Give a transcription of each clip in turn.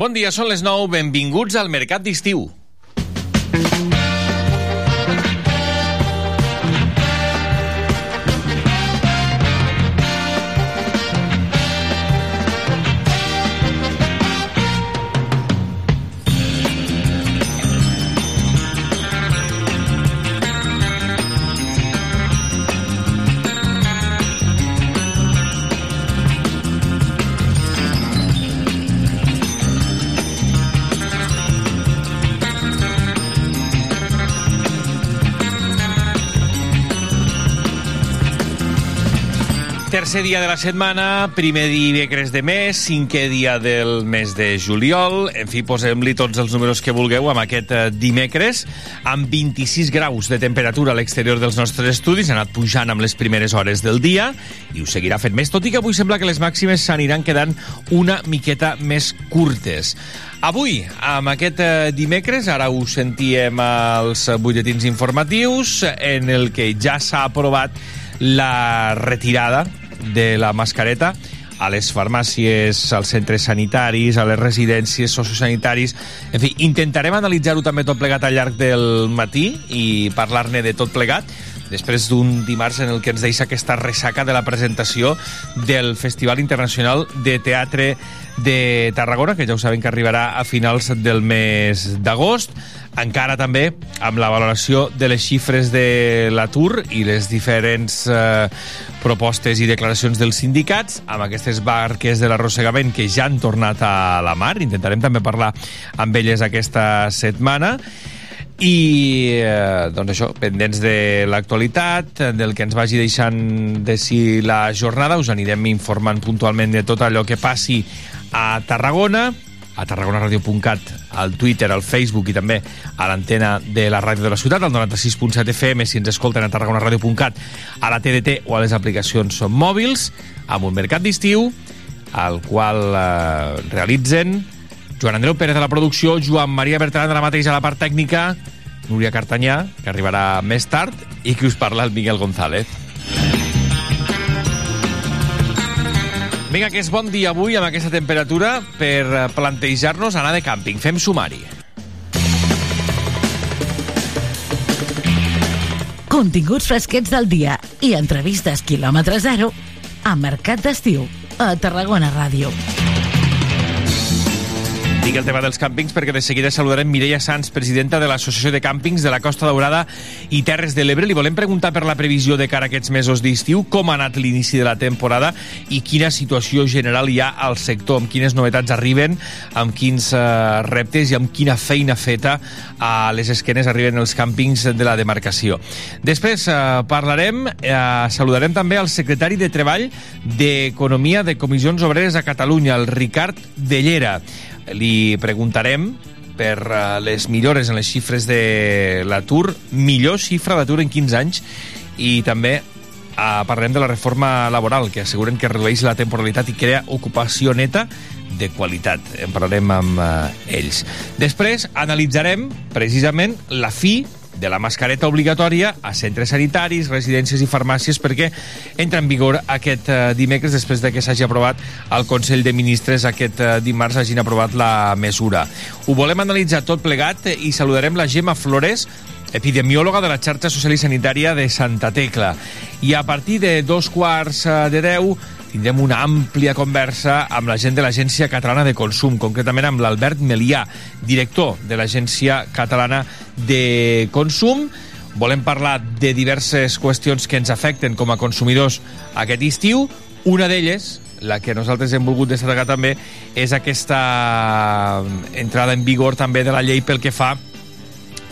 Bon dia, són les 9, benvinguts al Mercat d'Estiu. Tercer dia de la setmana, primer dimecres de mes, cinquè dia del mes de juliol. En fi, posem-li tots els números que vulgueu amb aquest eh, dimecres, amb 26 graus de temperatura a l'exterior dels nostres estudis, ha anat pujant amb les primeres hores del dia i ho seguirà fent més, tot i que avui sembla que les màximes s'aniran quedant una miqueta més curtes. Avui, amb aquest eh, dimecres, ara ho sentíem als butlletins informatius, en el que ja s'ha aprovat la retirada de la mascareta a les farmàcies, als centres sanitaris, a les residències sociosanitaris... En fi, intentarem analitzar-ho també tot plegat al llarg del matí i parlar-ne de tot plegat després d'un dimarts en el que ens deixa aquesta ressaca de la presentació del Festival Internacional de Teatre de Tarragona, que ja ho saben que arribarà a finals del mes d'agost encara també amb la valoració de les xifres de l'atur i les diferents eh, propostes i declaracions dels sindicats amb aquestes barques de l'arrossegament que ja han tornat a la mar. Intentarem també parlar amb elles aquesta setmana i eh, doncs això, pendents de l'actualitat, del que ens vagi deixant de si la jornada, us anirem informant puntualment de tot allò que passi a Tarragona a tarragonaradio.cat, al Twitter, al Facebook i també a l'antena de la ràdio de la ciutat, al 96.7 FM, si ens escolten a tarragonaradio.cat, a la TDT o a les aplicacions mòbils, amb un mercat d'estiu, al qual eh, realitzen Joan Andreu Pérez de la producció, Joan Maria Bertran de la mateixa a la part tècnica, Núria Cartanyà, que arribarà més tard, i que us parla el Miguel González. Vinga, que és bon dia avui amb aquesta temperatura per eh, plantejar-nos anar de càmping. Fem sumari. Continguts fresquets del dia i entrevistes quilòmetre zero a Mercat d'Estiu a Tarragona Ràdio. Dic el tema dels càmpings perquè de seguida saludarem Mireia Sanz, presidenta de l'Associació de Càmpings de la Costa Daurada i Terres de l'Ebre. Li volem preguntar per la previsió de cara a aquests mesos d'estiu, com ha anat l'inici de la temporada i quina situació general hi ha al sector, amb quines novetats arriben, amb quins uh, reptes i amb quina feina feta a les esquenes arriben els càmpings de la demarcació. Després uh, parlarem, uh, saludarem també al secretari de Treball d'Economia de Comissions Obreres a Catalunya, el Ricard Dellera li preguntarem per uh, les millores en les xifres de l'atur, millor xifra d'atur en 15 anys, i també uh, parlem de la reforma laboral, que asseguren que redueix la temporalitat i crea ocupació neta de qualitat. En parlarem amb uh, ells. Després analitzarem precisament la fi de la mascareta obligatòria a centres sanitaris, residències i farmàcies perquè entra en vigor aquest eh, dimecres després de que s'hagi aprovat al Consell de Ministres aquest eh, dimarts hagin aprovat la mesura. Ho volem analitzar tot plegat i saludarem la Gemma Flores, epidemiòloga de la xarxa social i sanitària de Santa Tecla. I a partir de dos quarts eh, de deu tindrem una àmplia conversa amb la gent de l'Agència Catalana de Consum, concretament amb l'Albert Melià, director de l'Agència Catalana de Consum. Volem parlar de diverses qüestions que ens afecten com a consumidors aquest estiu. Una d'elles, la que nosaltres hem volgut destacar també, és aquesta entrada en vigor també de la llei pel que fa a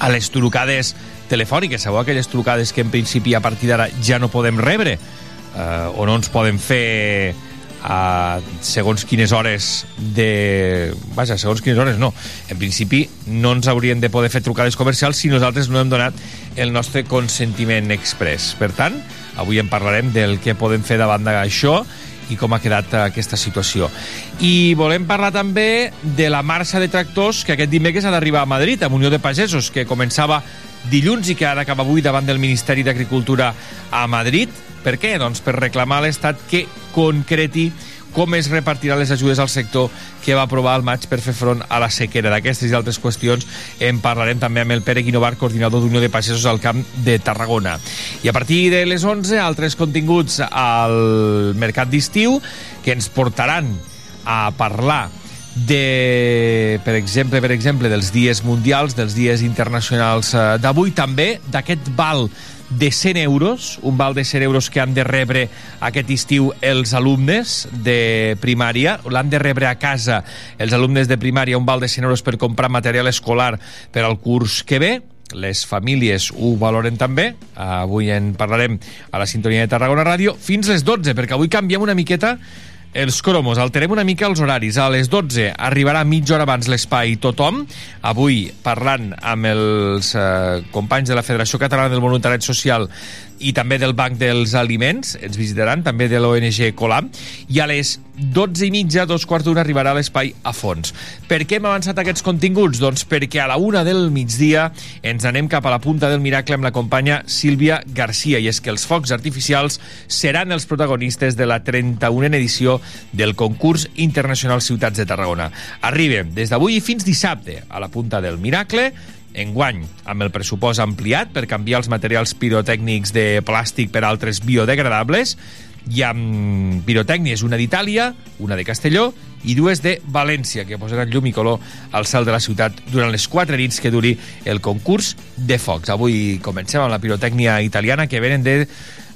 les trucades telefòniques. Sabeu aquelles trucades que en principi a partir d'ara ja no podem rebre eh, o no ens poden fer a segons quines hores de... Vaja, segons quines hores no. En principi no ens haurien de poder fer trucades comercials si nosaltres no hem donat el nostre consentiment express. Per tant, avui en parlarem del que podem fer davant d'això i com ha quedat aquesta situació. I volem parlar també de la marxa de tractors que aquest dimecres ha d'arribar a Madrid, amb Unió de Pagesos, que començava dilluns i que ha d'acabar avui davant del Ministeri d'Agricultura a Madrid per què? Doncs per reclamar a l'Estat que concreti com es repartiran les ajudes al sector que va aprovar el maig per fer front a la sequera. D'aquestes i altres qüestions en parlarem també amb el Pere Guinovar, coordinador d'Unió de Pagesos al Camp de Tarragona. I a partir de les 11, altres continguts al mercat d'estiu que ens portaran a parlar de, per exemple, per exemple, dels dies mundials, dels dies internacionals eh, d'avui, també d'aquest val de 100 euros, un val de 100 euros que han de rebre aquest estiu els alumnes de primària, l'han de rebre a casa els alumnes de primària, un val de 100 euros per comprar material escolar per al curs que ve, les famílies ho valoren també, avui en parlarem a la sintonia de Tarragona Ràdio, fins les 12, perquè avui canviem una miqueta els cromos. Alterem una mica els horaris. A les 12 arribarà mitja hora abans l'espai Tothom. Avui parlant amb els eh, companys de la Federació Catalana del Voluntariat Social i també del Banc dels Aliments, ens visitaran, també de l'ONG Colam, i a les 12 i mitja, dos quarts d'una, arribarà l'espai a fons. Per què hem avançat aquests continguts? Doncs perquè a la una del migdia ens anem cap a la punta del miracle amb la companya Sílvia Garcia, i és que els focs artificials seran els protagonistes de la 31a edició del concurs internacional Ciutats de Tarragona. Arribem des d'avui fins dissabte a la punta del miracle, enguany amb el pressupost ampliat per canviar els materials pirotècnics de plàstic per altres biodegradables i amb pirotècnies, una d'Itàlia, una de Castelló i dues de València, que posaran llum i color al cel de la ciutat durant les quatre nits que duri el concurs de focs. Avui comencem amb la pirotècnia italiana que venen de,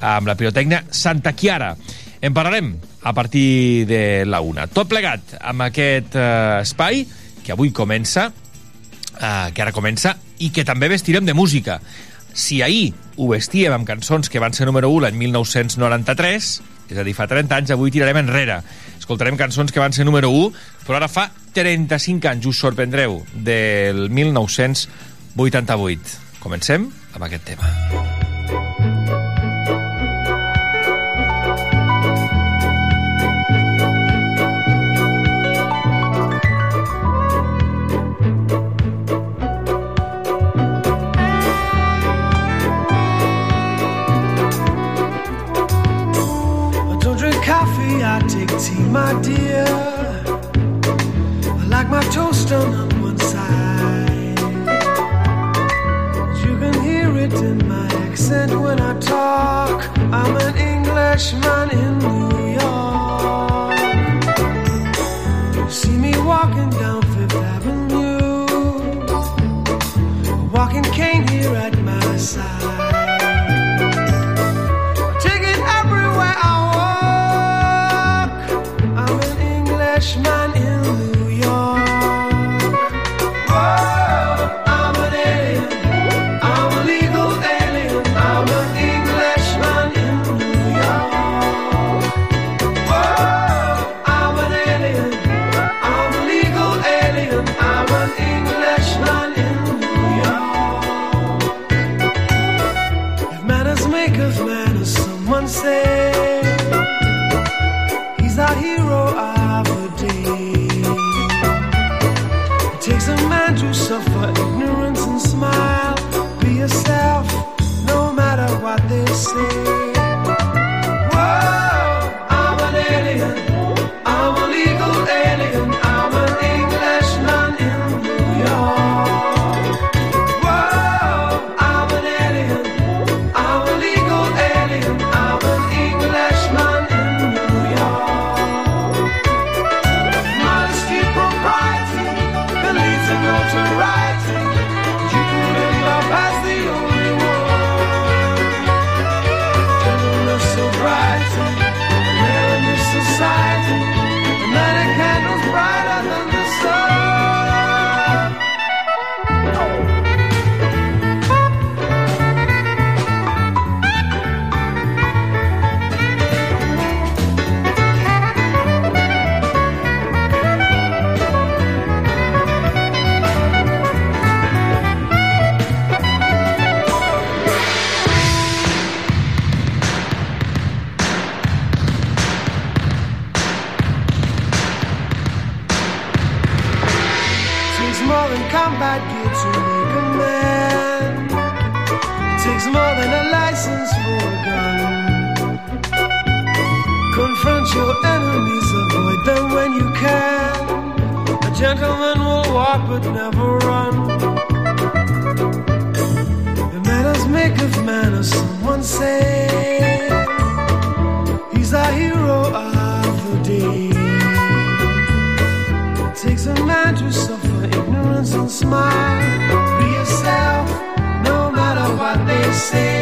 amb la pirotècnia Santa Chiara. En parlarem a partir de la una. Tot plegat amb aquest eh, espai que avui comença eh, que ara comença, i que també vestirem de música. Si ahir ho vestíem amb cançons que van ser número 1 l'any 1993, és a dir, fa 30 anys, avui tirarem enrere. Escoltarem cançons que van ser número 1, però ara fa 35 anys, us sorprendreu, del 1988. Comencem amb aquest tema. Tea, my dear. I like my toast on one side. You can hear it in my accent when I talk. I'm an Englishman in New York. You see me walking down Fifth Avenue, a walking cane here at my side. Man. Walk but never run. The manners make of manners, someone say. He's a hero of the day. It takes a man to suffer ignorance and smile. Be yourself, no matter what they say.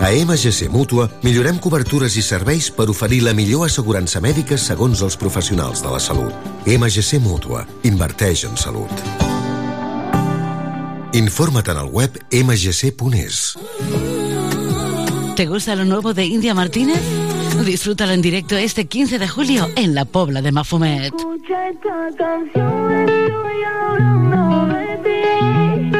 A MGC Mútua millorem cobertures i serveis per oferir la millor assegurança mèdica segons els professionals de la salut. MGC Mútua. Inverteix en salut. Informa't en el web mgc.es. ¿Te gusta lo nuevo de India Martínez? Disfrútalo en directo este 15 de julio en la Pobla de Mafumet. Escucha esta canción, estoy hablando de ti.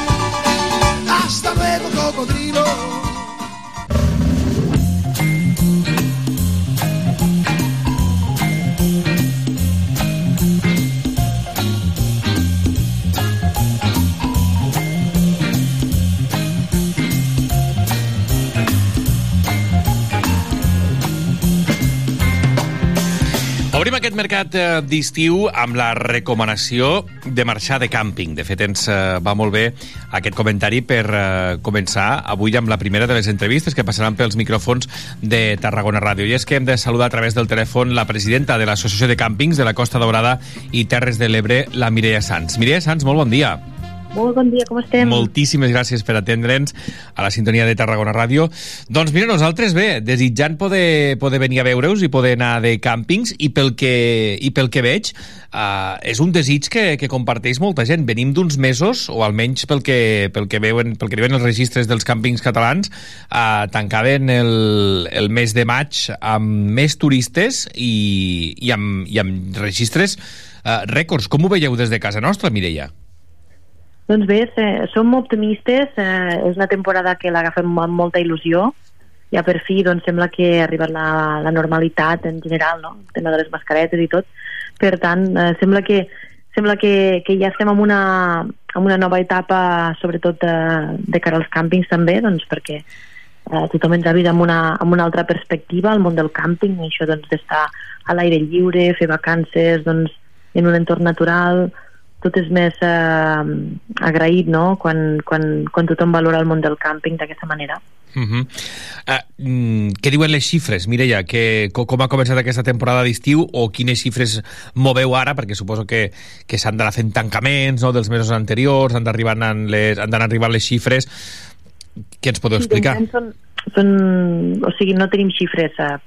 Hasta luego, cocodrilo. Obrim aquest mercat eh, d'estiu amb la recomanació de marxar de càmping. De fet, ens eh, va molt bé aquest comentari per eh, començar avui amb la primera de les entrevistes que passaran pels micròfons de Tarragona Ràdio. I és que hem de saludar a través del telèfon la presidenta de l'Associació de Càmpings de la Costa Daurada i Terres de l'Ebre, la Mireia Sans. Mireia Sans, molt bon dia. Molt bon dia, com estem? Moltíssimes gràcies per atendre'ns a la sintonia de Tarragona Ràdio. Doncs mira, nosaltres bé, desitjant poder, poder venir a veure-us i poder anar de càmpings i pel que, i pel que veig uh, és un desig que, que comparteix molta gent. Venim d'uns mesos, o almenys pel que, pel que veuen pel que diuen els registres dels càmpings catalans, uh, tancaven el, el mes de maig amb més turistes i, i, amb, i amb registres uh, rècords. Com ho veieu des de casa nostra, Mireia? Doncs bé, eh, som optimistes, eh, és una temporada que l'agafem amb molta il·lusió, ja per fi doncs, sembla que ha arribat la, la normalitat en general, no? el tema de les mascaretes i tot, per tant, eh, sembla que sembla que, que ja estem en una, en una nova etapa, sobretot de, de cara als càmpings també, doncs perquè eh, tothom ens ha vist amb una, amb una altra perspectiva al món del càmping, això doncs d'estar a l'aire lliure, fer vacances doncs, en un entorn natural, tot és més eh, agraït no? quan, quan, quan tothom valora el món del càmping d'aquesta manera. Uh -huh. uh, mm, què diuen les xifres, Mireia? Que, com ha començat aquesta temporada d'estiu o quines xifres moveu ara? Perquè suposo que, que s'han d'anar fent tancaments no, dels mesos anteriors, han d'anar les, han arribant les xifres. Què ens podeu explicar? Sí, són, són, o sigui, no tenim xifres eh,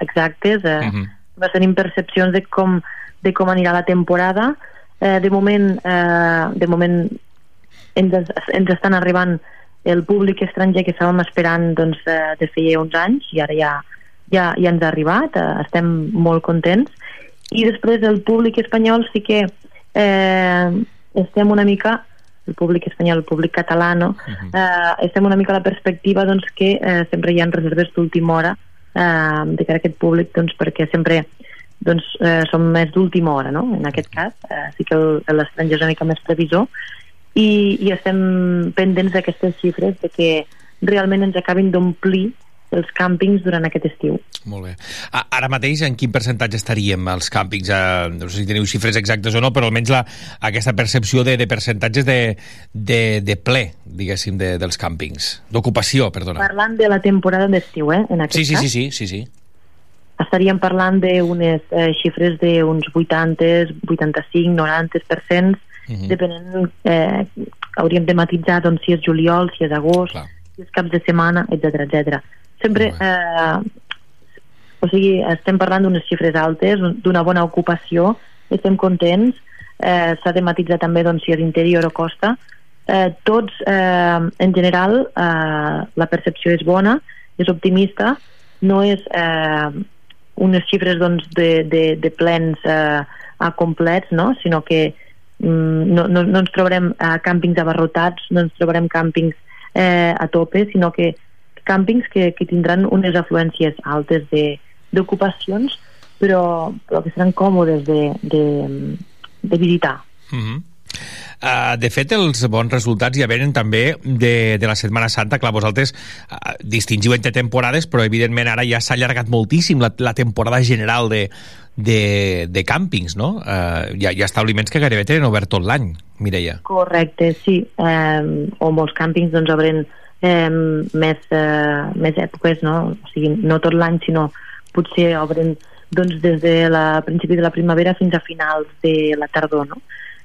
exactes, eh, uh -huh. tenim percepcions de com, de com anirà la temporada, eh, de moment, eh, de moment ens, ens estan arribant el públic estranger que estàvem esperant doncs, de, de feia uns anys i ara ja, ja, ja ens ha arribat, eh, estem molt contents i després el públic espanyol sí que eh, estem una mica el públic espanyol, el públic català, no? Uh -huh. eh, estem una mica a la perspectiva doncs, que eh, sempre hi ha reserves d'última hora eh, de cara a aquest públic doncs, perquè sempre doncs, eh, som més d'última hora, no? En aquest cas, eh, sí que l'estranger és una mica més previsor i, i estem pendents d'aquestes xifres de que realment ens acabin d'omplir els càmpings durant aquest estiu. Molt bé. Ara mateix, en quin percentatge estaríem als càmpings? Eh, no sé si teniu xifres exactes o no, però almenys la, aquesta percepció de, de percentatges de, de, de ple, diguéssim, de, dels càmpings. D'ocupació, perdona. Parlant de la temporada d'estiu, eh? En aquest sí, sí, cas. sí, sí, sí, sí. Estaríem parlant d'unes eh, xifres d'uns 80, 85, 90%, Uh -huh. depenent, eh, hauríem de matitzar doncs, si és juliol, si és agost, Clar. si és caps de setmana, etc etc. Sempre, eh, o sigui, estem parlant d'unes xifres altes, d'una bona ocupació, estem contents, eh, s'ha de matitzar també doncs, si és interior o costa, eh, tots, eh, en general, eh, la percepció és bona, és optimista, no és eh, unes xifres doncs, de, de, de plens eh, a complets, no? sinó que Mm, no, no, no ens trobarem a càmpings abarrotats, no ens trobarem càmpings eh, a tope, sinó que càmpings que, que tindran unes afluències altes d'ocupacions, però, però que seran còmodes de, de, de visitar. Uh -huh. Uh, de fet, els bons resultats ja venen també de, de la Setmana Santa. Clar, vosaltres uh, distingiu entre temporades, però evidentment ara ja s'ha allargat moltíssim la, la temporada general de, de, de càmpings, no? Uh, hi, ha, hi ha establiments que gairebé tenen obert tot l'any, Mireia. Correcte, sí. Um, o molts càmpings doncs obren um, més, uh, més èpoques, no? O sigui, no tot l'any, sinó potser obren doncs, des de la principi de la primavera fins a finals de la tardor, no?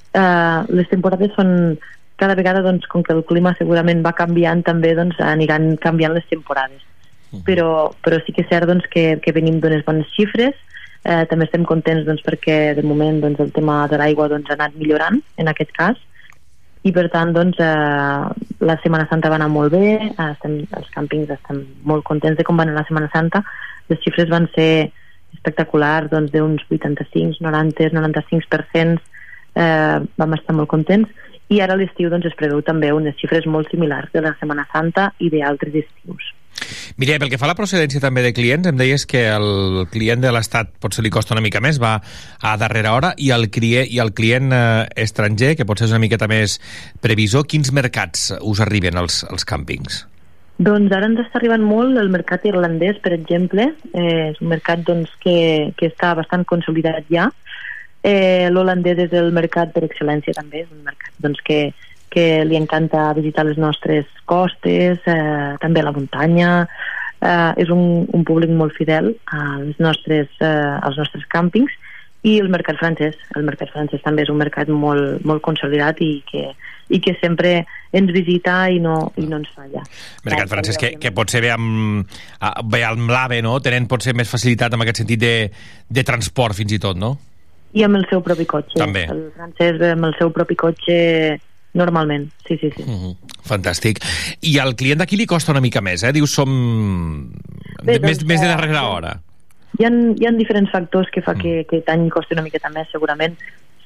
Uh, les temporades són cada vegada, doncs, com que el clima segurament va canviant, també doncs, aniran canviant les temporades. Uh -huh. però, però sí que és cert doncs, que, que venim d'unes bones xifres, Eh, també estem contents doncs, perquè de moment doncs, el tema de l'aigua doncs, ha anat millorant en aquest cas. I per tant doncs, eh, la Setmana Santa va anar molt bé. Eh, estem, els càmpings estem molt contents de com va anar la Setmana Santa. Les xifres van ser espectaculars doncs, d'uns 85, 90, 95% eh, vam estar molt contents i ara a l'estiu doncs, es preveu també unes xifres molt similars de la Setmana Santa i d'altres estius Mira, pel que fa a la procedència també de clients, em deies que el client de l'Estat potser li costa una mica més, va a darrera hora, i el, client, i el client eh, estranger, que potser és una miqueta més previsor, quins mercats us arriben als, als càmpings? Doncs ara ens està arribant molt el mercat irlandès, per exemple. Eh, és un mercat doncs, que, que està bastant consolidat ja. Eh, L'holandès és el mercat per excel·lència també, és un mercat doncs, que, que li encanta visitar les nostres costes, eh, també la muntanya. Eh, és un, un públic molt fidel als nostres, eh, als nostres càmpings i el mercat francès. El mercat francès també és un mercat molt, molt consolidat i que, i que sempre ens visita i no, i no ens falla. Mercat francès, que, que potser ve amb, ve amb l'AVE, no? Tenen potser més facilitat en aquest sentit de, de transport, fins i tot, no? I amb el seu propi cotxe. També. El francès amb el seu propi cotxe normalment, sí, sí, sí. Mm -hmm. Fantàstic. I al client d'aquí li costa una mica més, eh? Dius, som Bé, de, més, doncs, més de eh, darrera hora. Hi ha, hi ha diferents factors que fa que, que aquest any costi una miqueta més, segurament,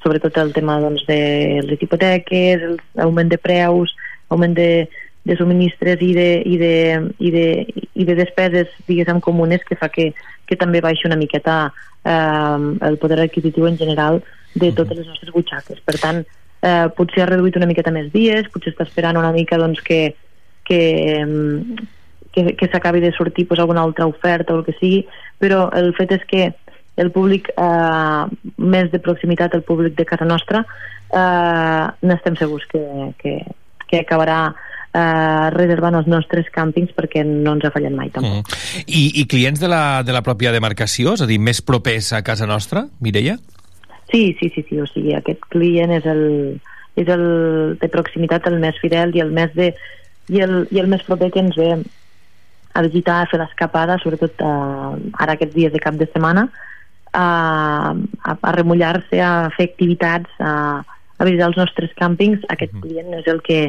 sobretot el tema doncs, de les hipoteques, l'augment de preus, augment de, de subministres i de, i de, i de, i de despeses, diguéssim, comunes, que fa que, que també baixi una miqueta eh, el poder adquisitiu en general de totes les nostres butxaques. Per tant, eh, potser ha reduït una miqueta més dies, potser està esperant una mica doncs, que, que, que, que s'acabi de sortir pues, alguna altra oferta o el que sigui, però el fet és que el públic eh, més de proximitat, el públic de casa nostra, eh, n'estem segurs que, que, que acabarà eh, reservant els nostres càmpings perquè no ens ha fallat mai tampoc. Mm. I, I clients de la, de la pròpia demarcació, és a dir, més propers a casa nostra, Mireia? Sí, sí, sí, sí, o sigui, aquest client és el, és el de proximitat el més fidel i el més de i el, i el més proper que ens ve a visitar, a fer l'escapada, sobretot eh, ara aquests dies de cap de setmana, a, a, a remullar-se, a fer activitats, a, a visitar els nostres càmpings, aquest client és el que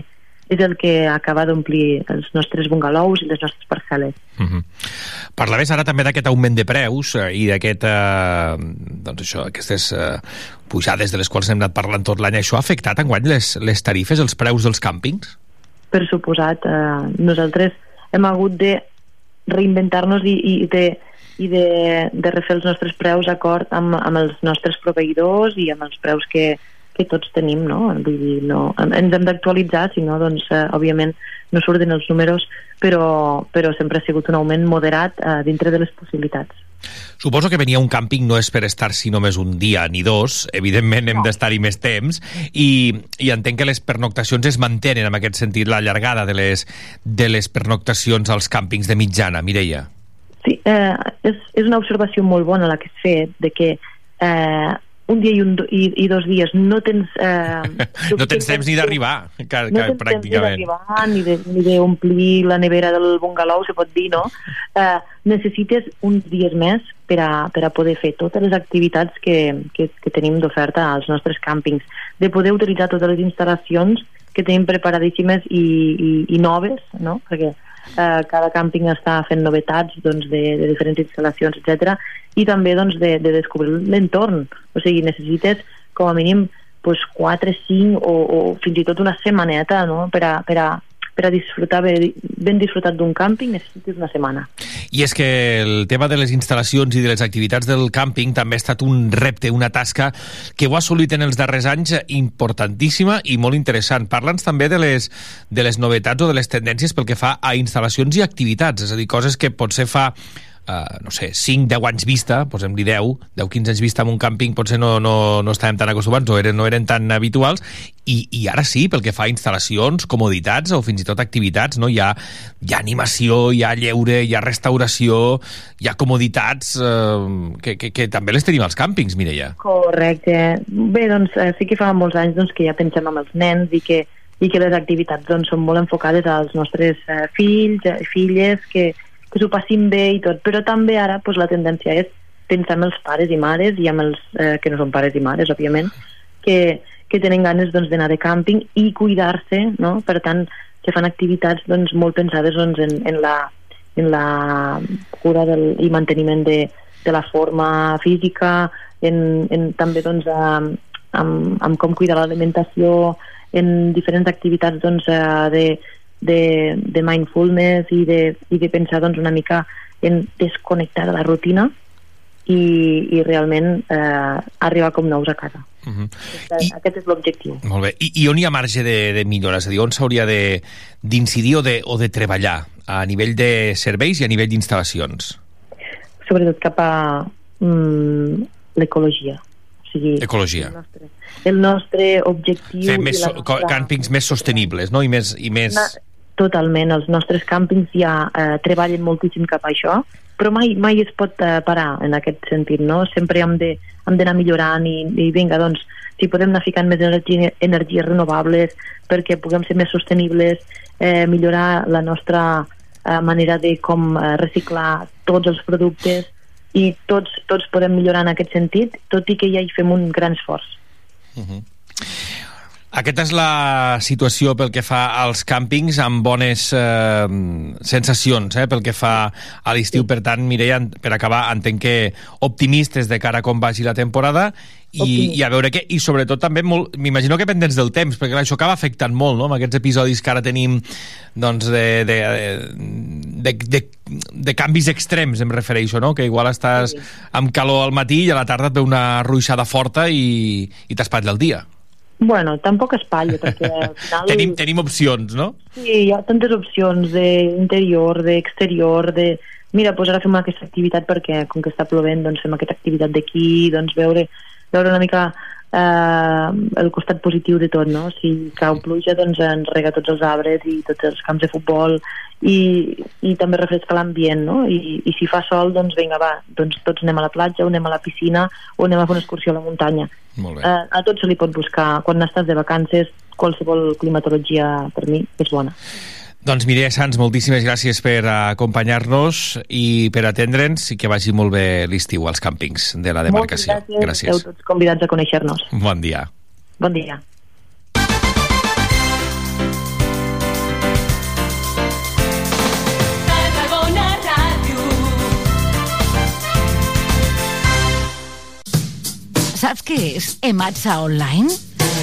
és el que acaba d'omplir els nostres bungalous i les nostres parcel·les. Mm -hmm. Parlaves ara també d'aquest augment de preus eh, i d'aquest, eh, doncs això, aquestes eh, pujades de les quals hem anat parlant tot l'any. Això ha afectat enguany les, les tarifes, els preus dels càmpings? per suposat, eh, nosaltres hem hagut de reinventar-nos i, i de i de, de refer els nostres preus d'acord amb, amb els nostres proveïdors i amb els preus que, que tots tenim, no? Vull dir, no ens hem d'actualitzar, si no, doncs, eh, òbviament, no surten els números, però, però sempre ha sigut un augment moderat eh, dintre de les possibilitats. Suposo que venia un càmping no és per estar-s'hi només un dia ni dos, evidentment hem d'estar-hi més temps, i, i entenc que les pernoctacions es mantenen en aquest sentit, la llargada de les, de les pernoctacions als càmpings de mitjana, Mireia. Sí, eh, és, és una observació molt bona la que has fet, de que eh, un dia i, un, i, i dos dies no tens... Eh, No tens temps ni d'arribar, que, que, no tens temps ni pràcticament. d'omplir la nevera del bungalou, se pot dir, no? Eh, necessites uns dies més per a, per a poder fer totes les activitats que, que, que tenim d'oferta als nostres càmpings, de poder utilitzar totes les instal·lacions que tenim preparadíssimes i, i, i noves, no? Perquè eh, cada càmping està fent novetats doncs, de, de diferents instal·lacions, etc i també doncs, de, de descobrir l'entorn. O sigui, necessites com a mínim pues, 4, 5 o, o fins i tot una setmaneta no? per, a, per, a, per a disfrutar ben, ben disfrutat d'un càmping necessites una setmana. I és que el tema de les instal·lacions i de les activitats del càmping també ha estat un repte, una tasca que ho ha assolit en els darrers anys importantíssima i molt interessant. Parla'ns també de les, de les novetats o de les tendències pel que fa a instal·lacions i activitats, és a dir, coses que potser fa Uh, no sé, 5, 10 anys vista, posem-li 10, 10, 15 anys vista en un càmping potser no, no, no estàvem tan acostumats, no eren, no eren tan habituals, i, i ara sí, pel que fa a instal·lacions, comoditats o fins i tot activitats, no? hi, ha, hi ha animació, hi ha lleure, hi ha restauració, hi ha comoditats eh, que, que, que també les tenim als càmpings, Mireia. Correcte. Bé, doncs eh, sí que fa molts anys doncs, que ja pensem en els nens i que, i que les activitats doncs, són molt enfocades als nostres eh, fills i filles que, que s'ho passin bé i tot, però també ara pues, la tendència és pensar en els pares i mares i amb els eh, que no són pares i mares, òbviament, que, que tenen ganes doncs, d'anar de càmping i cuidar-se, no? per tant, que fan activitats doncs, molt pensades doncs, en, en, la, en la cura del, i manteniment de, de la forma física, en, en també doncs, amb, amb, amb com cuidar l'alimentació, en diferents activitats doncs, eh, de, de, de mindfulness i de, i de pensar doncs, una mica en desconnectar de la rutina i, i realment eh, arribar com nous a casa. Uh -huh. I... Aquest és l'objectiu. Molt bé. I, I on hi ha marge de, de millora? És a dir, on s'hauria de- d'incidir o, de, o de treballar a nivell de serveis i a nivell d'instal·lacions? Sobretot cap a mm, l'ecologia. Sigui, Ecologia. el nostre objectiu... Fer més, co- càmpings més sostenibles, no? I més... I més... Na- Totalment, els nostres càmpings ja eh, treballen moltíssim cap a això, però mai, mai es pot eh, parar en aquest sentit, no? Sempre hem de- hem d'anar millorant i, i vinga, doncs, si podem anar ficant més energia, energies renovables perquè puguem ser més sostenibles, eh, millorar la nostra eh, manera de com eh, reciclar tots els productes i tots, tots podem millorar en aquest sentit, tot i que ja hi fem un gran esforç. Uh -huh. Aquesta és la situació pel que fa als càmpings amb bones eh, sensacions eh, pel que fa a l'estiu. Per tant, Mireia, per acabar, entenc que optimistes de cara a com vagi la temporada i, i a veure què, i sobretot també m'imagino que pendents del temps, perquè clar, això acaba afectant molt, no?, amb aquests episodis que ara tenim doncs de, de, de, de, de canvis extrems, em refereixo, no?, que igual estàs amb calor al matí i a la tarda et ve una ruixada forta i, i t'espatlla el dia. Bueno, tampoc espatlla, perquè al final... Tenim, tenim opcions, no? Sí, hi ha tantes opcions d'interior, d'exterior, de... Mira, doncs ara fem aquesta activitat perquè, com que està plovent, doncs fem aquesta activitat d'aquí, doncs veure, veure una mica eh, el costat positiu de tot, no? Si cau pluja, doncs ens rega tots els arbres i tots els camps de futbol i, i també refresca l'ambient, no? I, I si fa sol, doncs vinga, va, doncs tots anem a la platja o anem a la piscina o anem a fer una excursió a la muntanya. Molt bé. Eh, a tot se li pot buscar. Quan estàs de vacances, qualsevol climatologia per mi és bona. Doncs Mireia Sans, moltíssimes gràcies per acompanyar-nos i per atendre'ns i que vagi molt bé l'estiu als càmpings de la demarcació. Moltes gràcies. Esteu tots convidats a conèixer-nos. Bon dia. Bon dia. Saps què és Ematsa Online?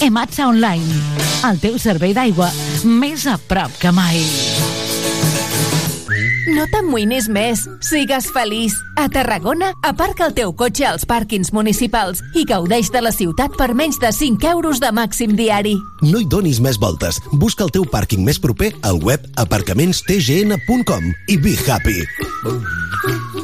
Ematsa Online, el teu servei d'aigua més a prop que mai. No t'amoïnis més. Sigues feliç. A Tarragona, aparca el teu cotxe als pàrquings municipals i gaudeix de la ciutat per menys de 5 euros de màxim diari. No hi donis més voltes. Busca el teu pàrquing més proper al web aparcamentstgn.com i be happy.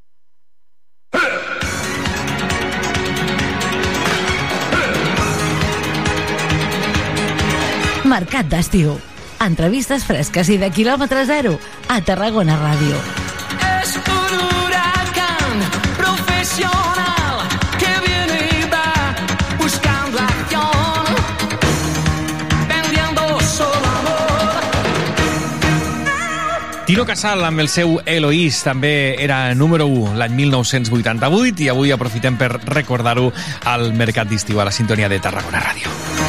Mercat d'estiu. Entrevistes fresques i de quilòmetre zero a Tarragona Ràdio. Es un huracán profesional que viene y va buscando acción, vendiendo solo amor. Tino Casal amb el seu Eloís també era número 1 l'any 1988 i avui aprofitem per recordar-ho al Mercat d'Estiu a la sintonia de Tarragona Ràdio.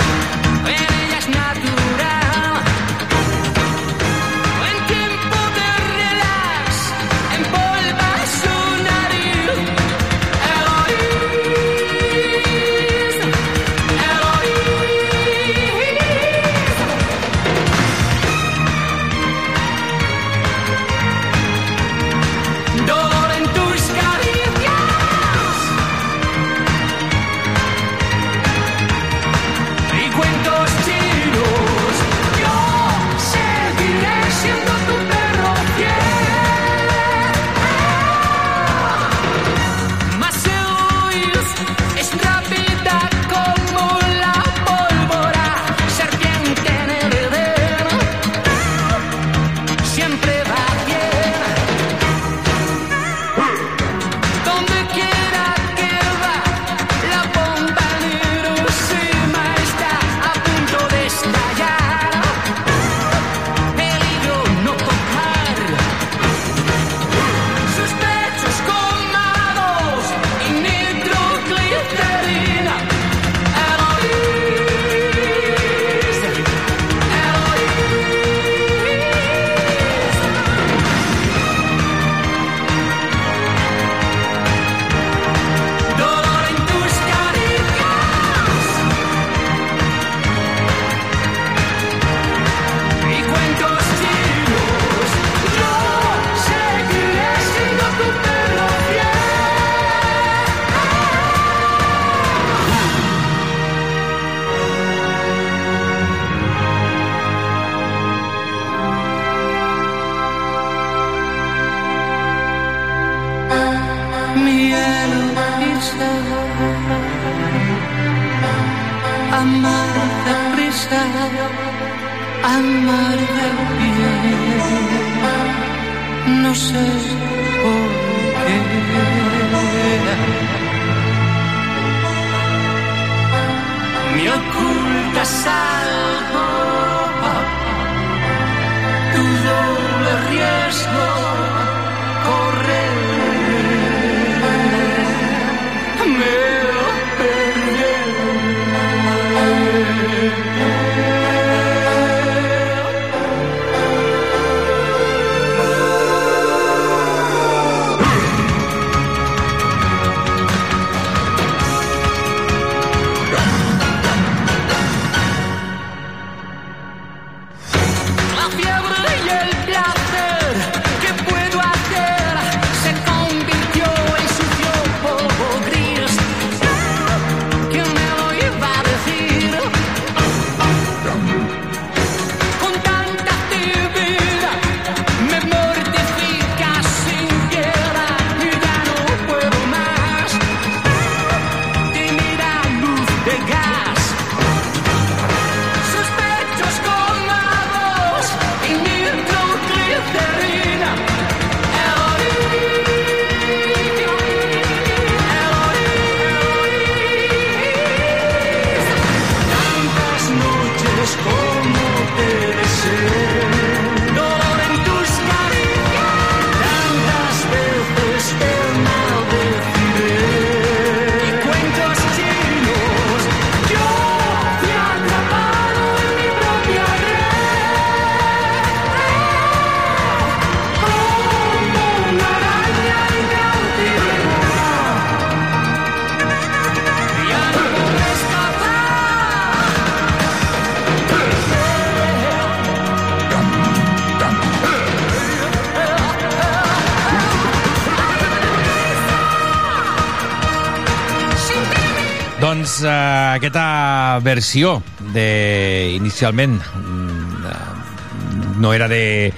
Versió de inicialment mm, no era de,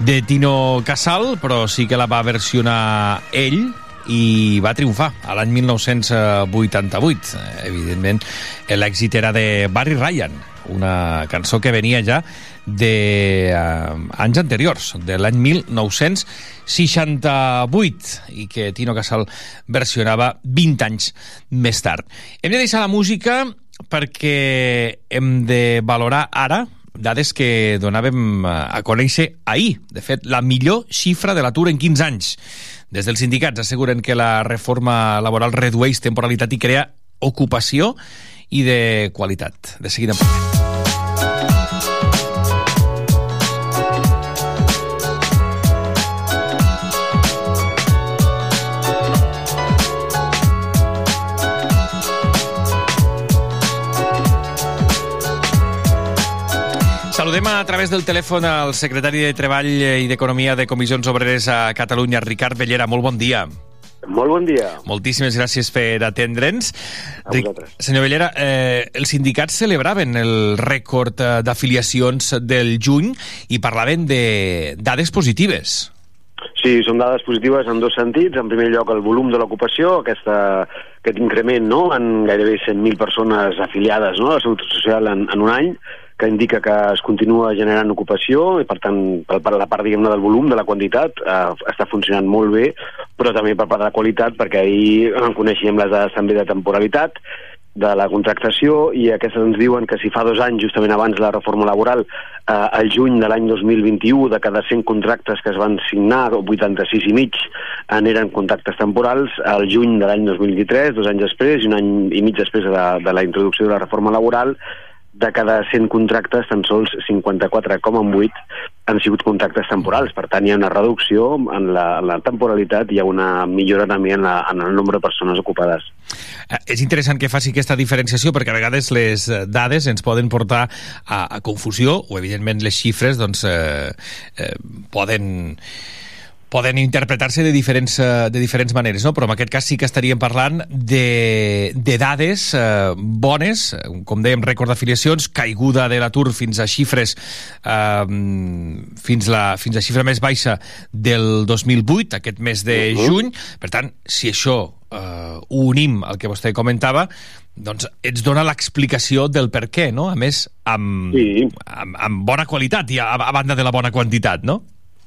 de Tino Casal, però sí que la va versionar ell i va triomfar a l'any 1988. Eh, Evidentment, l'èxit era de Barry Ryan, una cançó que venia ja de eh, anys anteriors, de l'any 1968, i que Tino Casal versionava 20 anys més tard. Hem de deixar la música perquè hem de valorar ara dades que donàvem eh, a conèixer ahir. De fet, la millor xifra de l'atur en 15 anys. Des dels sindicats asseguren que la reforma laboral redueix temporalitat i crea ocupació i de qualitat. De seguida en parlem. Saludem a través del telèfon al secretari de Treball i d'Economia de Comissions Obreres a Catalunya, Ricard Bellera. Molt bon dia. Molt bon dia. Moltíssimes gràcies per atendre'ns. Senyor Bellera, eh, els sindicats celebraven el rècord eh, d'afiliacions del juny i parlaven de dades positives. Sí, són dades positives en dos sentits. En primer lloc, el volum de l'ocupació, aquesta, aquest increment no? en gairebé 100.000 persones afiliades no? a la Seguretat Social en, en un any, que indica que es continua generant ocupació i, per tant, per, per la part diguem-ne del volum, de la quantitat, eh, està funcionant molt bé, però també per part de la qualitat, perquè ahir en coneixíem les dades també de temporalitat, de la contractació i aquestes ens diuen que si fa dos anys, justament abans de la reforma laboral, eh, al juny de l'any 2021, de cada 100 contractes que es van signar, 86 i mig en eren contractes temporals, al juny de l'any 2023, dos anys després i un any i mig després de de la introducció de la reforma laboral, de cada 100 contractes, tan sols 54,8 han sigut contractes temporals. Per tant, hi ha una reducció en la, en la temporalitat i hi ha una millora també en, la, en el nombre de persones ocupades. Eh, és interessant que faci aquesta diferenciació perquè a vegades les eh, dades ens poden portar a, a confusió o evidentment les xifres doncs, eh, eh, poden poden interpretar-se de diferents, eh, de diferents maneres, no? però en aquest cas sí que estaríem parlant de, de dades eh, bones, com dèiem, rècord d'afiliacions, caiguda de l'atur fins a xifres eh, fins, la, fins a xifra més baixa del 2008, aquest mes de Mhm. juny. Per tant, si això eh, ho unim al que vostè comentava, doncs ens dona l'explicació del per què, no? A més, amb, Sí. amb, amb bona qualitat i a, a banda de la bona quantitat, no?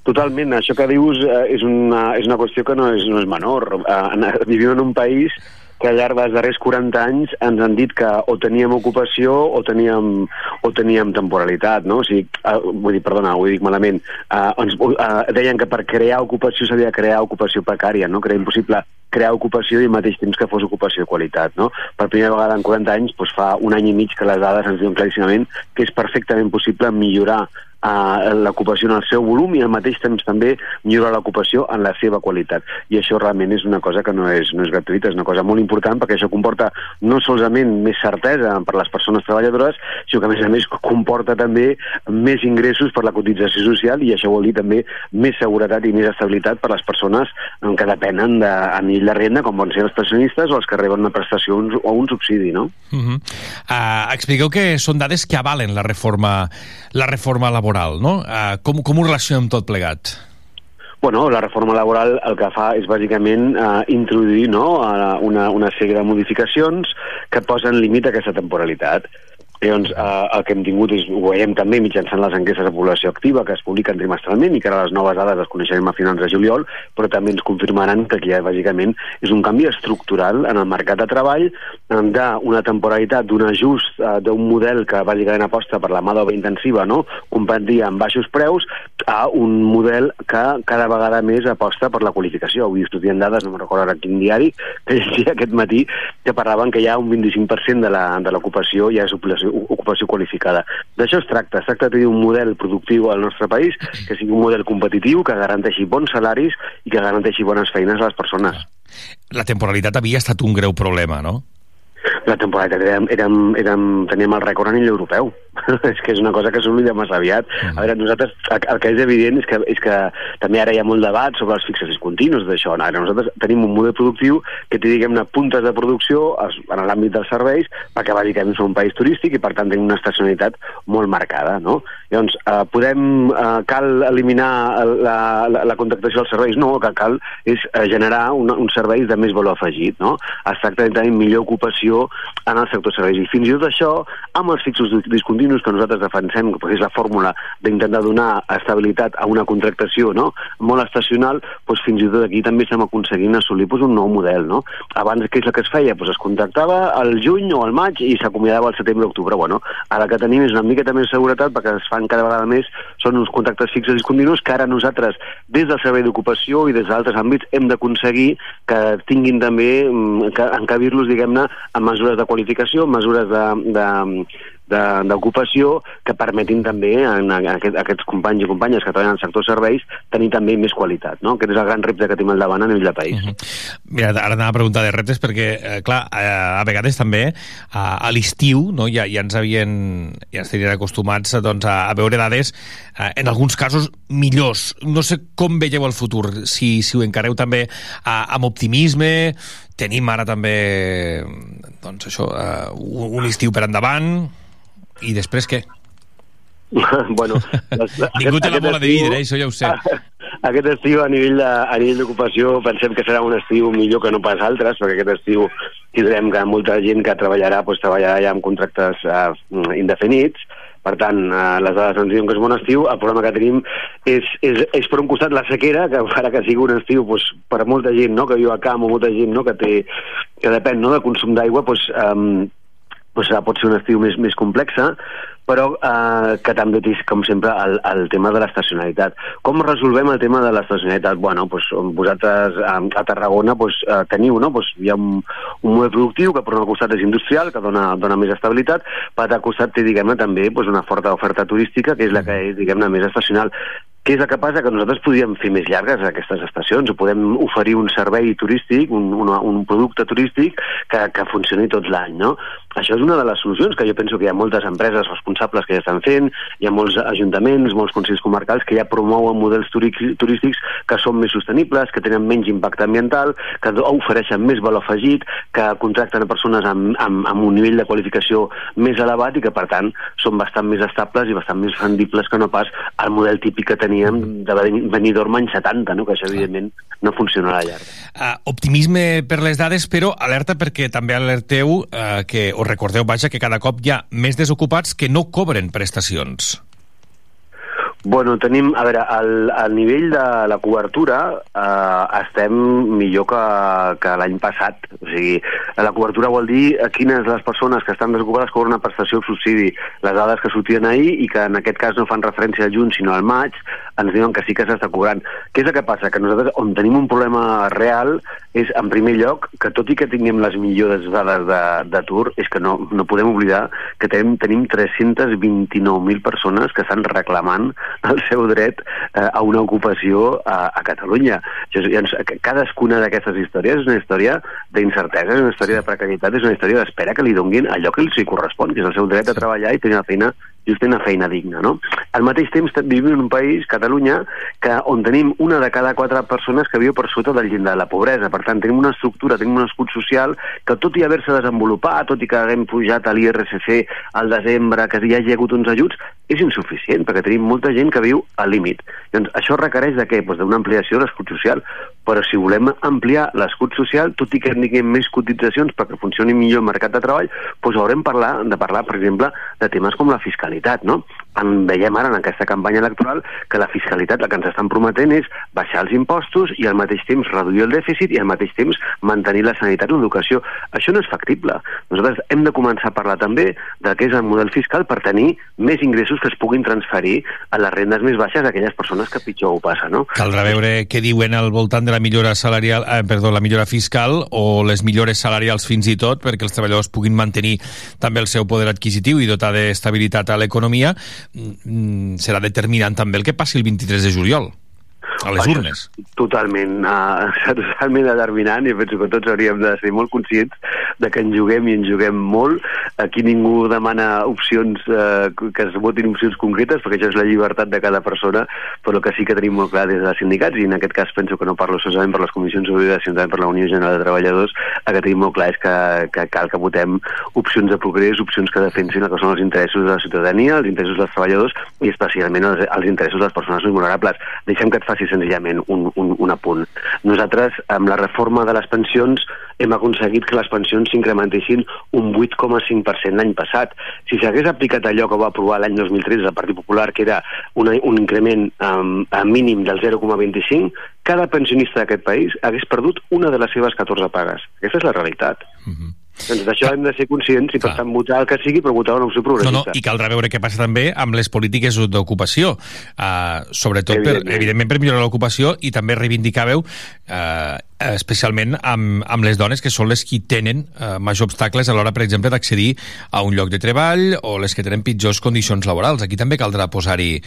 Totalment, això que dius eh, és, una, és una qüestió que no és, no és menor. Eh, en- vivim en un país que al llarg dels darrers 40 anys ens han dit que o teníem ocupació o teníem, o teníem temporalitat, no? O sigui, eh, vull dir, perdona, ho dic malament, eh, ens, eh, deien que per crear ocupació s'havia de crear ocupació precària, no? Que era impossible crear ocupació i al mateix temps que fos ocupació de qualitat, no? Per primera vegada en 40 anys, doncs fa un any i mig que les dades ens diuen claríssimament que és perfectament possible millorar l'ocupació en el seu volum i al mateix temps també millorar l'ocupació en la seva qualitat. I això realment és una cosa que no és, no és gratuïta, és una cosa molt important perquè això comporta no solament més certesa per les persones treballadores, sinó que a més a més comporta també més ingressos per la cotització social i això vol dir també més seguretat i més estabilitat per les persones eh, que depenen de, a nivell de renda, com poden ser els pensionistes o els que reben una prestació o un, subsidi, no? Uh -huh. uh, expliqueu que són dades que avalen la reforma, la reforma laboral, no? Uh, com, com ho relacionem tot plegat? Bueno, la reforma laboral el que fa és bàsicament eh, introduir no, eh, una, una sèrie de modificacions que posen límit a aquesta temporalitat. Llavors, eh, el que hem tingut és, ho veiem també mitjançant les enquestes de població activa que es publiquen trimestralment i que ara les noves dades les coneixerem a finals de juliol, però també ens confirmaran que aquí bàsicament és un canvi estructural en el mercat de treball d'una temporalitat, d'un ajust eh, d'un model que bàsicament aposta per la mà d'obra intensiva, no? competir amb baixos preus, a un model que cada vegada més aposta per la qualificació. Avui estudien dades, no me'n recordo ara quin diari, que llegia aquest matí, que parlaven que hi ha un 25% de la- de l'ocupació ja és ocupació, ocupació qualificada. D'això es tracta, es tracta de tenir un model productiu al nostre país que sigui un model competitiu, que garanteixi bons salaris i que garanteixi bones feines a les persones. La temporalitat havia estat un greu problema, no? La temporalitat érem, érem, érem, teníem el rècord a nivell europeu. és que és una cosa que s'oblida massa aviat. A veure, nosaltres, el, el que és evident és que, és que també ara hi ha molt debat sobre els fixes discontinus d'això. Ara nosaltres tenim un model productiu que té, diguem-ne, puntes de producció en l'àmbit dels serveis, perquè bàsicament som un país turístic i per tant tenim una estacionalitat molt marcada, no? Llavors, eh, podem, eh, cal eliminar el- la, la, la contractació dels serveis? No, el que cal és eh, generar un, uns serveis de més valor afegit, no? Es tracta de tenir millor ocupació en el sector serveis. I fins i tot això, amb els fixos discontinus que nosaltres defensem, que és la fórmula d'intentar donar estabilitat a una contractació no? molt estacional, doncs fins i tot aquí també estem aconseguint assolir doncs, un nou model. No? Abans, què és el que es feia? Doncs es contractava al juny o al maig i s'acomiadava al setembre o octubre. Bueno, ara que tenim és una miqueta més seguretat perquè es fan cada vegada més, són uns contractes fixos discontinus que ara nosaltres, des del servei d'ocupació i des d'altres àmbits, hem d'aconseguir que tinguin també, mm, que encabir-los, diguem-ne, amb mesures de qualificació, mesures d'ocupació que permetin també en aquest, aquests companys i companyes que treballen en el sector serveis tenir també més qualitat, no? Aquest és el gran repte que tenim al davant a nivell de país. Mira, ara anava a preguntar de reptes perquè, eh, clar, eh, a vegades també a, a l'estiu no, ja, ja ens havien ja ens tenien acostumats doncs, a, a veure dades eh, en alguns casos millors. No sé com veieu el futur, si, si ho encareu també a, amb optimisme, tenim ara també doncs això, eh, un, estiu per endavant i després què? bueno, les, Ningú té la bola de vidre, eh, això ja ho sé. Aquest estiu a nivell de- a nivell d'ocupació pensem que serà un estiu millor que no pas altres, perquè aquest estiu tindrem que molta gent que treballarà doncs, treballarà ja amb contractes eh, indefinits, per tant, eh, les dades ens diuen que és bon estiu, el problema que tenim és, és, és per un costat la sequera, que farà que sigui un estiu doncs, per molta gent no, que viu a camp o molta gent no, que, té, que depèn no, del consum d'aigua, doncs, um, doncs, pot ser un estiu més, més complexa, però eh, que també té, com sempre, el, el tema de l'estacionalitat. Com resolvem el tema de l'estacionalitat? Bueno, doncs, vosaltres a, a Tarragona doncs, eh, teniu, no? Doncs, hi ha un, un model productiu que per un costat és industrial, que dona, dona més estabilitat, per altre costat té, diguem-ne, també doncs, una forta oferta turística, que és la que és, diguem-ne, més estacional. Què és el que passa? Que nosaltres podríem fer més llargues aquestes estacions, o podem oferir un servei turístic, un, un, un producte turístic que, que funcioni tot l'any, no? Això és una de les solucions que jo penso que hi ha moltes empreses responsables que ja estan fent, hi ha molts ajuntaments, molts consells comarcals que ja promouen models turí- turístics que són més sostenibles, que tenen menys impacte ambiental, que ofereixen més valor afegit, que contracten a persones amb, amb, amb un nivell de qualificació més elevat i que, per tant, són bastant més estables i bastant més rendibles que no pas el model típic que teníem de Benidorm any 70, no? que això, evidentment, no funciona a la llarga. Uh, optimisme per les dades, però alerta perquè també alerteu uh, que, recordeu, vaja, que cada cop hi ha més desocupats que no cobren prestacions. Bueno, tenim, a veure, al, al nivell de la cobertura eh, estem millor que, que l'any passat. O sigui, la cobertura vol dir a quines les persones que estan desocupades cobren una prestació o subsidi. Les dades que sortien ahir i que en aquest cas no fan referència al juny sinó al maig, ens diuen que sí que s'està cobrant. Què és el que passa? Que nosaltres on tenim un problema real és, en primer lloc, que tot i que tinguem les millors dades de- d'atur, és que no, no podem oblidar que tenim, tenim 329.000 persones que estan reclamant el seu dret eh, a una ocupació a, a Catalunya. Llavors, cadascuna d'aquestes històries és una història d'incertesa, és una història de precarietat, és una història d'espera que li donguin allò que els hi correspon, que és el seu dret a treballar i tenir una feina just una feina digna, no? Al mateix temps te- vivim en un país, Catalunya, que on tenim una de cada quatre persones que viu per sota del llindar de la pobresa. Per tant, tenim una estructura, tenim un escut social que tot i haver-se desenvolupat, tot i que haguem pujat a l'IRCC al desembre, que hi hagi hagut uns ajuts, és insuficient, perquè tenim molta gent que viu al límit. Doncs això requereix de què? Pues d'una ampliació de l'escut social. Però si volem ampliar l'escut social, tot i que tinguem més cotitzacions perquè funcioni millor el mercat de treball, doncs haurem parlar, de parlar, per exemple, de temes com la fiscalitat, no? En veiem ara en aquesta campanya electoral que la fiscalitat el que ens estan prometent és baixar els impostos i al mateix temps reduir el dèficit i al mateix temps mantenir la sanitat i l'educació. Això no és factible. Nosaltres hem de començar a parlar també de què és el model fiscal per tenir més ingressos que es puguin transferir a les rendes més baixes d'aquelles persones que pitjor ho passa, no? Caldrà veure què diuen al voltant de la millora salarial, eh, perdó, la millora fiscal o les millores salarials fins i tot perquè els treballadors puguin mantenir també el seu poder adquisitiu i dotar d'estabilitat a l'economia. Mm, serà determinant també el que passi el 23 de juliol a les urnes. Totalment, uh, totalment determinant i penso que tots hauríem de ser molt conscients de que en juguem i en juguem molt. Aquí ningú demana opcions, uh, que es votin opcions concretes, perquè això és la llibertat de cada persona, però el que sí que tenim molt clar des dels sindicats, i en aquest cas penso que no parlo solament per les comissions obreres, sinó també per la Unió General de Treballadors, el que tenim molt clar és que, que cal que votem opcions de progrés, opcions que defensin el que són els interessos de la ciutadania, els interessos dels treballadors i especialment els, els interessos de les persones vulnerables. Deixem que et faci senzillament un, un, un apunt. Nosaltres, amb la reforma de les pensions, hem aconseguit que les pensions s'incrementessin un 8,5% l'any passat. Si s'hagués aplicat allò que va aprovar l'any 2013 el Partit Popular, que era una, un increment um, a mínim del 0,25, cada pensionista d'aquest país hagués perdut una de les seves 14 pagues. Aquesta és la realitat. Doncs d'això hem de ser conscients i per tant votar el que sigui, però votar una opció No, progressista. no, i caldrà veure què passa també amb les polítiques d'ocupació, uh, sobretot, per, Evidentment. evidentment, per millorar l'ocupació i també reivindicàveu uh, especialment amb, amb les dones que són les qui tenen uh, major obstacles a l'hora, per exemple, d'accedir a un lloc de treball o les que tenen pitjors condicions laborals. Aquí també caldrà posar-hi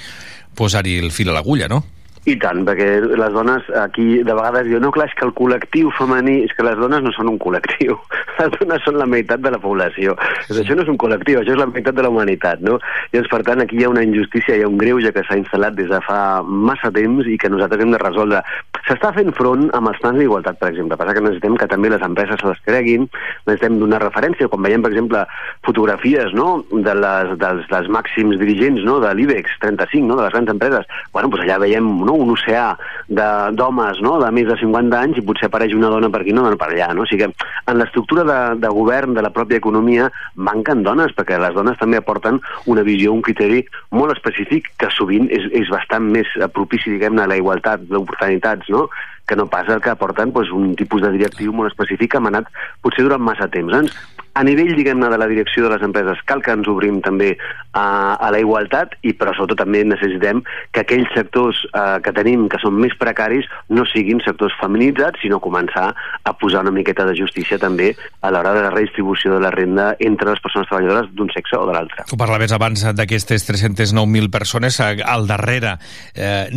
posar el fil a l'agulla, no? I tant, perquè les dones aquí de vegades diuen, no, clar, és que el col·lectiu femení, és que les dones no són un col·lectiu, les dones són la meitat de la població. Sí. Això no és un col·lectiu, això és la meitat de la humanitat, no? Llavors, per tant, aquí hi ha una injustícia, hi ha un greuge que s'ha instal·lat des de fa massa temps i que nosaltres hem de resoldre. S'està fent front amb els plans d'igualtat, per exemple. Passa que necessitem que també les empreses se les creguin, necessitem donar referència, quan veiem, per exemple, fotografies no? de les, dels, dels màxims dirigents no? de l'IBEX 35, no? de les grans empreses, bueno, doncs allà veiem no? Un oceà d'homes no? de més de 50 anys i potser apareix una dona per aquí, una dona per allà. No? O sigui que en l'estructura de, de govern de la pròpia economia manquen dones, perquè les dones també aporten una visió, un criteri molt específic que sovint és, és bastant més propici, diguem-ne, a la igualtat d'oportunitats, no? Que no pas el que aporten doncs, un tipus de directiu molt específic que hem anat potser durant massa temps. Doncs, a nivell, diguem-ne, de la direcció de les empreses, cal que ens obrim també a, a la igualtat i, però sobretot també necessitem que aquells sectors eh, que tenim que són més precaris no siguin sectors feminitzats, sinó començar a posar una miqueta de justícia també a l'hora de la redistribució de la renda entre les persones treballadores d'un sexe o de l'altre. Tu parlaves abans d'aquestes 309.000 persones. Al darrere eh,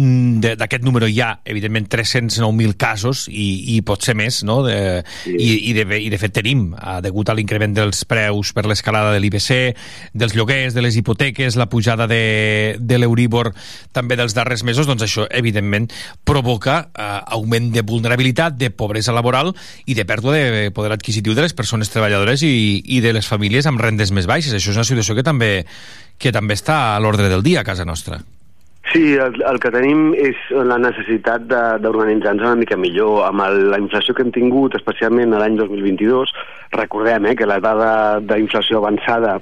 d'aquest número hi ha, evidentment, 309.000 9.000 casos i, i potser més, no? De, Sí. i, i, de, I de fet tenim, eh, degut a l'increment dels preus per l'escalada de l'IBC, dels lloguers, de les hipoteques, la pujada de, de l'Euríbor també dels darrers mesos, doncs això, evidentment, provoca eh, augment de vulnerabilitat, de pobresa laboral i de pèrdua de poder adquisitiu de les persones treballadores i, i de les famílies amb rendes més baixes. Això és una situació que també, que també està a l'ordre del dia a casa nostra. Sí, el, el que tenim és la necessitat d'organitzar-nos una mica millor. Amb el, la inflació que hem tingut, especialment l'any 2022, recordem eh, que la dada d'inflació avançada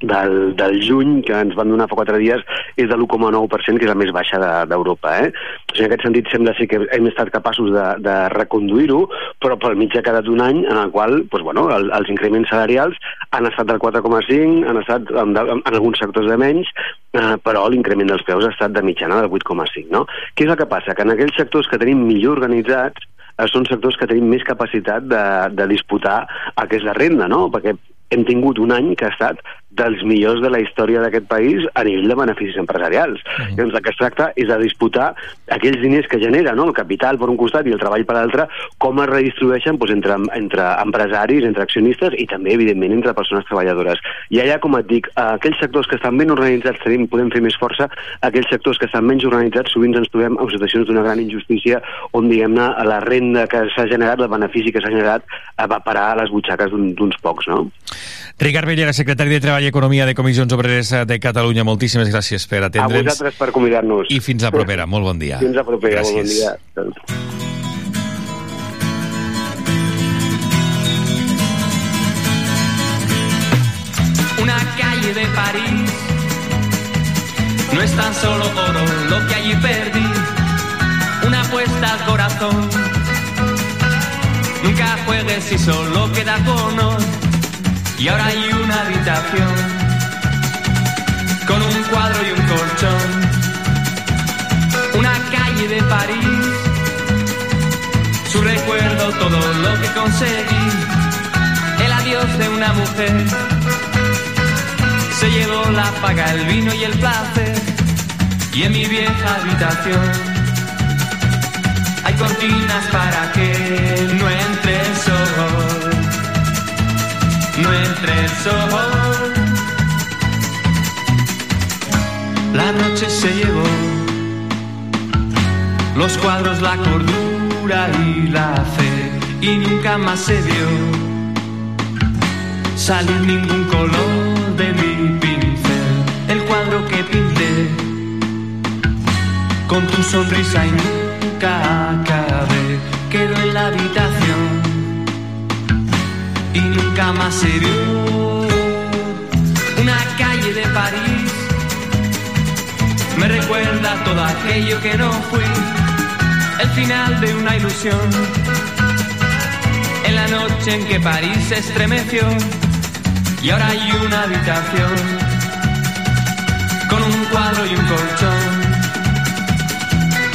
del, del juny, que ens van donar fa quatre dies, és de l'1,9%, que és la més baixa de- d'Europa. Eh? O sigui, en aquest sentit sembla ser que hem estat capaços de, de reconduir-ho, però pel mig ha quedat un any en el qual doncs, bueno, el, els increments salarials han estat del 4,5, han estat en, en, en alguns sectors de menys, eh, però l'increment dels preus ha estat de mitjana del 8,5. No? Què és el que passa? Que en aquells sectors que tenim millor organitzats eh, són sectors que tenim més capacitat de, de disputar el que és la renda, no? perquè hem tingut un any que ha estat dels millors de la història d'aquest país a nivell de beneficis empresarials. Mm. Llavors, el que es tracta és de disputar aquells diners que genera, no? el capital per un costat i el treball per l'altre, com es redistribueixen doncs, entre, entre empresaris, entre accionistes i també, evidentment, entre persones treballadores. I allà, com et dic, a aquells sectors que estan ben organitzats tenim, podem fer més força, aquells sectors que estan menys organitzats sovint ens trobem en situacions d'una gran injustícia on, diguem-ne, la renda que s'ha generat, el benefici que s'ha generat, eh, va parar a les butxaques d'un- d'uns pocs, no? Ricard Bellera, secretari de Treball i Economia de Comissions Obreres de Catalunya, moltíssimes gràcies per A atendre'ns. vosaltres per convidar-nos. I fins la propera. Molt bon dia. Fins la propera, molt bon Gràcies. dia. Una calle de París no es tan solo oro lo que allí perdí. Una apuesta al corazón. Nunca juegues si solo queda honor. Y ahora hay una habitación con un cuadro y un colchón. Una calle de París. Su recuerdo, todo lo que conseguí. El adiós de una mujer se llevó la paga, el vino y el placer. Y en mi vieja habitación hay cortinas para que no Entre el. La noche se llevó los cuadros, la cordura y la fe. Y nunca más se vio salir ningún color de mi pincel. El cuadro que pinté con tu sonrisa y nunca acabé. Quedó en la habitación más se. Una calle de París me recuerda todo aquello que no fui. El final de una ilusión. En la noche en que París se estremeció y ahora hay una habitación con un cuadro y un colchón.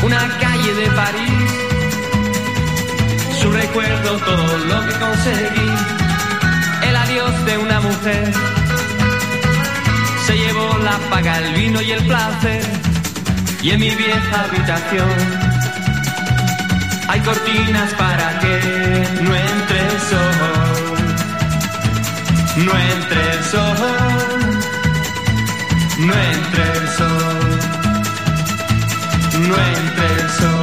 Una calle de París, su recuerdo, todo lo que conseguí. De una mujer se llevó la paga, el vino y el placer. Y en mi vieja habitación hay cortinas para que no entre el sol no entre el sol, no entre el sol, no entre el sol.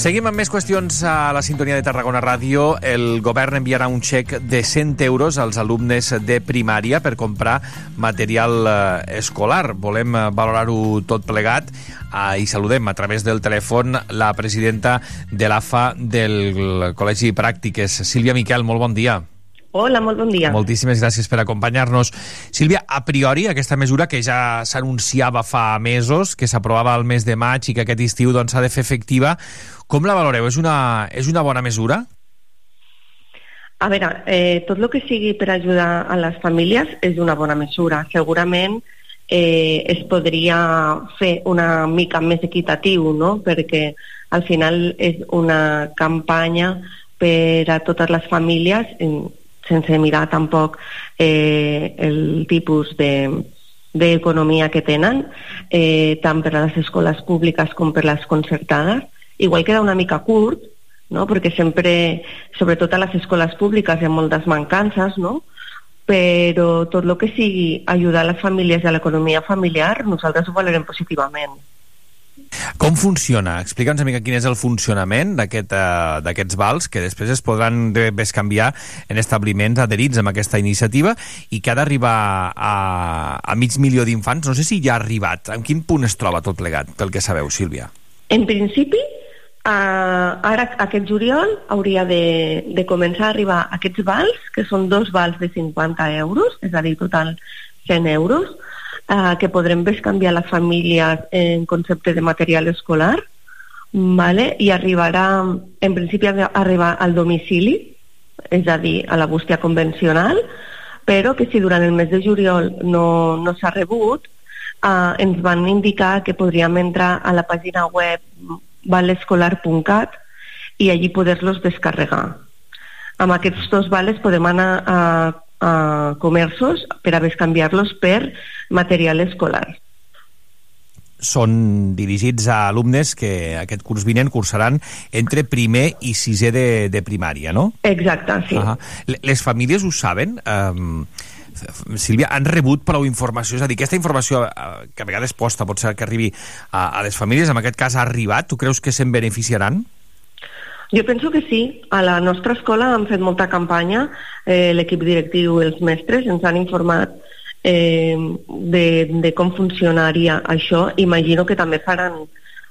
Seguim amb més qüestions a la sintonia de Tarragona Ràdio. El govern enviarà un xec de 100 euros als alumnes de primària per comprar material eh, escolar. Volem eh, valorar-ho tot plegat eh, i saludem a través del telèfon la presidenta de l'AFA del Col·legi Pràctiques, Sílvia Miquel. Molt bon dia. Hola, molt bon dia. Moltíssimes gràcies per acompanyar-nos. Sílvia, a priori, aquesta mesura que ja s'anunciava fa mesos, que s'aprovava al mes de maig i que aquest estiu doncs, s'ha doncs, de fer efectiva, com la valoreu? És una, és una bona mesura? A veure, eh, tot el que sigui per ajudar a les famílies és una bona mesura. Segurament eh, es podria fer una mica més equitatiu, no? perquè al final és una campanya per a totes les famílies sense mirar tampoc eh, el tipus de d'economia que tenen, eh, tant per a les escoles públiques com per les concertades. Igual queda una mica curt, no? perquè sempre, sobretot a les escoles públiques, hi ha moltes mancances, no? però tot el que sigui ajudar les famílies i a l'economia familiar, nosaltres ho valorem positivament. Com funciona? Explica'ns una mica quin és el funcionament uh, d'aquests vals que després es podran bescanviar en establiments adherits amb aquesta iniciativa i que ha d'arribar a, a mig milió d'infants. No sé si ja ha arribat. En quin punt es troba tot plegat, pel que sabeu, Sílvia? En principi, uh, ara aquest juliol hauria de, de començar a arribar aquests vals, que són dos vals de 50 euros, és a dir, total 100 euros, eh, que podrem bescanviar les famílies en concepte de material escolar vale? i arribarà, en principi arribar al domicili, és a dir, a la bústia convencional, però que si durant el mes de juliol no, no s'ha rebut, eh, ens van indicar que podríem entrar a la pàgina web valescolar.cat i allí poder-los descarregar. Amb aquests dos vales podem anar a a comerços per a bescanviar-los per material escolar. Són dirigits a alumnes que aquest curs vinent cursaran entre primer i sisè de, de primària, no? Exacte, sí. Uh -huh. Les famílies ho saben? Um, Sílvia, han rebut prou informació? És a dir, aquesta informació uh, que a vegades posta pot ser que arribi a, a les famílies, en aquest cas ha arribat, tu creus que se'n beneficiaran? Jo penso que sí. A la nostra escola han fet molta campanya, eh, l'equip directiu i els mestres ens han informat eh, de, de com funcionaria això. Imagino que també faran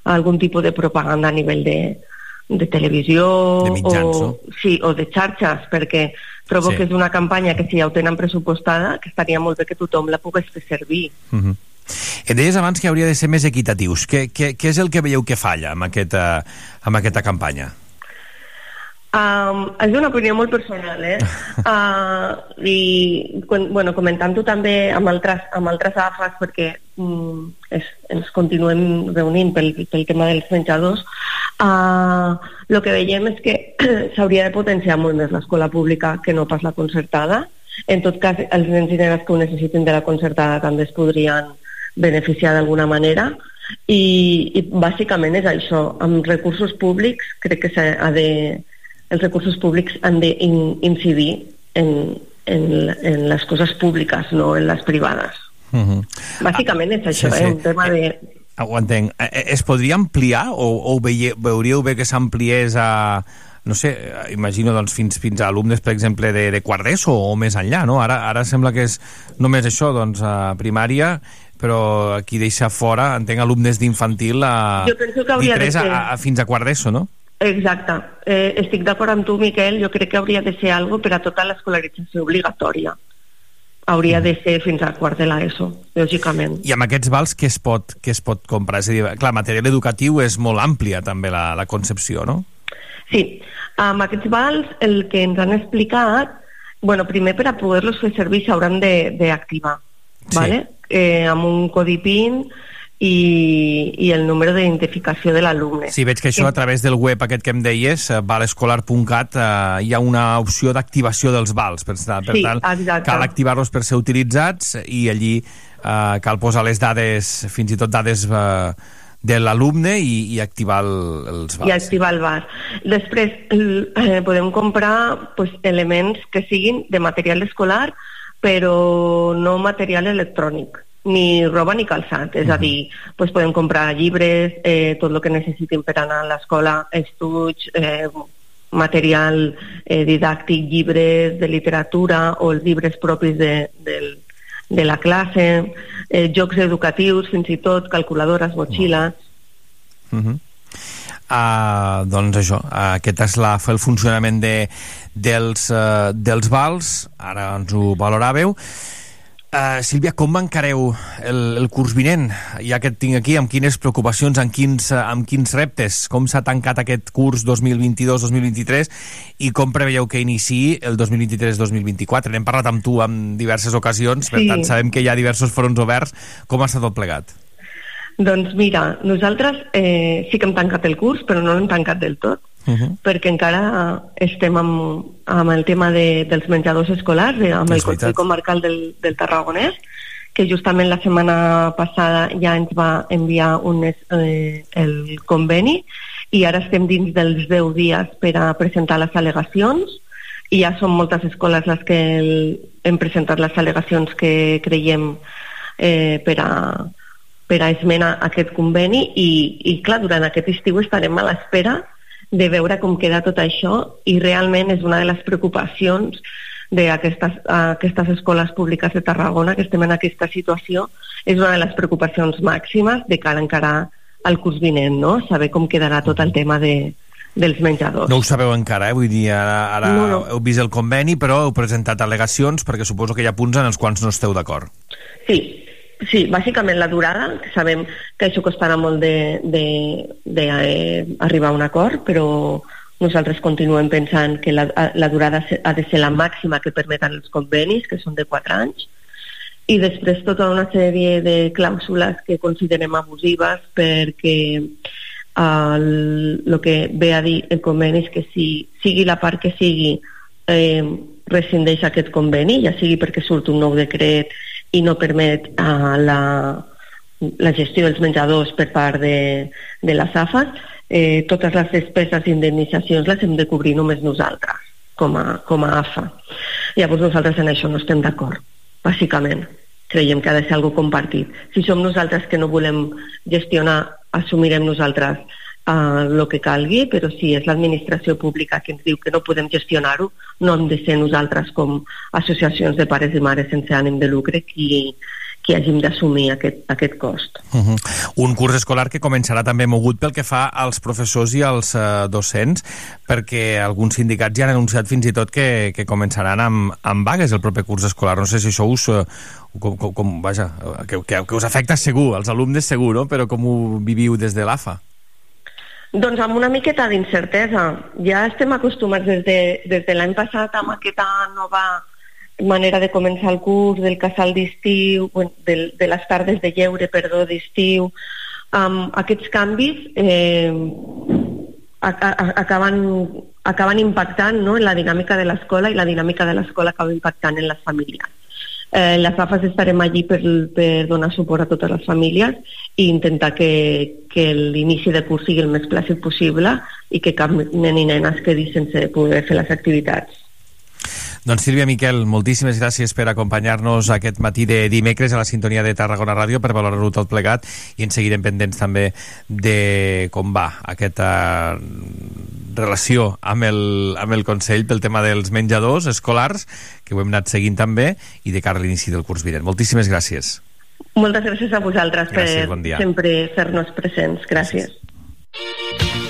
algun tipus de propaganda a nivell de, de televisió de mitjans, o, no? sí, o de xarxes, perquè trobo Sí. que és una campanya que si ja ho tenen pressupostada, que estaria molt bé que tothom la pogués fer servir. Uh -huh. Et deies abans que hauria de ser més equitatius. Què, què, què és el que veieu que falla amb aquesta, amb aquesta campanya? Um, és una opinió molt personal, eh? Uh, I, quan, bueno, comentant-ho també amb altres, amb altres AFAs, perquè um, es, ens continuem reunint pel, pel tema dels menjadors, uh, el que veiem és que s'hauria de potenciar molt més l'escola pública que no pas la concertada. En tot cas, els nens i nenes que ho necessiten de la concertada també es podrien beneficiar d'alguna manera i, i bàsicament és això. Amb recursos públics crec que s'ha de els recursos públics han d'incidir en, en, en les coses públiques, no en les privades. Uh -huh. Bàsicament és això, sí, sí. eh? un tema de... Ho entenc. Eh, eh, Es podria ampliar o, o ho veuríeu bé que s'ampliés a no sé, eh, imagino doncs, fins, fins a alumnes, per exemple, de, de quart d'ESO o més enllà, no? Ara, ara sembla que és només això, doncs, a primària, però aquí deixa fora, entenc, alumnes d'infantil a, Jo penso que hauria de ser- a, a, fins a quart d'ESO, no? Exacte. Eh, estic d'acord amb tu, Miquel. Jo crec que hauria de ser algo per a tota l'escolarització obligatòria. Hauria de ser fins a quart de l'ESO, lògicament. I amb aquests vals què es pot, què es pot comprar? És a dir, clar, material educatiu és molt àmplia també la, la concepció, no? Sí, amb aquests vals el que ens han explicat, bueno, primer per a poder-los fer servir s'hauran de- d'activar, Sí. ¿vale? eh, amb un codi PIN i, i el número d'identificació de l'alumne. Sí, veig que això a través del web aquest que em deies, eh, valescolar.cat, eh, hi ha una opció d'activació dels vals. Per, per Sí, tant, exacte. cal activar-los per ser utilitzats i allí eh, cal posar les dades, fins i tot dades eh, de l'alumne i, i activar el, els i vals. activar el bar. Després eh, podem comprar pues, elements que siguin de material escolar però no material electrònic. Ni roba ni calçat, és a dir, doncs podem comprar llibres, eh, tot el que necessitin per anar a l'escola, estuig, eh, material eh, didàctic, llibres de literatura o els llibres propis de, del, de la classe, eh, jocs educatius, fins i tot calculadores, motxilles... Uh -huh. uh, doncs això, uh, aquest és la, el funcionament de, dels, uh, dels vals, ara ens ho valoràveu. Uh, Sílvia, com encareu el, el curs vinent? Ja que et tinc aquí, amb quines preocupacions, amb quins, uh, amb quins reptes? Com s'ha tancat aquest curs 2022-2023 i com preveieu que iniciï el 2023-2024? N'hem parlat amb tu en diverses ocasions, per Sí. tant sabem que hi ha diversos fronts oberts. Com ha estat tot plegat? Doncs mira, nosaltres eh, sí que hem tancat el curs, però no l'hem tancat del tot, Uh -huh. perquè encara estem amb, amb el tema de, dels menjadors escolars, eh, amb el Consell. Comarcal del, del Tarragonès, que justament la setmana passada ja ens va enviar un, eh, el conveni i ara estem dins dels 10 dies per a presentar les al·legacions i ja són moltes escoles les que el, hem presentat les al·legacions que creiem eh, per a per a esmenar aquest conveni i, i clar, durant aquest estiu estarem a l'espera de veure com queda tot això i realment és una de les preocupacions d'aquestes aquestes escoles públiques de Tarragona que estem en aquesta situació és una de les preocupacions màximes de cara encara al curs vinent, no? Saber com quedarà tot el tema de, dels menjadors. No ho sabeu encara, eh? vull dir, ara, ara No, no. heu vist el conveni, però heu presentat al·legacions perquè suposo que hi ha punts en els quals no esteu d'acord. Sí, sí, bàsicament la durada, sabem que això costarà molt de eh, a un acord, però nosaltres continuem pensant que la, la durada ha de ser la màxima que permeten els convenis, que són de 4 anys, i després tota una sèrie de clàusules que considerem abusives perquè el, el que ve a dir el conveni és que si sigui la part que sigui eh, rescindeix aquest conveni, ja sigui perquè surt un nou decret i no permet eh, la, la gestió dels menjadors per part de, de les AFAS, eh, totes les despeses i indemnitzacions les hem de cobrir només nosaltres, com a, com a AFA. Llavors nosaltres en això no estem d'acord, bàsicament. Creiem que ha de ser algo compartit. Si som nosaltres que no volem gestionar, assumirem nosaltres el que calgui, però si és l'administració pública que ens diu que no podem gestionar-ho, no hem de ser nosaltres com associacions de pares i mares sense ànim de lucre qui, qui hàgim d'assumir aquest, aquest cost. Uh -huh. Un curs escolar que començarà també mogut pel que fa als professors i als uh, docents, perquè alguns sindicats ja han anunciat fins i tot que, que començaran amb, amb vagues el proper curs escolar. No sé si això us... Uh, com, com, com, vaja, que, que, que us afecta segur, als alumnes segur, no? però com ho viviu des de l'AFA? Doncs amb una miqueta d'incertesa. Ja estem acostumats des de, des de l'any passat amb aquesta nova manera de començar el curs, del casal d'estiu, del, de les tardes de lleure, perdó, d'estiu. Um, aquests canvis eh, a, a, acaben, acaben impactant no, en la dinàmica de l'escola i la dinàmica de l'escola acaba impactant en les famílies. Eh, les AFAS estarem allí per, per donar suport a totes les famílies i intentar que, que l'inici de curs sigui el més plàcid possible i que cap nen i nena es quedi sense poder fer les activitats. Doncs Sílvia Miquel, moltíssimes gràcies per acompanyar-nos aquest matí de dimecres a la sintonia de Tarragona Ràdio per valorar-ho tot plegat i en seguirem pendents també de com va aquesta relació amb el, amb el Consell pel tema dels menjadors escolars, que ho hem anat seguint també, i de cara a l'inici del curs vinent. Moltíssimes gràcies. Moltes gràcies a vosaltres Gràcies, per bon dia. sempre fer-nos presents. Gràcies. Well,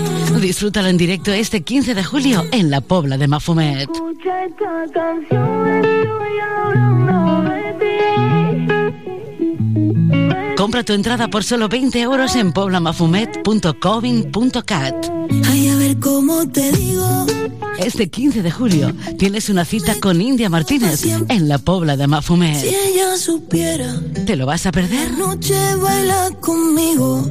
Disfrútalo en directo este 15 de julio en la Pobla de Mafumet. Escucha esta canción, estoy hablando de ti. Compra tu entrada por solo 20 euros en poblamafumet.covin.cat. Ay, a ver cómo te digo. Este 15 de julio tienes una cita con India Martínez en la Pobla de Si Mafumet. ella supiera, ¿Te lo vas a perder? noche baila conmigo.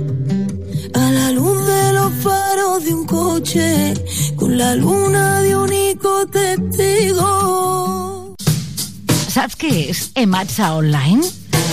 A la luz de los faros de un coche, con la luna de único testigo. Saps què és Ematsa Online?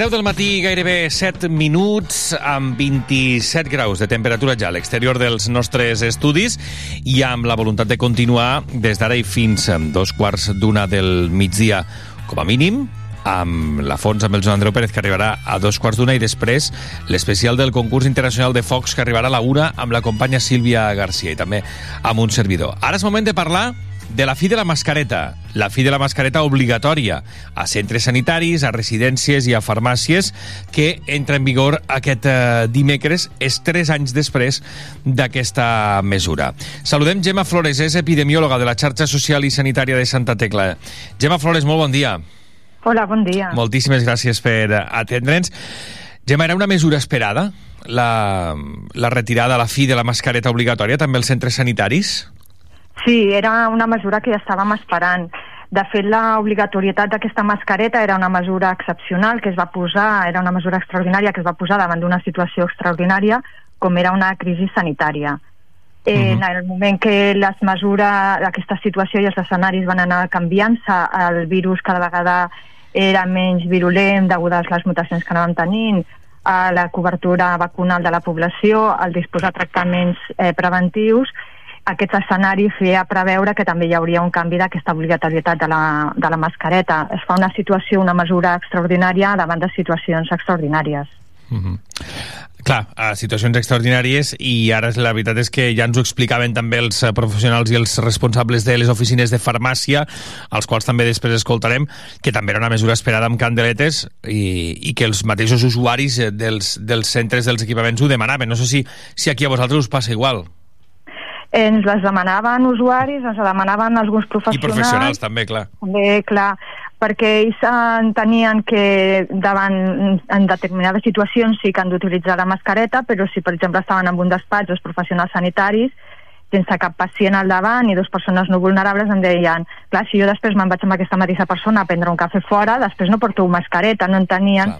10 del matí, gairebé 7 minuts, amb 27 graus de temperatura ja a l'exterior dels nostres estudis i amb la voluntat de continuar des d'ara i fins a dos quarts d'una del migdia, com a mínim, amb la Fons amb el Joan Andreu Pérez, que arribarà a dos quarts d'una, i després l'especial del concurs internacional de Focs, que arribarà a la una amb la companya Sílvia Garcia i també amb un servidor. Ara és moment de parlar de la fi de la mascareta, la fi de la mascareta obligatòria a centres sanitaris, a residències i a farmàcies que entra en vigor aquest eh, dimecres, és tres anys després d'aquesta mesura. Saludem Gemma Flores, és epidemiòloga de la xarxa social i sanitària de Santa Tecla. Gemma Flores, molt bon dia. Hola, bon dia. Moltíssimes gràcies per atendre'ns. Gemma, era una mesura esperada, la, la retirada, la fi de la mascareta obligatòria, també als centres sanitaris? Sí, era una mesura que ja estàvem esperant. De fet, l'obligatorietat d'aquesta mascareta era una mesura excepcional que es va posar, era una mesura extraordinària que es va posar davant d'una situació extraordinària com era una crisi sanitària. Eh, En el moment que les mesures, aquesta situació i els escenaris van anar canviant-se, el virus cada vegada era menys virulent degut a les mutacions que anàvem tenint, a la cobertura vacunal de la població, al disposar tractaments eh, preventius, aquest escenari feia preveure que també hi hauria un canvi d'aquesta obligatorietat de la, de la mascareta. Es fa una situació, una mesura extraordinària davant de situacions extraordinàries. Mhm. Clar, a situacions extraordinàries i ara la veritat és que ja ens ho explicaven també els eh, professionals i els responsables de les oficines de farmàcia, als quals també després escoltarem, que també era una mesura esperada amb candeletes i, i que els mateixos usuaris eh, dels, dels centres dels equipaments ho demanaven. No sé si, si aquí a vosaltres us passa igual. Ens les demanaven usuaris, ens la demanaven alguns I professionals. professionals també, clar. També, clar, perquè ells entenien que davant en determinades situacions sí que han d'utilitzar la mascareta, però si, per exemple, estaven en un despatx els professionals sanitaris, sense cap pacient al davant i dues persones no vulnerables em deien clar, si jo després me'n vaig amb aquesta mateixa persona a prendre un cafè fora, després no porto mascareta, no entenien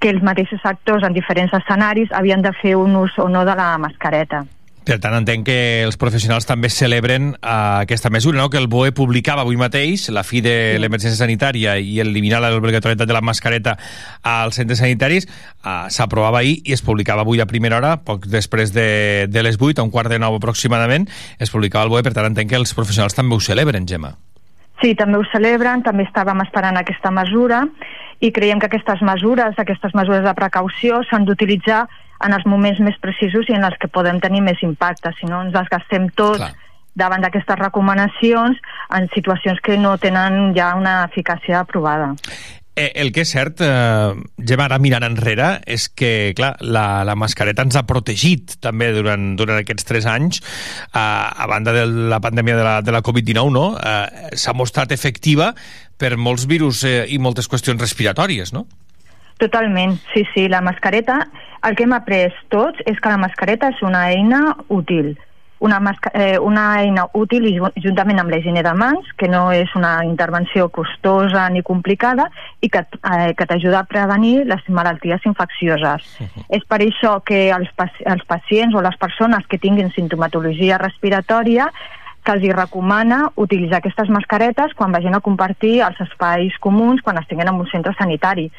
que els mateixos actors en diferents escenaris havien de fer un ús o no de la mascareta. Per tant, entenc que els professionals també celebren uh, aquesta mesura, no? que el BOE publicava avui mateix la fi de l'emergència sanitària i eliminar l'obligatorietat de la mascareta als centres sanitaris, uh, s'aprovava ahir i es publicava avui a primera hora, poc després de, de les 8, a un quart de nou aproximadament, es publicava el BOE, per tant entenc que els professionals també ho celebren, Gemma. Sí, també ho celebren, també estàvem esperant aquesta mesura i creiem que aquestes mesures, aquestes mesures de precaució s'han d'utilitzar en els moments més precisos i en els que podem tenir més impacte, si no ens desgastem tots Clar. davant d'aquestes recomanacions en situacions que no tenen ja una eficàcia aprovada. Eh, el que és cert, eh, Gemma, ara mirant enrere, és que, clar, la, la mascareta ens ha protegit també durant, durant aquests tres anys, eh, a banda de la pandèmia de la, de la Covid-19, no? Eh, S'ha mostrat efectiva per molts virus eh, i moltes qüestions respiratòries, no? Totalment, sí, sí, la mascareta, el que hem après tots és que la mascareta és una eina útil, una, masca, eh, una eina útil i ju- juntament amb la higiene de mans, que no és una intervenció costosa ni complicada i que, eh, que t'ajuda a prevenir les malalties infeccioses. És per això que els, paci- els pacients o les persones que tinguin sintomatologia respiratòria se'ls recomana utilitzar aquestes mascaretes quan vagin a compartir els espais comuns quan estiguin en un centre sanitari.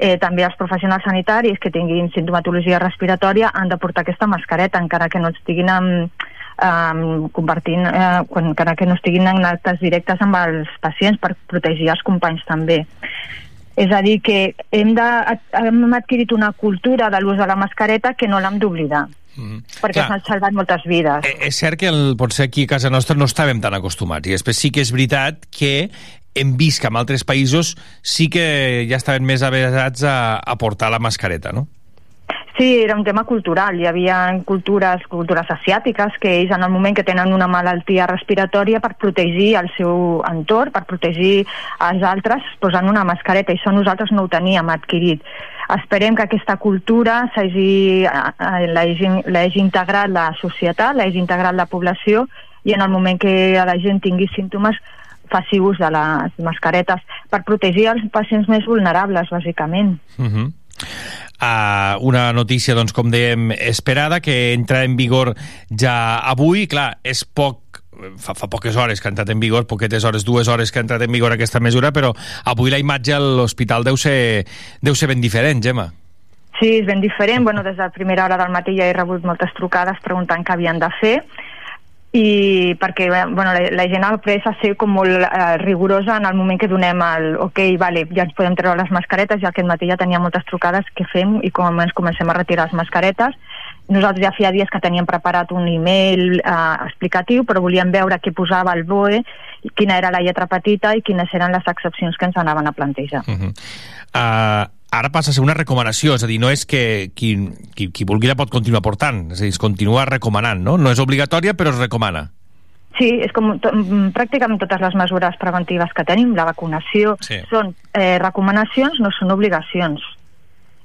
Eh, també els professionals sanitaris que tinguin sintomatologia respiratòria han de portar aquesta mascareta, encara que no estiguin amb, um, compartint, eh, quan, encara que no estiguin en actes directes amb els pacients per protegir els companys també. És a dir, que hem, de, hem adquirit una cultura de l'ús de la mascareta que no l'hem d'oblidar, Mm. perquè s'han salvat moltes vides. Eh, és cert que el, potser aquí a casa nostra no estàvem tan acostumats i després sí que és veritat que hem vist que en altres països sí que ja estaven més avesats a, a portar la mascareta, no? Sí, era un tema cultural. Hi havia cultures, cultures asiàtiques que ells en el moment que tenen una malaltia respiratòria per protegir el seu entorn, per protegir els altres, es posen una mascareta i això nosaltres no ho teníem adquirit. Esperem que aquesta cultura eh, eh, l'hagi integrat la societat, l'hagi integrat la població i en el moment que la gent tingui símptomes faci ús de les mascaretes per protegir els pacients més vulnerables, bàsicament. Uh -huh. Uh, una notícia, doncs, com dèiem, esperada, que entra en vigor ja avui. Clar, és poc fa, fa poques hores que ha entrat en vigor, poquetes hores, dues hores que ha entrat en vigor aquesta mesura, però avui la imatge a l'hospital deu, ser, deu ser ben diferent, Gemma. Sí, és ben diferent. Bueno, des de la primera hora del matí ja he rebut moltes trucades preguntant què havien de fer i perquè bueno, la, la gent après a ser com molt eh, rigorosa en el moment que donem el ok, vale, ja ens podem treure les mascaretes ja aquest matí ja tenia moltes trucades que fem? I com ens comencem a retirar les mascaretes. Nosaltres ja feia dies que teníem preparat un email eh, explicatiu però volíem veure què posava el BOE quina era la lletra petita i quines eren les excepcions que ens anaven a plantejar. Uh -huh. uh, ara passa a ser una recomanació, és a dir, no és que qui, qui, qui vulgui la pot continuar portant, és a dir, es continua recomanant, no? No és obligatòria, però es recomana. Sí, és com to, mm, pràcticament totes les mesures preventives que tenim, la vacunació, Sí. són eh, recomanacions, no són obligacions.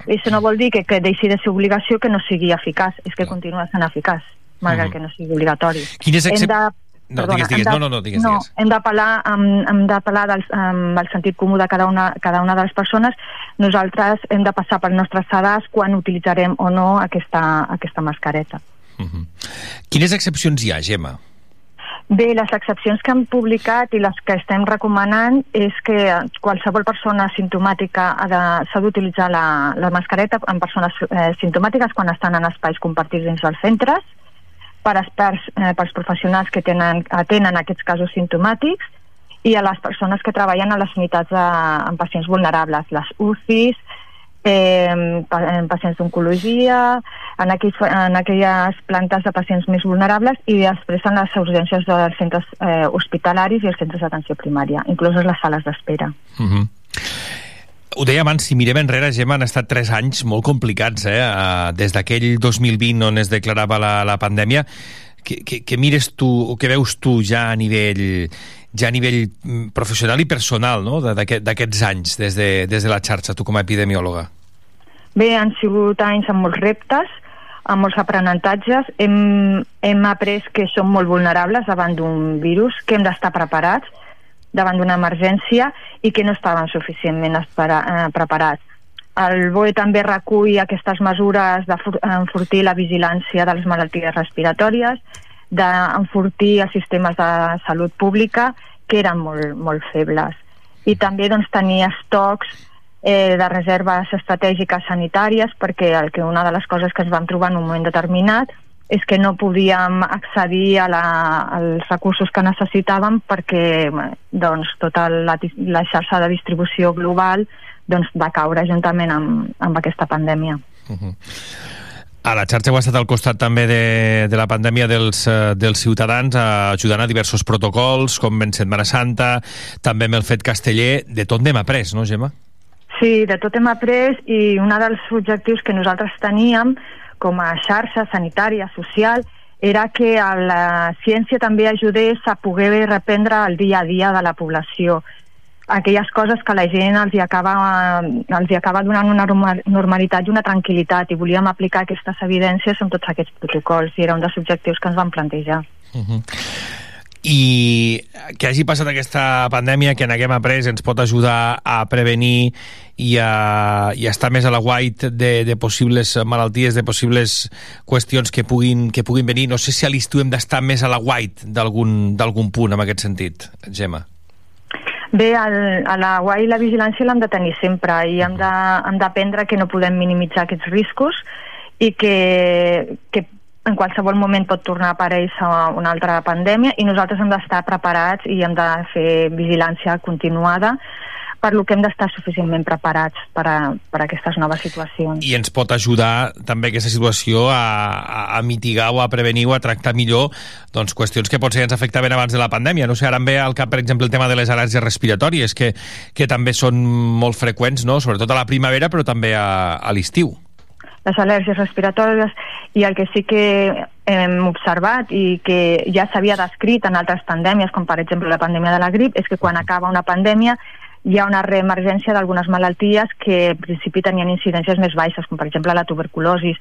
I això no vol dir que, que deixi de ser obligació que no sigui eficaç, és que continua sent eficaç, malgrat Mhm. que no sigui obligatori. Quines excep- de No, digues, digues. hem No, no, no, digues, no, digues. hem d'apel·lar amb, hem d'apel·lar del- amb el sentit comú de cada una, cada una de les persones. Nosaltres hem de passar pel nostre sedàs quan utilitzarem o no aquesta, aquesta mascareta. Quines excepcions hi ha, Gemma? Bé, les excepcions que hem publicat i les que estem recomanant és que qualsevol persona simptomàtica de- s'ha d'utilitzar la, la mascareta en persones eh, simptomàtiques quan estan en espais compartits dins dels centres, per experts, eh, pels professionals que tenen, atenen aquests casos simptomàtics i a les persones que treballen a les unitats de, amb pacients vulnerables, les UCIs, eh, en pacients d'oncologia, en, aquells, en aquelles plantes de pacients més vulnerables i després en les urgències dels centres eh, hospitalaris i els centres d'atenció primària, incloses les sales d'espera. Uh -huh. Ho deia abans, si mirem enrere, Gemma, han estat tres anys molt complicats, eh? Uh, des d'aquell 2020 on es declarava la, la pandèmia. Què, què, què mires tu, o què veus tu ja a nivell ja a nivell mm, professional i personal no? d'aquests anys des de, des de la xarxa, tu com a epidemiòloga? Bé, han sigut anys amb molts reptes, amb molts aprenentatges. Hem, hem après que som molt vulnerables davant d'un virus, que hem d'estar preparats davant d'una emergència i que no estàvem suficientment espera, eh, preparats. El BOE també recull aquestes mesures d'enfortir la vigilància de les malalties respiratòries, d'enfortir els sistemes de salut pública, que eren molt, molt febles. I també doncs, tenir estocs eh, de reserves estratègiques sanitàries perquè el que una de les coses que ens vam trobar en un moment determinat és que no podíem accedir a la, als recursos que necessitàvem perquè doncs, tota la, la xarxa de distribució global doncs, va caure juntament amb, amb aquesta pandèmia. A la xarxa heu estat al costat també de, de la pandèmia dels, eh, dels ciutadans, ajudant a diversos protocols, com en Setmana Santa, també amb el fet casteller. De tot n'hem après, no, Gemma? Sí, de tot hem après i un dels objectius que nosaltres teníem com a xarxa sanitària, social, era que la ciència també ajudés a poder reprendre el dia a dia de la població aquelles coses que la gent els hi acaba, els hi acaba donant una norma- normalitat i una tranquil·litat i volíem aplicar aquestes evidències amb tots aquests protocols i era un dels objectius que ens vam plantejar. Uh -huh. I que hagi passat aquesta pandèmia, que n'haguem après, ens pot ajudar a prevenir i a, i a estar més a la guait de, de possibles malalties, de possibles qüestions que puguin, que puguin venir. No sé si a l'estiu hem d'estar més a la guait d'algun punt, en aquest sentit, Gemma. Bé, el, a la UAI la vigilància l'hem de tenir sempre i hem d'aprendre que no podem minimitzar aquests riscos i que, que en qualsevol moment pot tornar a aparèixer una altra pandèmia i nosaltres hem d'estar preparats i hem de fer vigilància continuada per lo que hem d'estar suficientment preparats per a, per a aquestes noves situacions. I ens pot ajudar també aquesta situació a, a, a mitigar o a prevenir o a tractar millor doncs, qüestions que potser ens afectaven abans de la pandèmia. No sé, ara em ve al cap, per exemple, el tema de les al·lèrgies respiratòries, que, que també són molt freqüents, no? sobretot a la primavera, però també a, a l'estiu. les al·lèrgies respiratòries i el que sí que hem observat i que ja s'havia descrit en altres pandèmies, com per exemple la pandèmia de la grip, és que quan acaba una pandèmia hi ha una reemergència d'algunes malalties que en principi tenien incidències més baixes, com per exemple la tuberculosi.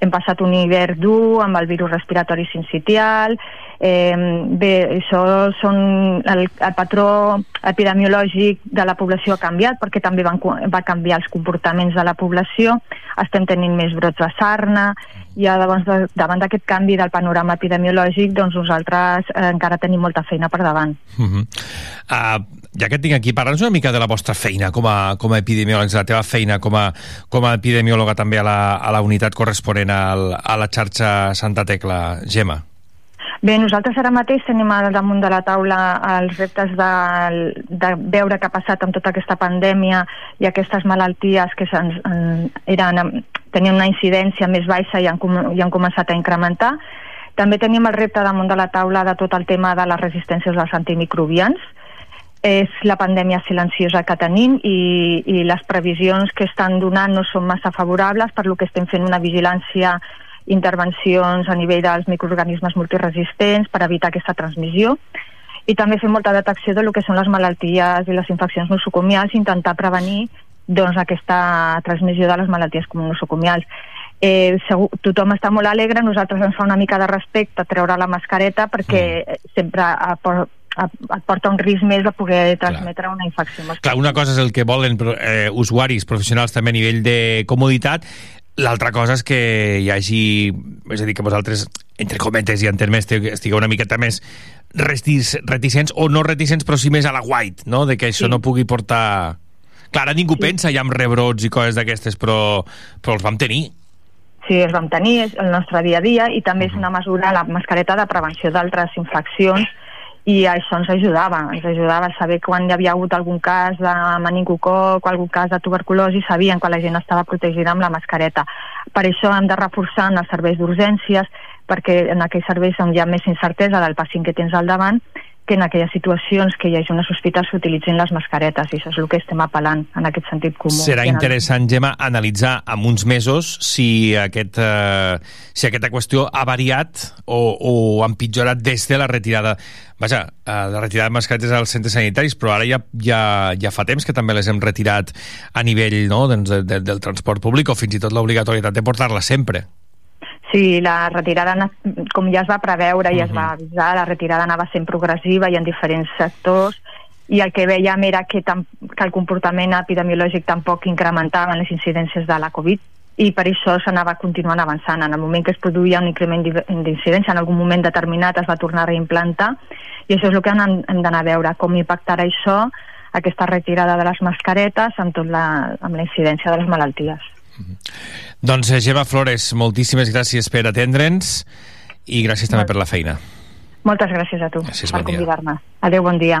Hem passat un hivern dur amb el virus respiratori sincitial, eh, bé, això són el, el patró epidemiològic de la població ha canviat perquè també van, va canviar els comportaments de la població, estem tenint més brots de sarna, i llavors davant d'aquest canvi del panorama epidemiològic doncs nosaltres eh, encara tenim molta feina per davant. Uh -huh. uh, ja que tinc aquí, parla'ns una mica de la vostra feina com a, com a epidemiòlegs, de la teva feina com a, com a epidemiòloga també a la, a la unitat corresponent al, a la xarxa Santa Tecla. Gemma. Bé, nosaltres ara mateix tenim al damunt de la taula els reptes de, de veure què ha passat amb tota aquesta pandèmia i aquestes malalties que en, eren, tenien una incidència més baixa i han, i han començat a incrementar. També tenim el repte damunt de la taula de tot el tema de les resistències als antimicrobians. És la pandèmia silenciosa que tenim i, i les previsions que estan donant no són massa favorables, per lo que estem fent una vigilància intervencions a nivell dels microorganismes multiresistents per evitar aquesta transmissió i també fer molta detecció de lo que són les malalties i les infeccions nosocomials i intentar prevenir doncs, aquesta transmissió de les malalties nosocomials. eh, segur, tothom està molt alegre, nosaltres ens fa una mica de respecte treure la mascareta perquè mm. sempre ap- et porta un risc més de poder transmetre una infecció. més Clar, una cosa és el que volen eh, usuaris professionals també a nivell de comoditat, l'altra cosa és que hi hagi... És a dir, que vosaltres, entre cometes i en termes, estigueu- una miqueta més restis, reticents, o no reticents, però sí més a la white, no?, de que això Sí. no pugui portar... Clar, ara ningú pensa ja en rebrots i coses d'aquestes, però, però els vam tenir. Sí, els vam tenir, és el nostre dia a dia, i també és una mesura, la mascareta, de prevenció d'altres infeccions, i això ens ajudava, ens ajudava a saber quan hi havia hagut algun cas de meningococ algun cas de tuberculosi, sabien quan la gent estava protegida amb la mascareta. Per això hem de reforçar en els serveis d'urgències, perquè en aquells serveis on hi ha més incertesa del pacient que tens al davant, que en aquelles situacions que hi hagi una sospita s'utilitzin les mascaretes, i això és el que estem apel·lant en aquest sentit comú. Serà interessant, Gemma, analitzar en uns mesos si, aquest, eh, si aquesta qüestió ha variat o, o ha empitjorat des de la retirada vaja, eh, la retirada de mascaretes als centres sanitaris, però ara ja, ja, ja fa temps que també les hem retirat a nivell no, doncs, de, de, del transport públic o fins i tot l'obligatorietat de portar-la sempre. Sí, la retirada, com ja es va preveure i es va avisar, la retirada anava sent progressiva i en diferents sectors i el que veiem era que, tam que el comportament epidemiològic tampoc incrementava en les incidències de la Covid i per això s'anava continuant avançant. En el moment que es produïa un increment d'i- d'incidència, en algun moment determinat es va tornar a reimplantar i això és el que hem, hem d'anar a veure, com impactarà això, aquesta retirada de les mascaretes amb, tot la, amb la incidència de les malalties. Doncs, eh, Gemma Flores, moltíssimes gràcies per atendre'ns i gràcies també per la feina. Moltes gràcies a tu Gràcies, per bon convidar-me. Adéu, bon dia.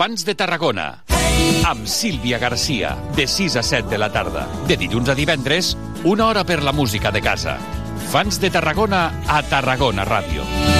Fans de Tarragona. Amb Sílvia Garcia, de 6 a 7 de la tarda. De dilluns a divendres, una hora per la música de casa. Fans de Tarragona a Tarragona Ràdio.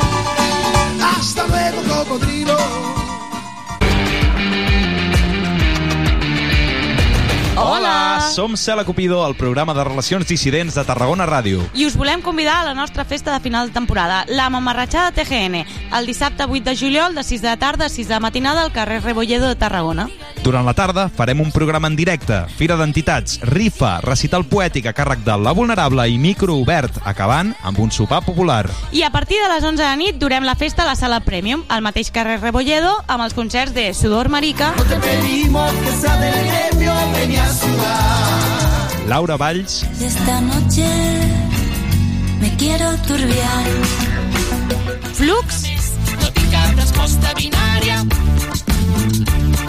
Hasta luego, cocodrilo. Hola, som Cela Cupido, el programa de relacions dissidents de Tarragona Ràdio. I us volem convidar a la nostra festa de final de temporada, la Mamarratxada TGN, el dissabte 8 de juliol de 6 de la tarda a 6 de la matinada al carrer Rebolledo de Tarragona. Durant la tarda farem un programa en directe, fira d'entitats, rifa, recital poètic a càrrec de La Vulnerable i micro obert, acabant amb un sopar popular. I a partir de les 11 de la nit durem la festa a la sala Premium, al mateix carrer Rebolledo, amb els concerts de Sudor Marica, Te pedimos que sea del gremio, ven a. Laura Valls, esta noche me quiero turbiar. Flux, No tinc cap resposta binària.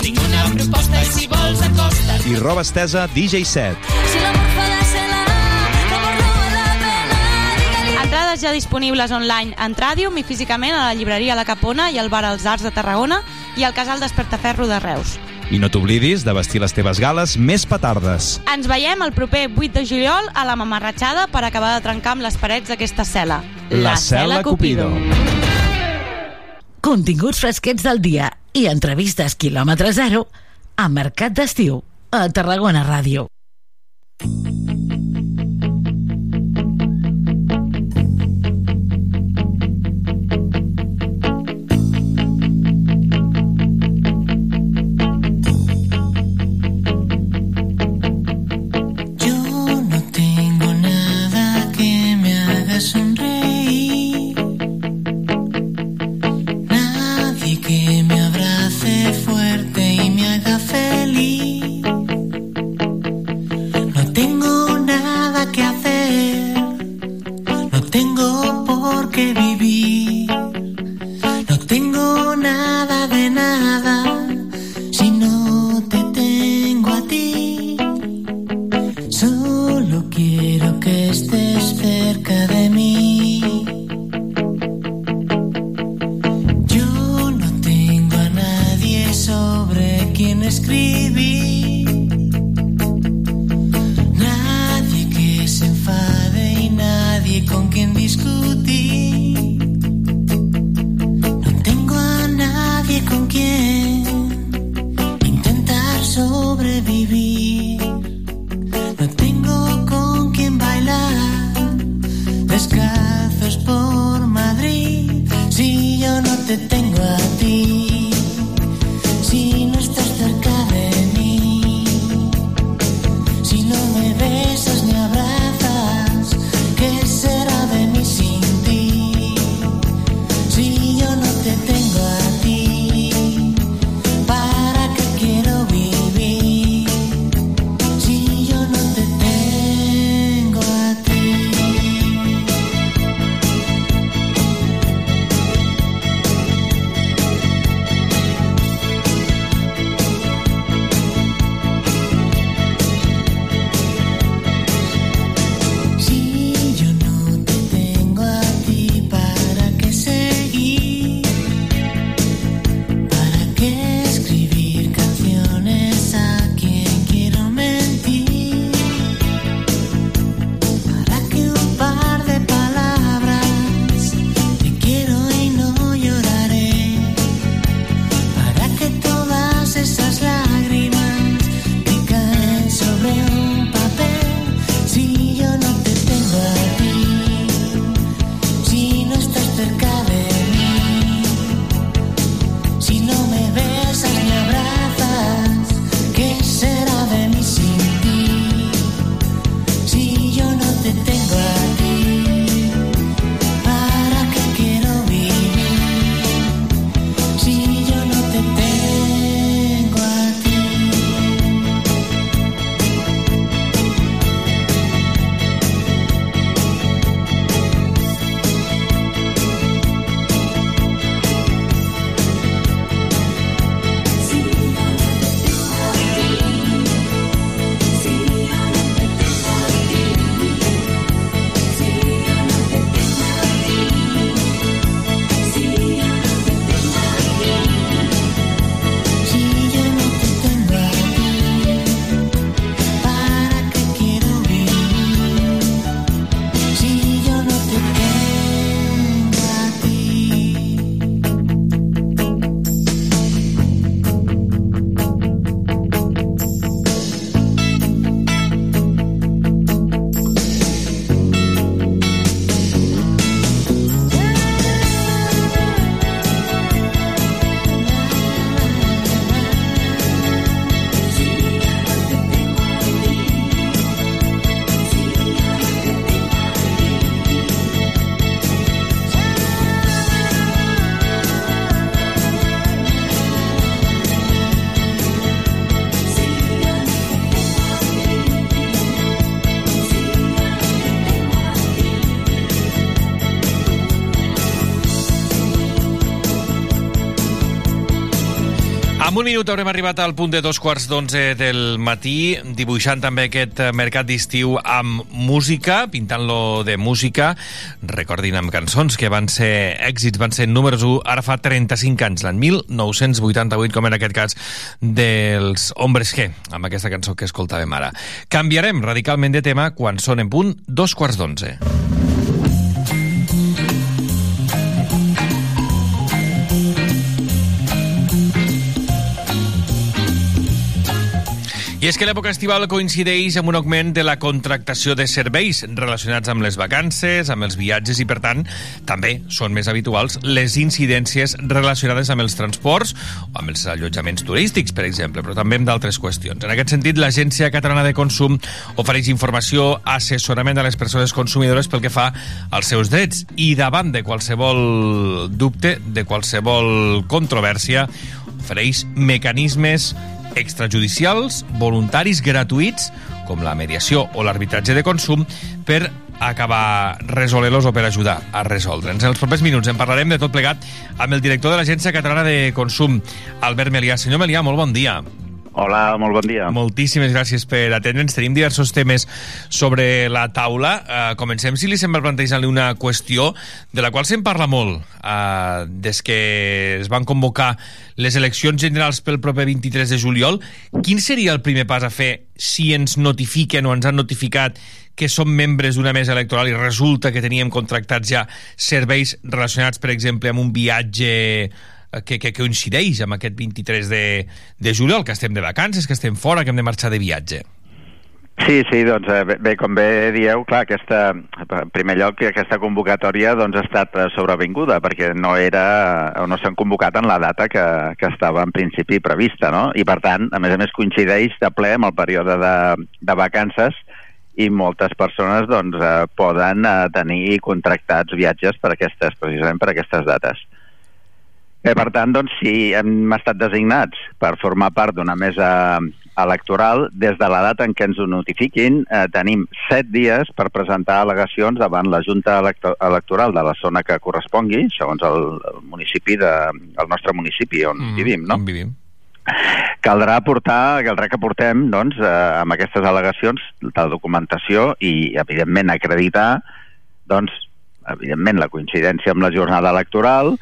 Tinc una proposta i si vols acosta't. i roba estesa DJ 7. Si l'amor fa la cela, l'amor no val la pena. entrades ja disponibles online en Tràdium i físicament a la llibreria La Capona i al bar Els Arts de Tarragona i al casal Despertaferro de Reus. I no t'oblidis de vestir les teves gales més petardes. Ens veiem el proper 8 de juliol a la Mamarratxada per acabar de trencar amb les parets d'aquesta cel·la. La Cel·la Cupido. Continguts fresquets del dia i entrevistes quilòmetre zero a Mercat d'Estiu a Tarragona Ràdio. Un minut haurem arribat al punt de dos quarts d'onze del matí, dibuixant també aquest eh, mercat d'estiu amb música, pintant-lo de música, recordin amb cançons que van ser èxits, van ser números 1, ara fa 35 anys, l'any 1988, com en aquest cas dels Hombres G, amb aquesta cançó que escoltàvem ara. Canviarem radicalment de tema quan són en punt dos quarts d'onze. I és que l'època estival coincideix amb un augment de la contractació de serveis relacionats amb les vacances, amb els viatges i, per tant, també són més habituals les incidències relacionades amb els transports o amb els allotjaments turístics, per exemple, però també amb d'altres qüestions. En aquest sentit, l'Agència Catalana de Consum ofereix informació, assessorament a les persones consumidores pel que fa als seus drets i davant de qualsevol dubte, de qualsevol controvèrsia, ofereix mecanismes extrajudicials, voluntaris, gratuïts, com la mediació o l'arbitratge de consum, per acabar resolent-los o per ajudar a resoldre'ns. En els propers minuts en parlarem de tot plegat amb el director de l'Agència Catalana de Consum, Albert Melià. Senyor Melià, molt bon dia. Hola, molt bon dia. Moltíssimes gràcies per atendre'ns. Tenim diversos temes sobre la taula. Uh, comencem, si li sembla, plantejant-li una qüestió de la qual se'n parla molt uh, des que es van convocar les eleccions generals pel proper 23 de juliol. Quin seria el primer pas a fer si ens notifiquen o ens han notificat que som membres d'una mesa electoral i resulta que teníem contractats ja serveis relacionats, per exemple, amb un viatge que, que, que coincideix amb aquest 23 de, de juliol, que estem de vacances, que estem fora, que hem de marxar de viatge. Sí, sí, doncs eh, bé, bé, com bé dieu, clar, aquesta, en primer lloc, aquesta convocatòria doncs, ha estat eh, sobrevinguda perquè no era o no s'han convocat en la data que, que estava en principi prevista, no? I per tant, a més a més, coincideix de ple amb el període de, de vacances i moltes persones doncs, eh, poden eh, tenir contractats viatges per aquestes, precisament per aquestes dates. Eh, per tant, doncs, si hem estat designats per formar part d'una mesa electoral, des de la data en què ens ho notifiquin, eh, tenim set dies per presentar al·legacions davant la Junta electo Electoral de la zona que correspongui, segons el, el municipi de, el nostre municipi on mm, vivim, no? On vivim. Caldrà portar, caldrà que portem, doncs, eh, amb aquestes al·legacions la documentació i, evidentment, acreditar, doncs, evidentment, la coincidència amb la jornada electoral,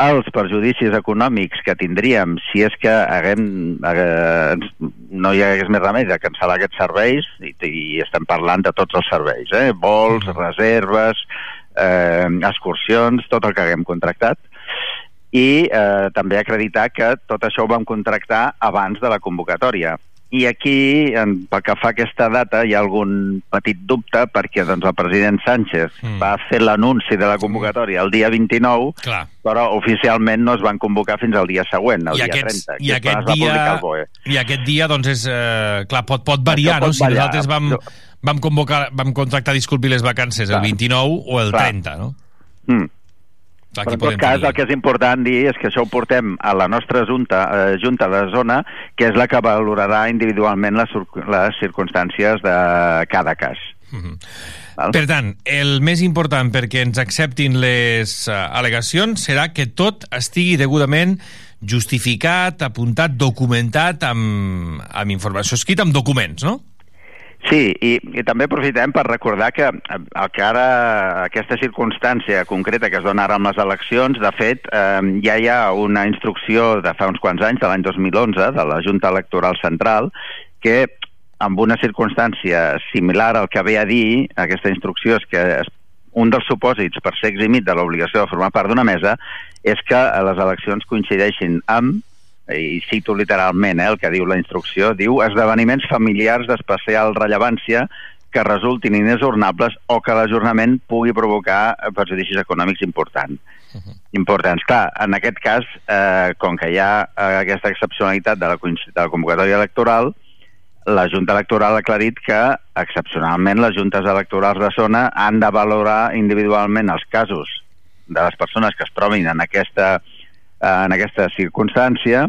els perjudicis econòmics que tindríem si és que haguem, eh, no hi hagués més remei de cancel·lar aquests serveis, i, i estem parlant de tots els serveis, eh? vols, reserves, eh, excursions, tot el que haguem contractat, i eh, també acreditar que tot això ho vam contractar abans de la convocatòria. I aquí, en, pel que fa a aquesta data, hi ha algun petit dubte perquè doncs, el president Sánchez mm. va fer l'anunci de la convocatòria el dia 29, Clar. però oficialment no es van convocar fins al dia següent, el I dia aquests, 30, i aquest dia, el. I aquest dia, doncs, és, eh, clar, pot, pot variar, Això no? pot Si nosaltres vam, vam, convocar, vam contractar, disculpi, les vacances el Clar. 29 o el Clar. 30, no? Mm. Clar, Però aquí en tot cas, tenir. el que és important dir és que això ho portem a la nostra junta, eh, junta de zona, que és la que valorarà individualment les, les circumstàncies de cada cas. Val? Per tant, el més important perquè ens acceptin les uh, al·legacions serà que tot estigui degudament justificat, apuntat, documentat amb, amb informació escrita, amb documents, no? Sí, i, i també aprofitem per recordar que eh, el que ara, aquesta circumstància concreta que es dona ara amb les eleccions, de fet, eh, ja hi ha una instrucció de fa uns quants anys, de l'any 2011, de la Junta Electoral Central, que amb una circumstància similar al que ve a dir aquesta instrucció és que es, un dels supòsits per ser eximit de l'obligació de formar part d'una mesa és que les eleccions coincideixin amb i cito literalment eh, el que diu la instrucció, diu esdeveniments familiars d'especial rellevància que resultin inesornables o que l'ajornament pugui provocar eh, perjudicis econòmics importants. Uh -huh. Importants. Clar, en aquest cas, eh, com que hi ha eh, aquesta excepcionalitat de la, de la convocatòria electoral, la Junta Electoral ha aclarit que, excepcionalment, les juntes electorals de zona han de valorar individualment els casos de les persones que es trobin en aquesta, eh, en aquesta circumstància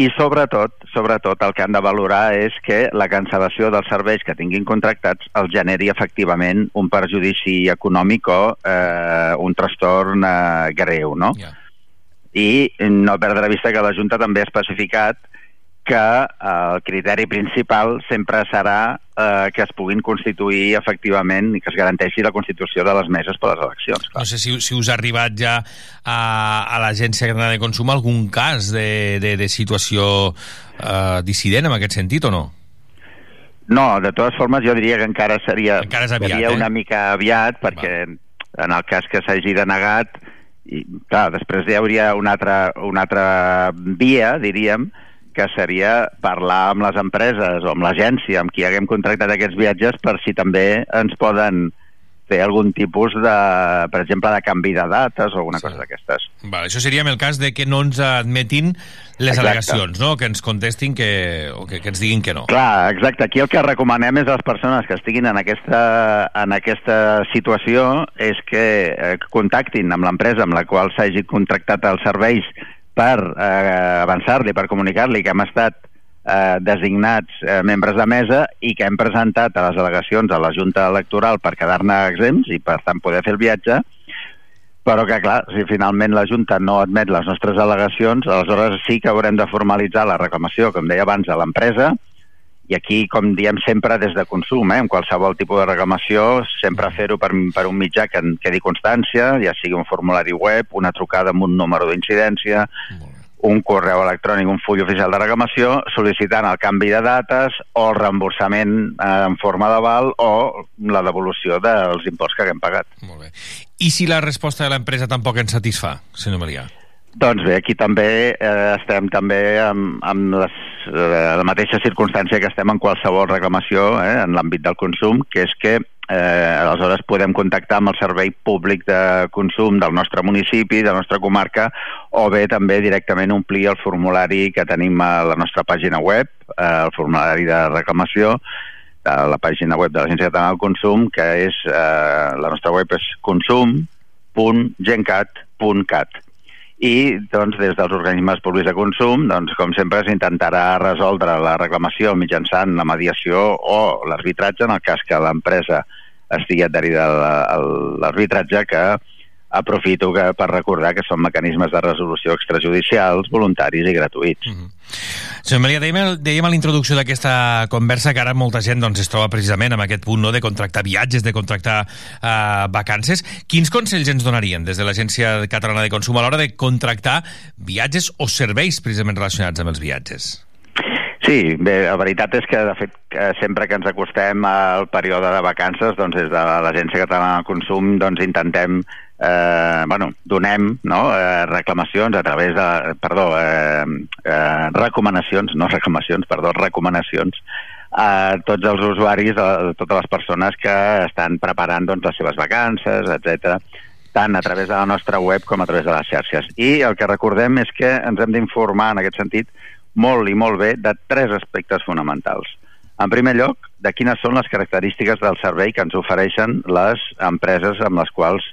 i sobretot, sobretot el que han de valorar és que la cancel·lació dels serveis que tinguin contractats els generi efectivament un perjudici econòmic o eh, un trastorn eh, greu, no? Yeah. i no perdre vista que la Junta també ha especificat que eh, el criteri principal sempre serà eh, que es puguin constituir efectivament i que es garanteixi la constitució de les meses per les eleccions. No sé si, si us ha arribat ja a, a l'Agència Catalana de Consum algun cas de, de, de situació eh, dissident en aquest sentit o no? No, de totes formes jo diria que encara seria, Encara és aviat, seria eh? una mica aviat perquè en el cas que s'hagi denegat i, clar, després hi hauria una altra, una altra via, diríem, que seria parlar amb les empreses o amb l'agència amb qui haguem contractat aquests viatges per si també ens poden fer algun tipus de, per exemple, de canvi de dates o alguna sí. cosa d'aquestes. Vale, això seria en el cas de que no ens admetin les Exacte. al·legacions, no? que ens contestin que, o que, que ens diguin que no. Clar, exacte. Aquí el que recomanem és a les persones que estiguin en aquesta, en aquesta situació és que eh, contactin amb l'empresa amb la qual s'hagi contractat els serveis per eh, avançar-li, per comunicar-li que hem estat eh, designats eh, membres de mesa i que hem presentat a les delegacions a la Junta Electoral per quedar-ne exempts i, per tant, poder fer el viatge, però que, clar, si finalment la Junta no admet les nostres al·legacions, aleshores sí que haurem de formalitzar la reclamació, com deia abans, a l'empresa, i aquí, com diem sempre, des de consum, eh, en qualsevol tipus de reclamació, sempre fer-ho per, per un mitjà que en quedi constància, ja sigui un formulari web, una trucada amb un número d'incidència, un correu electrònic, un full oficial de reclamació, sol·licitant el canvi de dates o el reemborsament eh, en forma d'aval o la devolució dels imports que haguem pagat. I si la resposta de l'empresa tampoc ens satisfà, senyor Melià? Doncs bé, aquí també eh, estem també amb, amb les, eh, la mateixa circumstància que estem en qualsevol reclamació eh, en l'àmbit del consum, que és que eh, aleshores podem contactar amb el servei públic de consum del nostre municipi, de la nostra comarca, o bé també directament omplir el formulari que tenim a la nostra pàgina web, eh, el formulari de reclamació, de la pàgina web de l'Agència Catalana del Consum, que és, eh, la nostra web és consum.gencat.cat i doncs, des dels organismes públics de consum, doncs, com sempre, s'intentarà resoldre la reclamació mitjançant la mediació o l'arbitratge, en el cas que l'empresa estigui adherida a l'arbitratge, que aprofito que, per recordar que són mecanismes de resolució extrajudicials, voluntaris i gratuïts. Mm -hmm. Senyor Maria, dèiem, dèiem a l'introducció d'aquesta conversa que ara molta gent doncs, es troba precisament en aquest punt no, de contractar viatges, de contractar uh, vacances. Quins consells ens donarien des de l'Agència Catalana de Consum a l'hora de contractar viatges o serveis precisament relacionats amb els viatges? Sí, bé, la veritat és que, de fet, sempre que ens acostem al període de vacances, doncs des de l'Agència Catalana de Consum doncs intentem eh, bueno, donem no, eh, reclamacions a través de, perdó, eh, eh, recomanacions, no reclamacions, perdó, recomanacions a tots els usuaris, a totes les persones que estan preparant doncs, les seves vacances, etc tant a través de la nostra web com a través de les xarxes. I el que recordem és que ens hem d'informar en aquest sentit molt i molt bé de tres aspectes fonamentals. En primer lloc, de quines són les característiques del servei que ens ofereixen les empreses amb les quals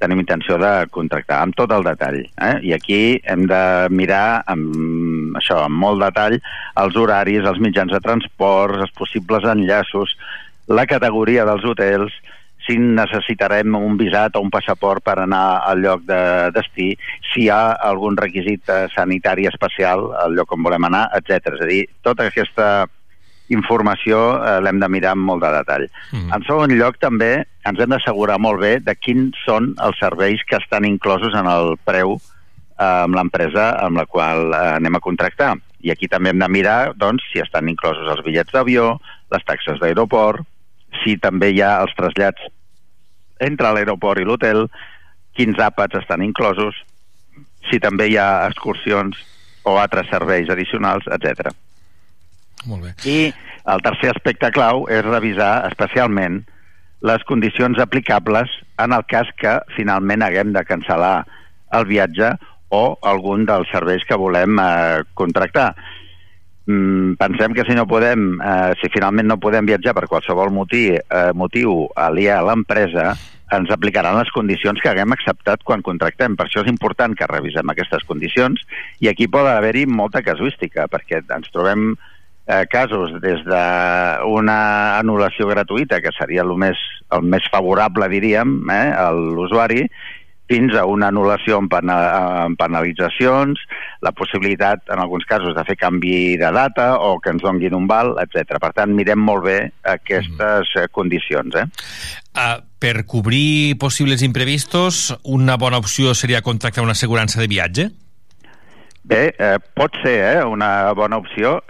tenim intenció de contractar, amb tot el detall. Eh? I aquí hem de mirar amb, això, amb molt detall els horaris, els mitjans de transport, els possibles enllaços, la categoria dels hotels, si necessitarem un visat o un passaport per anar al lloc de destí, si hi ha algun requisit eh, sanitari especial al lloc on volem anar, etc. És a dir, tota aquesta informació eh, l'hem de mirar amb molt de detall. Mm. En segon lloc, també ens hem d'assegurar molt bé de quins són els serveis que estan inclosos en el preu eh, amb l'empresa amb la qual eh, anem a contractar. I aquí també hem de mirar doncs, si estan inclosos els bitllets d'avió, les taxes d'aeroport, si també hi ha els trasllats entre l'aeroport i l'hotel, quins àpats estan inclosos, si també hi ha excursions o altres serveis addicionals, etc. Molt bé. I el tercer aspecte clau és revisar especialment les condicions aplicables en el cas que finalment haguem de cancel·lar el viatge o algun dels serveis que volem eh, contractar. Mm, pensem que si no podem, eh, si finalment no podem viatjar per qualsevol motiu, eh, motiu aliè a l'empresa, ens aplicaran les condicions que haguem acceptat quan contractem. Per això és important que revisem aquestes condicions i aquí pot haver-hi molta casuística, perquè ens trobem eh, casos des d'una anul·lació gratuïta, que seria el més, el més favorable, diríem, eh, a l'usuari, fins a una anul·lació amb, pena, amb penalitzacions, la possibilitat, en alguns casos, de fer canvi de data o que ens donguin un val, etc. Per tant, mirem molt bé aquestes mm. condicions. Eh? Uh, per cobrir possibles imprevistos, una bona opció seria contractar una assegurança de viatge? Bé, eh, pot ser eh, una bona opció.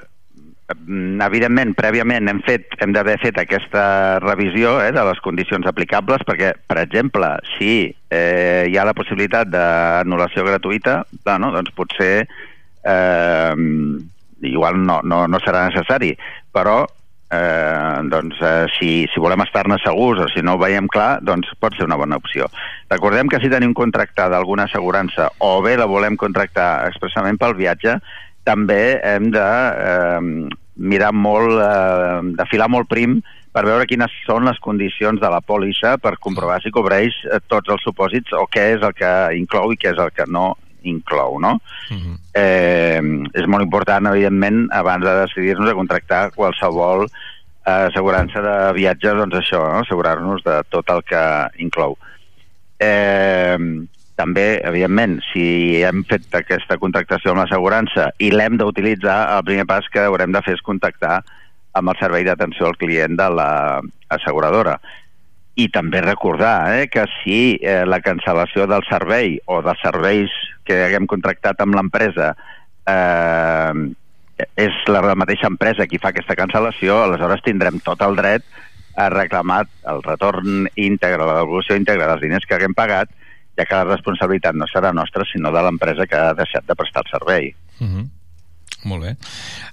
Mm, Evidentment, prèviament hem fet hem d'haver fet aquesta revisió eh, de les condicions aplicables perquè, per exemple, si eh, hi ha la possibilitat d'anul·lació gratuïta, bueno, doncs potser eh, igual no, no, no serà necessari, però eh, doncs, eh, si, si volem estar-ne segurs o si no ho veiem clar, doncs pot ser una bona opció. Recordem que si tenim contractada alguna assegurança o bé la volem contractar expressament pel viatge, també hem de eh, mirar molt, eh, de filar molt prim per veure quines són les condicions de la pòlissa per comprovar si cobreix eh, tots els supòsits o què és el que inclou i què és el que no inclou, no? Uh -huh. eh, és molt important, evidentment, abans de decidir-nos a contractar qualsevol eh, assegurança de viatge, doncs això, no? assegurar-nos de tot el que inclou. Eh, també, evidentment, si hem fet aquesta contractació amb l'assegurança i l'hem d'utilitzar, el primer pas que haurem de fer és contactar amb el servei d'atenció al client de l'asseguradora. I també recordar eh, que si eh, la cancel·lació del servei o dels serveis que haguem contractat amb l'empresa eh, és la mateixa empresa qui fa aquesta cancel·lació, aleshores tindrem tot el dret a reclamar el retorn íntegre, la devolució íntegra dels diners que haguem pagat, ja que la responsabilitat no serà nostra, sinó de l'empresa que ha deixat de prestar el servei. Uh -huh. Molt bé.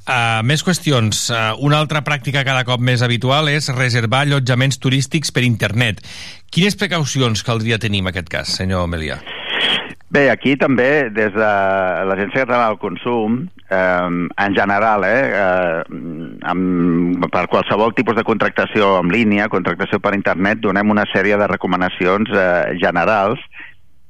Uh, més qüestions. Uh, una altra pràctica cada cop més habitual és reservar allotjaments turístics per internet. Quines precaucions caldria tenir en aquest cas, senyor Melià? Bé, aquí també, des de l'Agència Catalana del Consum, eh, en general, eh, eh, amb, per qualsevol tipus de contractació en línia, contractació per internet, donem una sèrie de recomanacions eh, generals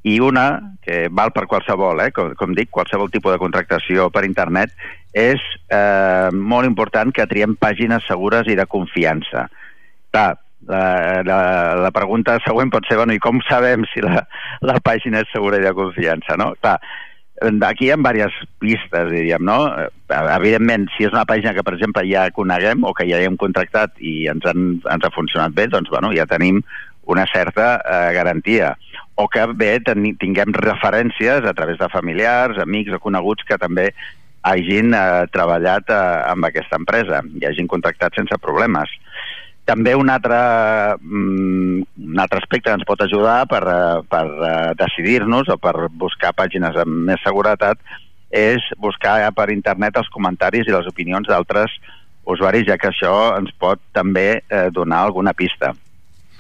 i una, que val per qualsevol, eh, com, com dic, qualsevol tipus de contractació per internet, és eh, molt important que triem pàgines segures i de confiança. Clar, la, la, la pregunta següent pot ser, bueno, i com sabem si la, la pàgina és segura i de confiança, no? Clar, aquí hi ha diverses pistes, diríem, no? Eh, Evidentment, si és una pàgina que, per exemple, ja coneguem o que ja hem contractat i ens, han, ens ha funcionat bé, doncs, bueno, ja tenim una certa eh, garantia. O que bé tinguem referències a través de familiars, amics o coneguts que també hagin eh, treballat eh, amb aquesta empresa i hagin contractat sense problemes. També un altre, mm, un altre aspecte que ens pot ajudar per, eh, per eh, decidir-nos o per buscar pàgines amb més seguretat és buscar per internet els comentaris i les opinions d'altres usuaris, ja que això ens pot també eh, donar alguna pista.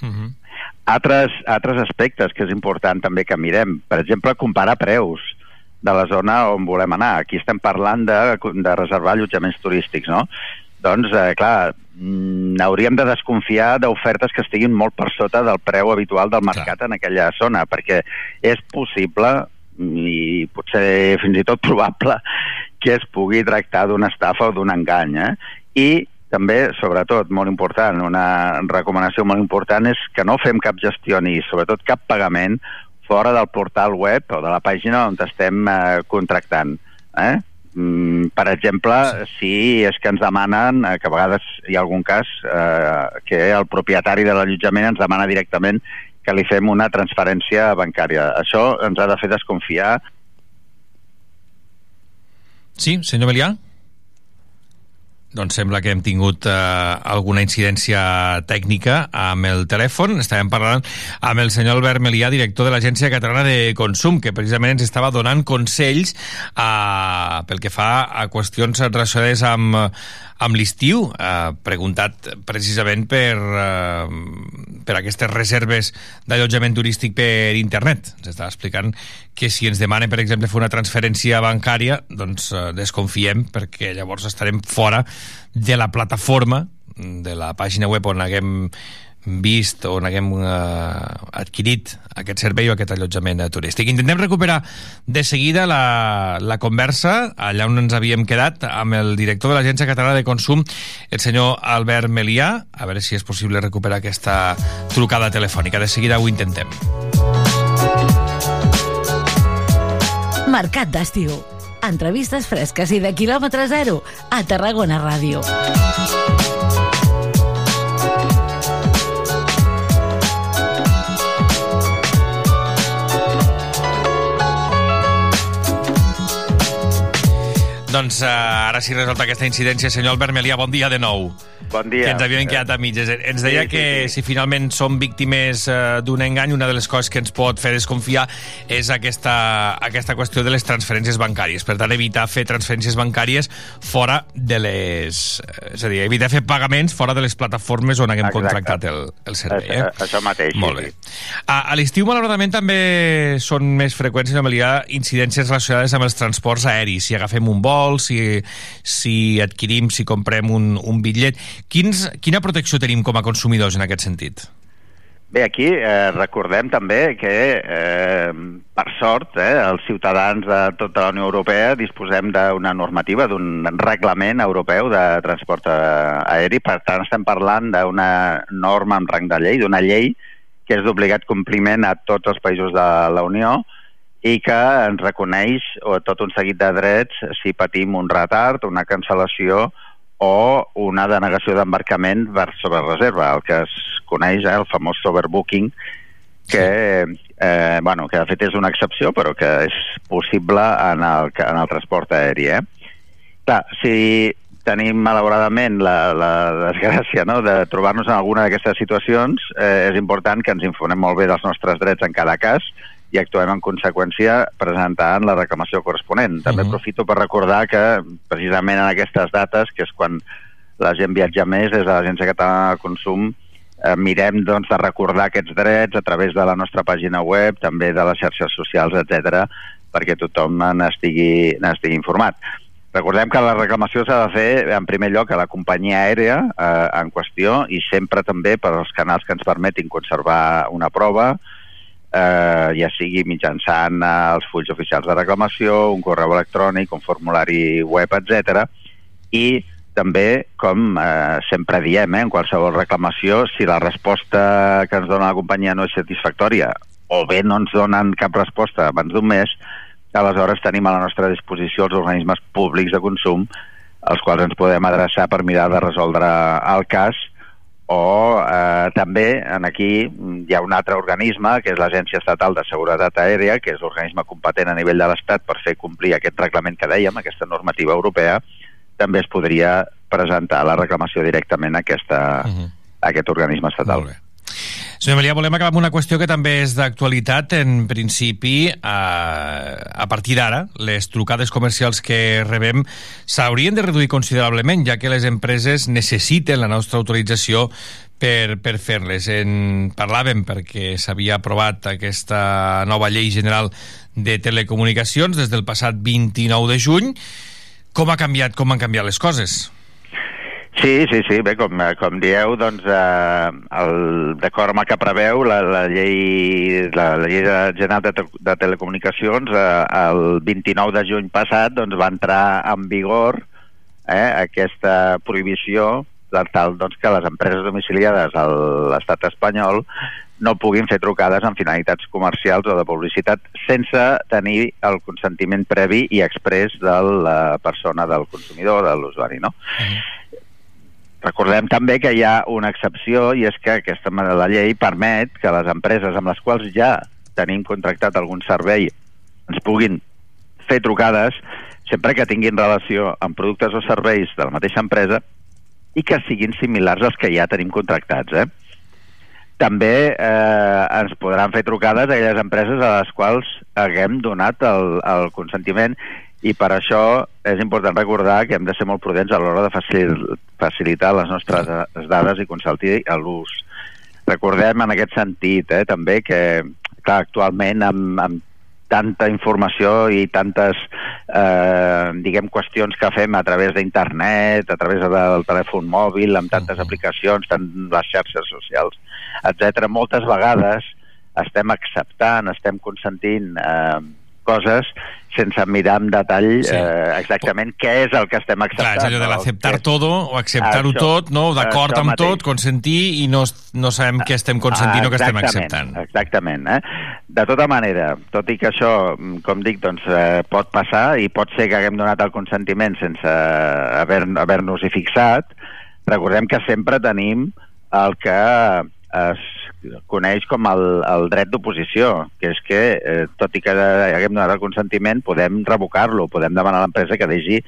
Uh -huh. Altres, altres aspectes que és important també que mirem, per exemple, comparar preus de la zona on volem anar. Aquí estem parlant de, de reservar allotjaments turístics, no? Doncs, eh, clar, mm, hauríem de desconfiar d'ofertes que estiguin molt per sota del preu habitual del mercat en aquella zona, perquè és possible i potser fins i tot probable que es pugui tractar d'una estafa o d'un engany. Eh? I també, sobretot, molt important, una recomanació molt important és que no fem cap gestió ni, sobretot, cap pagament fora del portal web o de la pàgina on estem eh, contractant. Eh? Mm, per exemple, si és que ens demanen, eh, que a vegades hi ha algun cas, eh, que el propietari de l'allotjament ens demana directament que li fem una transferència bancària. Això ens ha de fer desconfiar. Sí, senyor Melià? Doncs sembla que hem tingut eh, alguna incidència tècnica amb el telèfon. Estàvem parlant amb el senyor Albert Melià, director de l'Agència Catalana de Consum, que precisament ens estava donant consells eh, pel que fa a qüestions relacionades amb, amb l'estiu, eh, preguntat precisament per, eh, per aquestes reserves d'allotjament turístic per internet. Ens estava explicant que si ens demanen, per exemple, fer una transferència bancària, doncs eh, desconfiem perquè llavors estarem fora de la plataforma de la pàgina web on haguem vist on haguem eh, adquirit aquest servei o aquest allotjament turístic. Intentem recuperar de seguida la, la conversa allà on ens havíem quedat amb el director de l'Agència Catalana de Consum, el senyor Albert Melià, a veure si és possible recuperar aquesta trucada telefònica. De seguida ho intentem. Mercat d'estiu. Entrevistes fresques i de quilòmetre zero a Tarragona Ràdio. Doncs uh, ara sí resolta aquesta incidència. Senyor Albert Melià, bon dia de nou. Bon dia. Que ens havíem quedat a mitges. Ens deia Sí, sí, que sí. si finalment som víctimes uh, d'un engany, una de les coses que ens pot fer desconfiar és aquesta, aquesta qüestió de les transferències bancàries. Per tant, evitar fer transferències bancàries fora de les... eh, És a dir, evitar fer pagaments fora de les plataformes on haguem Exacte. contractat el, el servei. Eh? això mateix. Molt sí, bé. A, a l'estiu, malauradament, també són més freqüents, senyor Melià, incidències relacionades amb els transports aeris. Si agafem un vol, si, si adquirim, si comprem un, un bitllet... Quins, quina protecció tenim com a consumidors en aquest sentit? Bé, aquí eh, recordem també que, eh, per sort, eh, els ciutadans de tota la Unió Europea disposem d'una normativa, d'un reglament europeu de transport eh, aeri. Per tant, estem parlant d'una norma en rang de llei, d'una llei que és d'obligat compliment a tots els països de la Unió i que ens reconeix o, tot un seguit de drets si patim un retard, una cancel·lació o una denegació d'embarcament per sobre reserva, el que es coneix, eh, el famós overbooking, que, eh, bueno, que de fet és una excepció, però que és possible en el, en el transport aeri. Eh? Clar, si tenim malauradament la, la desgràcia no, de trobar-nos en alguna d'aquestes situacions, eh, és important que ens informem molt bé dels nostres drets en cada cas i actuem en conseqüència presentant la reclamació corresponent. També Mhm. aprofito per recordar que precisament en aquestes dates, que és quan la gent viatja més, des de l'Agència Catalana de Consum eh, mirem doncs, de recordar aquests drets a través de la nostra pàgina web, també de les xarxes socials, etc, perquè tothom n'estigui informat. Recordem que la reclamació s'ha de fer, en primer lloc, a la companyia aèria eh, en qüestió i sempre també per als canals que ens permetin conservar una prova, eh, ja sigui mitjançant eh, els fulls oficials de reclamació, un correu electrònic, un formulari web, etc. I també, com eh, sempre diem, eh, en qualsevol reclamació, si la resposta que ens dona la companyia no és satisfactòria o bé no ens donen cap resposta abans d'un mes, aleshores tenim a la nostra disposició els organismes públics de consum als quals ens podem adreçar per mirar de resoldre el cas o eh, també en aquí hi ha un altre organisme que és l'Agència Estatal de Seguretat Aèria que és l'organisme competent a nivell de l'Estat per fer complir aquest reglament que dèiem, aquesta normativa europea també es podria presentar la reclamació directament a, aquesta, a aquest organisme estatal. Molt bé. Senyor Melià, volem acabar amb una qüestió que també és d'actualitat. En principi, a, a partir d'ara, les trucades comercials que rebem s'haurien de reduir considerablement, ja que les empreses necessiten la nostra autorització per, per fer-les. En parlàvem perquè s'havia aprovat aquesta nova llei general de telecomunicacions des del passat 29 de juny. Com ha canviat, com han canviat les coses? Sí, sí, sí, bé, com, eh, com dieu, doncs, eh, d'acord amb el que preveu la, la llei, la, la llei general de, de telecomunicacions, eh, el 29 de juny passat doncs, va entrar en vigor eh, aquesta prohibició per tal doncs, que les empreses domiciliades a l'estat espanyol no puguin fer trucades amb finalitats comercials o de publicitat sense tenir el consentiment previ i express de la persona, del consumidor, de l'usuari, no? Recordem també que hi ha una excepció i és que aquesta la llei permet que les empreses amb les quals ja tenim contractat algun servei ens puguin fer trucades sempre que tinguin relació amb productes o serveis de la mateixa empresa i que siguin similars als que ja tenim contractats. Eh? També eh, ens podran fer trucades a aquelles empreses a les quals haguem donat el, el consentiment i per això és important recordar que hem de ser molt prudents a l'hora de facil, facilitar les nostres dades i consentir l'ús. Recordem en aquest sentit eh, també que clar, actualment amb, amb tanta informació i tantes eh, diguem qüestions que fem a través d'internet, a través del telèfon mòbil, amb tantes aplicacions, tant les xarxes socials, etc. Moltes vegades estem acceptant, estem consentint eh, coses sense mirar en detall Sí. eh, exactament què és el que estem Clar, acceptant. és allò de l'acceptar todo o acceptar-ho tot, no? D'acord amb mateix. tot, consentir i no, no sabem què estem consentint o què estem acceptant. Exactament. Eh? De tota manera, tot i que això, com dic, doncs, eh, pot passar i pot ser que haguem donat el consentiment sense haver- haver-nos-hi fixat, recordem que sempre tenim el que es coneix com el, el dret d'oposició, que és que, eh, tot i que haguem donat el consentiment, podem revocar-lo, podem demanar a l'empresa que deixi,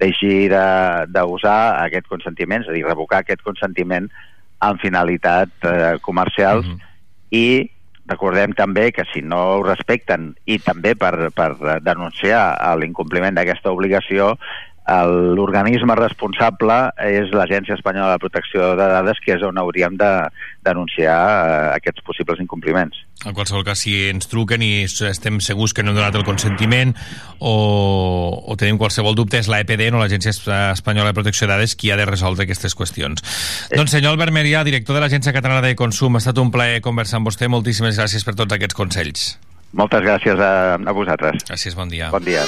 deixi de- d'usar aquest consentiment, és a dir, revocar aquest consentiment amb finalitat eh, comercials i recordem també que si no ho respecten i també per, per denunciar l'incompliment d'aquesta obligació l'organisme responsable és l'Agència Espanyola de Protecció de Dades que és on hauríem de denunciar eh, aquests possibles incompliments. En qualsevol cas, si ens truquen i estem segurs que no hem donat el consentiment o, o tenim qualsevol dubte, és la EPD, no l'Agència Es- Espanyola de Protecció de Dades, qui ha de resoldre aquestes qüestions. Doncs senyor Albert Merià, director de l'Agència Catalana de Consum, ha estat un plaer conversar amb vostè. Moltíssimes gràcies per tots aquests consells. Moltes gràcies a, a vosaltres. Gràcies, bon dia. Bon dia.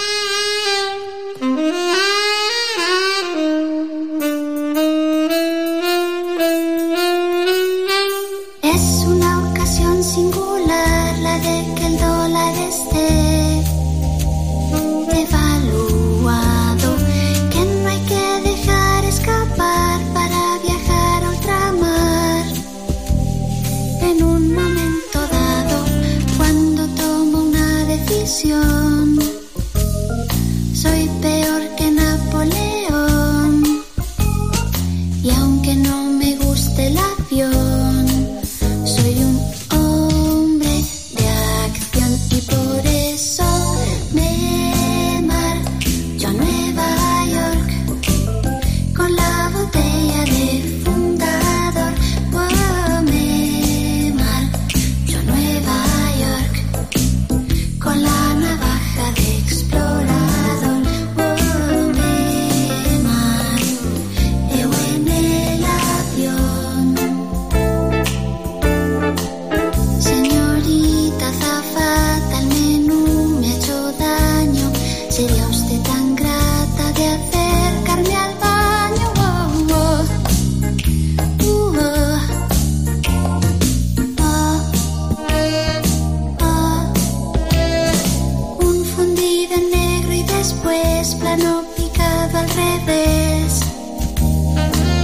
Plano picado al revés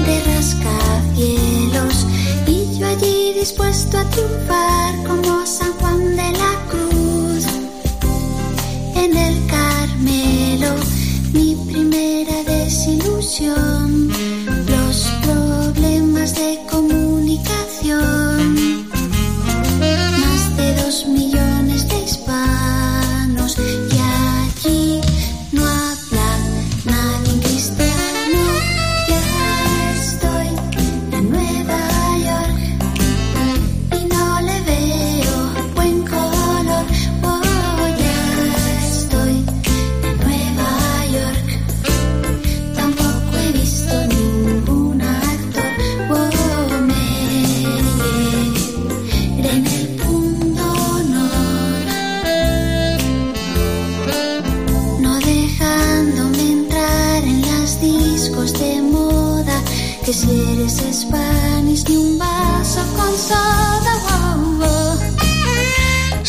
de rascacielos y yo allí dispuesto a triunfar como San Juan de la Cruz. En el Carmelo mi primera desilusión los problemas de comunicación. Más de dos millones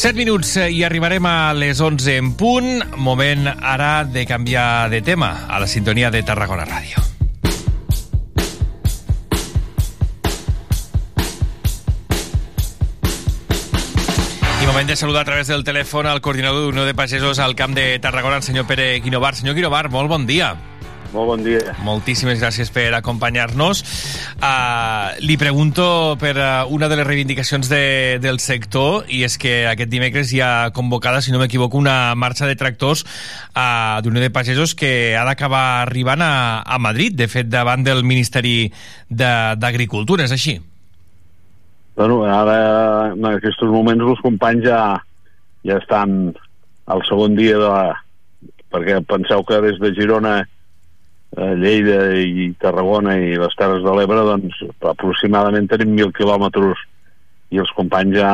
7 minuts eh, i arribarem a les 11 en punt. Moment ara de canviar de tema a la sintonia de Tarragona Ràdio. I moment de saludar a través del telèfon al coordinador d'Unió de Pagesos al Camp de Tarragona, el senyor Pere Guinovar. Senyor Guinovar, molt bon dia. Molt bon dia. Moltíssimes gràcies per acompanyar-nos. Uh, li pregunto per uh, una de les reivindicacions de, del sector i és que aquest dimecres hi ha convocada, si no m'equivoco, una marxa de tractors uh, d'Unió de Pagesos que ha d'acabar arribant a, a Madrid, de fet, davant del Ministeri de- d'Agricultura, és així? Bueno, ara, en aquests moments, els companys ja, ja estan al segon dia de la... perquè penseu que des de Girona, Lleida i Tarragona i les Terres de l'Ebre, doncs aproximadament tenim mil quilòmetres i els companys ja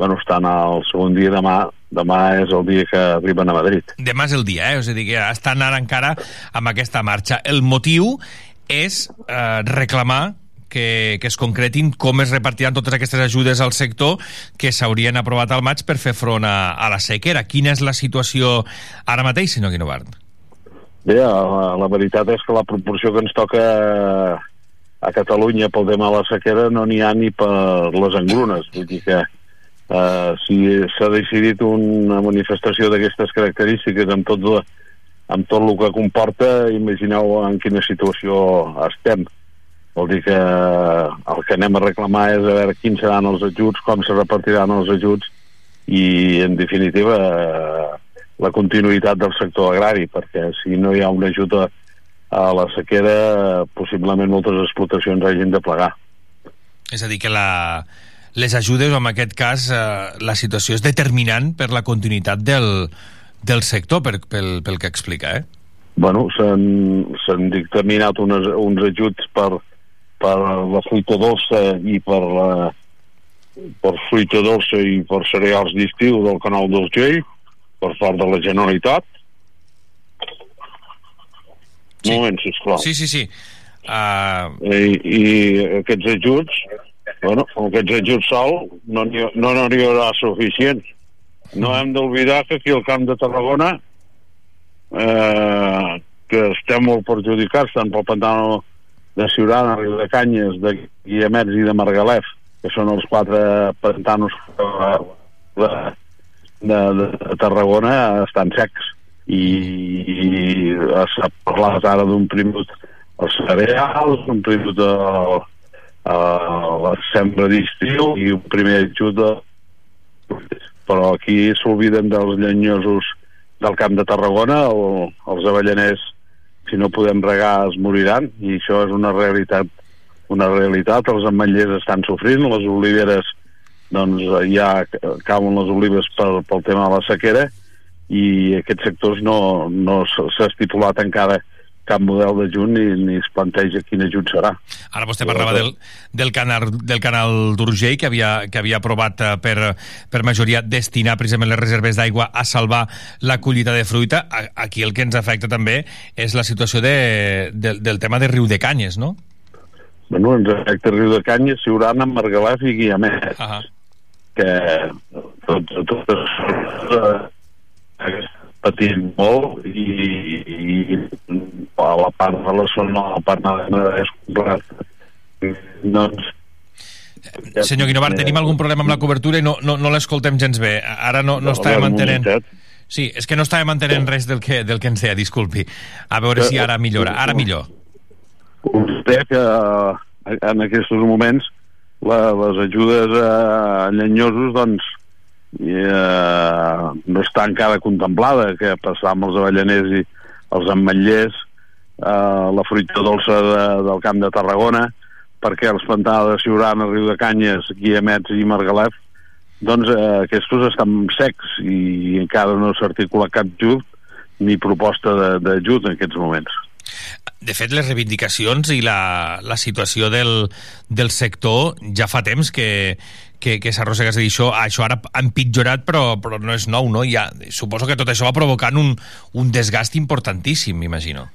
bueno, estan al segon dia demà demà és el dia que arriben a Madrid. Demà és el dia, eh? A dir, que estan ara encara amb aquesta marxa. El motiu és eh, reclamar que, que es concretin com es repartiran totes aquestes ajudes al sector que s'haurien aprovat al maig per fer front a, a la sequera. Quina és la situació ara mateix, senyor Guinovart? Bé, la, la veritat és que la proporció que ens toca a Catalunya pel tema de la sequera no n'hi ha ni per les engrunes. Vull dir que eh, si s'ha decidit una manifestació d'aquestes característiques amb tot, la, amb tot el que comporta, imagineu en quina situació estem. Vol dir que el que anem a reclamar és a veure quins seran els ajuts, com se repartiran els ajuts i, en definitiva, eh, la continuïtat del sector agrari, perquè si no hi ha un ajut a, la sequera, possiblement moltes explotacions hagin de plegar. És a dir, que la, les ajudes, en aquest cas, eh, la situació és determinant per la continuïtat del, del sector, per, pel, pel que explica, eh? Bueno, s'han s'han dictaminat unes, uns ajuts per, per la fruita dolça i per la per fruita dolça i per cereals d'estiu del canal d'Urgell per part de la Generalitat sí. un moment, sisplau Sí, sí, sí. Uh... I, i aquests ajuts bueno, aquests ajuts sol no n'hi no, haurà suficients no hem d'oblidar que aquí al Camp de Tarragona eh, que estem molt perjudicats tant pel pantano de Ciurana, Riu de Canyes, de Guillemets i de Margalef, que són els quatre pantanos de, de, de Tarragona estan secs. I, i s'ha parlat ara d'un primer els cereals, un primer de a la sembra d'estiu i un primer ajut de però aquí s'olviden dels llenyosos del camp de Tarragona o els avellaners si no podem regar es moriran. I això és una realitat una realitat, els ametllers estan sofrint les oliveres doncs ja cauen les olives pel, pel tema de la sequera i aquests sectors no, no s'ha estipulat encara cap model d'ajut ni, ni es planteja quin ajut serà. Ara vostè parlava del, del canal, del canal d'Urgell que havia, que havia aprovat eh, per, per majoria destinar precisament les reserves d'aigua a salvar la collita de fruita. Aquí el que ens afecta també és la situació de, de, del tema de Riu de Canyes, no? Bueno, ens afecta Riu de Canyes, Siurana, Margalef i Guiamet. Uh -huh. Que tots, totes eh, patint molt i, i a la part de la zona, a la part de és complet. Doncs, Senyor Guinovart, tenim algun problema amb la cobertura i no, no, no l'escoltem gens bé. Ara no, no No, estàvem entenent... Sí, és que no estàvem entenent res del que, del que ens deia, disculpi. A veure si ara millora. Ara millor. vostè que eh, en aquests moments la, les ajudes a llenyosos doncs eh, no està encara contemplada que passar amb els avellaners i els ametllers eh, la fruita dolça de, del Camp de Tarragona perquè els pantans de Siurana, Riu de Canyes, Guillemets i Margalef doncs eh, aquests estan secs i encara no s'articula cap ajut ni proposta d'ajut en aquests moments. De fet, les reivindicacions i la, la situació del, del sector ja fa temps que, que, que s'arrossega. És a dir, això, això ara ha empitjorat, però, però no és nou, no? Ja, suposo que tot això va provocant un, un desgast importantíssim, m'imagino.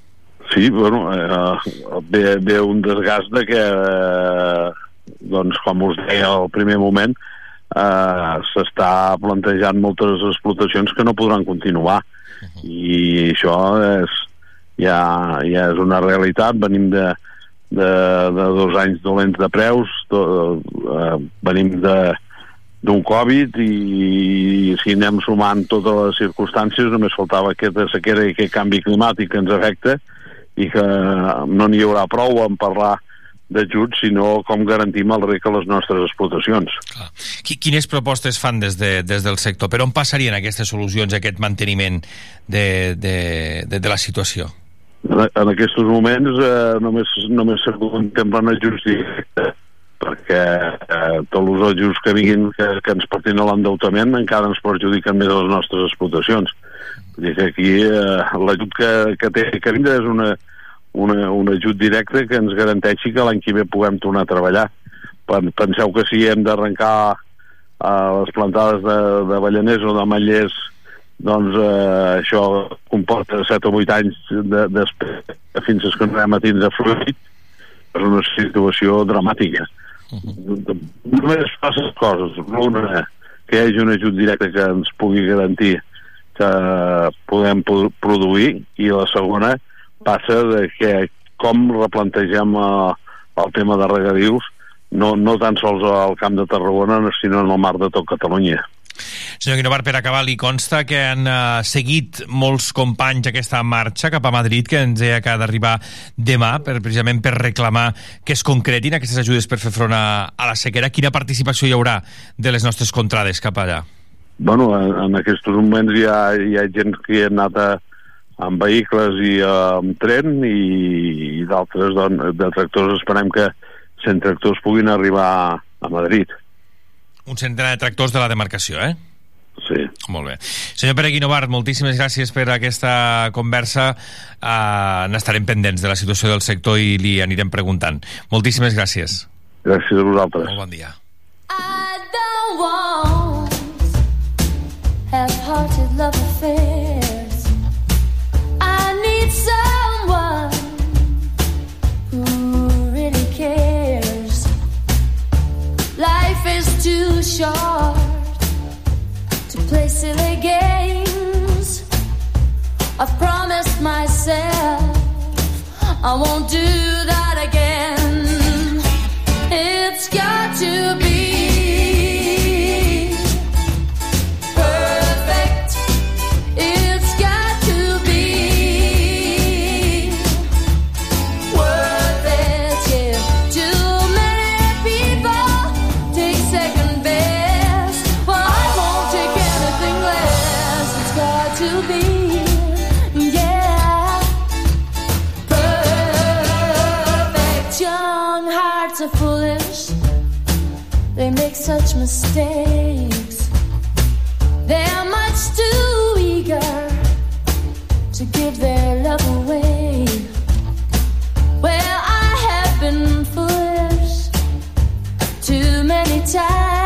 Sí, bueno, eh, ve, ve un desgast de que, eh, doncs, com us deia al primer moment, eh, s'està plantejant moltes explotacions que no podran continuar. I això és, ja, ja és una realitat. Venim de, de, de dos anys dolents de preus, to, eh, venim de d'un Covid i si anem sumant totes les circumstàncies només faltava aquesta sequera i aquest canvi climàtic que ens afecta i que no n'hi haurà prou en parlar d'ajuts, sinó com garantim el rec a les nostres explotacions. Qui- Quines propostes fan des, de, des del sector? Per on passarien aquestes solucions, aquest manteniment de, de, de, de la situació? En, aquests moments eh, només, només se contemplen ajuts directes perquè eh, tots els ajuts que vinguin que, que ens portin a l'endeutament encara ens perjudiquen més les nostres explotacions. Vull dir que aquí eh, l'ajut que, que té que vindre és una, una, un ajut directe que ens garanteixi que l'any que ve puguem tornar a treballar. Pen- Penseu que si hem d'arrencar eh, les plantades de, de ballaners o de mallers doncs eh, això comporta 7 o 8 anys de, després fins que no anem a tindre fruit és una situació dramàtica. Només passen coses. Una, que hi hagi un ajut directe que ens pugui garantir que podem pro- produir i la segona passa de que com replantegem eh, el tema de regadius no, no tan sols al Camp de Tarragona sinó en el mar de tot Catalunya. Senyor Guinovar, per acabar, li consta que han uh, seguit molts companys aquesta marxa cap a Madrid, que ens deia que ha d'arribar demà, per, precisament per reclamar que es concretin aquestes ajudes per fer front a, a la sequera. Quina participació hi haurà de les nostres contrades cap allà? Bueno, en, en aquests moments hi ha, hi ha gent que ha anat a, amb vehicles i eh, amb tren i, i d'altres don- de tractors esperem que 100 tractors puguin arribar a Madrid. Un centenar de tractors de la demarcació, eh? Sí. Molt bé. Senyor Pere Guinovart, moltíssimes gràcies per aquesta conversa. Uh, N'estarem pendents de la situació del sector i li anirem preguntant. Moltíssimes gràcies. Gràcies a vosaltres. Molt bon dia. don't want half-hearted love affairs. Too short to play silly games. I've promised myself I won't do that again. Mistakes. They're much too eager to give their love away. Well, I have been foolish too many times.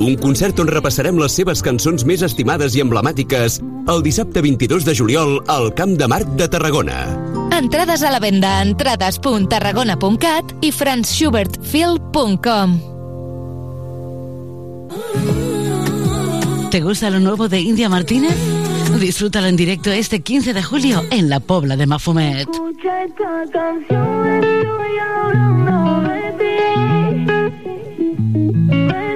Un concert on repassarem les seves cançons més estimades i emblemàtiques el dissabte 22 de juliol al Camp de Marc de Tarragona. Entrades a la venda a entrades.tarragona.cat i franzschubertfil.com ¿Te gusta lo nuevo de India Martínez? Disfrútalo en directo este 15 de julio en la Pobla de Mafumet. Escucha esta canción, estoy hablando de ti.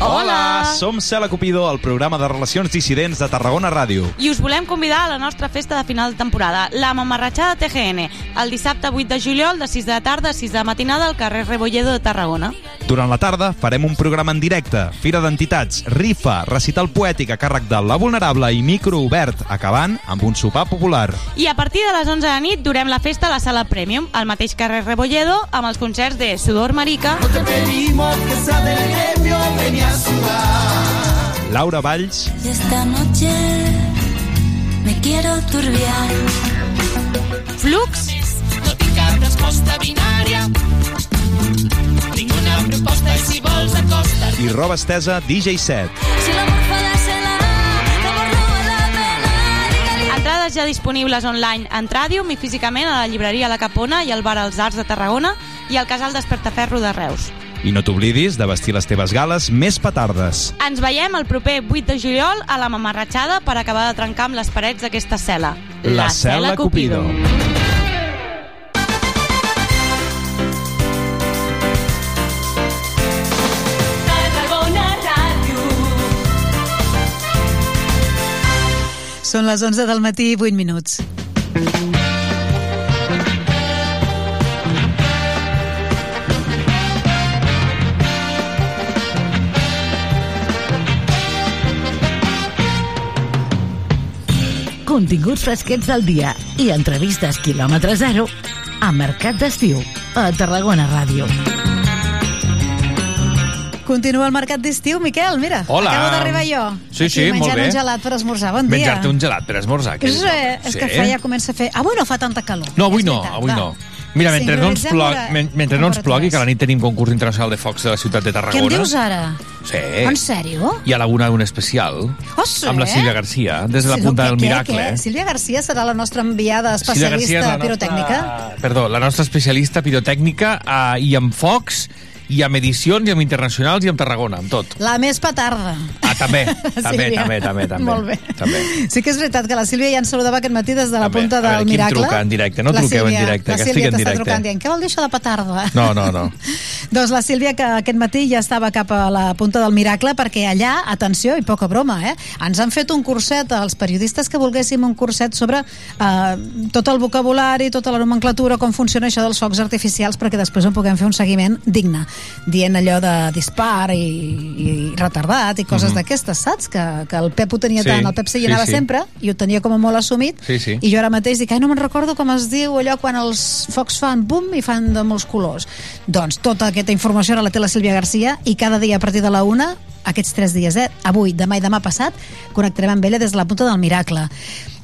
Hola, som Cela Cupido, el programa de relacions dissidents de Tarragona Ràdio. I us volem convidar a la nostra festa de final de temporada, la Mamarratxada TGN, el dissabte 8 de juliol de 6 de la tarda a 6 de la matinada al carrer Rebolledo de Tarragona. Durant la tarda farem un programa en directe, fira d'entitats, rifa, recital poètic a càrrec de La Vulnerable i micro obert, acabant amb un sopar popular. I a partir de les 11 de nit durem la festa a la sala Premium, al mateix carrer Rebolledo, amb els concerts de Sudor Marica, Te pedimos que sea del gremio, ven a sudar. Laura Valls, Y esta noche me quiero turbiar. Flux, No tinc cap resposta binària. Tinc una proposta i si vols acosta't. i roba estesa DJ set. Si l'amor fa la cena, l'amor no val la pena. entrades ja disponibles online en Tràdium i físicament a la llibreria La Capona i al bar Els Arts de Tarragona i al casal Despertaferro de Reus. I no t'oblidis de vestir les teves gales més petardes. Ens veiem el proper 8 de juliol a la Mamarratxada per acabar de trencar amb les parets d'aquesta cel·la. La Cel·la Cupido. Ràdio. Són les 11 del matí, 8 minuts. Continguts fresquets del dia i entrevistes quilòmetre zero a Mercat d'Estiu, a Tarragona Ràdio. Continua el mercat d'estiu, Miquel, mira. Hola. Acabo d'arribar jo. Sí, Aquí sí, molt menjant bé. un gelat per esmorzar. Bon dia. Menjar-te un gelat per esmorzar. Que És, eh, és que Sí. fa, ja comença a fer... Avui no fa tanta calor. No, avui és no, veritat, avui va. no. Mira, mentre no, ens plogui, men- mentre no ens plogui, que a la nit tenim concurs internacional de focs de la ciutat de Què Tarragona. em dius ara? Sí. En sèrio? I a la una un especial. Oh, sí? Amb la Sílvia Garcia, des de la Sí, punta què, del què, miracle. què? Sílvia Garcia serà la nostra enviada especialista la nostra- pirotècnica? Perdó, la nostra especialista pirotècnica eh, i amb focs, i amb edicions, i amb internacionals, i amb Tarragona, amb tot. La més petarda. Ah, també, també, Sílvia. també, també, també. Molt bé. També. Sí que és veritat que la Sílvia ja ens saludava aquest matí des de la També. punta del veure, miracle. truca en directe? No La truqueu en Sílvia- directe, la que Sílvia estic en directe. trucant dient, què vol dir això de petarda? No, no, no. Doncs la Sílvia, que aquest matí ja estava cap a la punta del miracle, perquè allà, atenció, i poca broma, eh, ens han fet un curset als periodistes que volguéssim un curset sobre eh, tot el vocabulari, tota la nomenclatura, com funciona això dels focs artificials, perquè després en puguem fer un seguiment digne, dient allò de dispar i, i retardat i coses Mhm. d'aquestes, saps? Que, que el Pep ho tenia Sí, tant, el Pep se sí, anava sí. sempre i ho tenia com a molt assumit, Sí, sí. i jo ara mateix dic, ai, no me'n recordo com es diu allò quan els focs fan bum i fan de molts colors. Doncs tota aquesta informació ara la té la Sílvia Garcia i cada dia a partir de la una, aquests tres dies, eh? avui, demà i demà passat, connectarem amb ella des de la punta del miracle.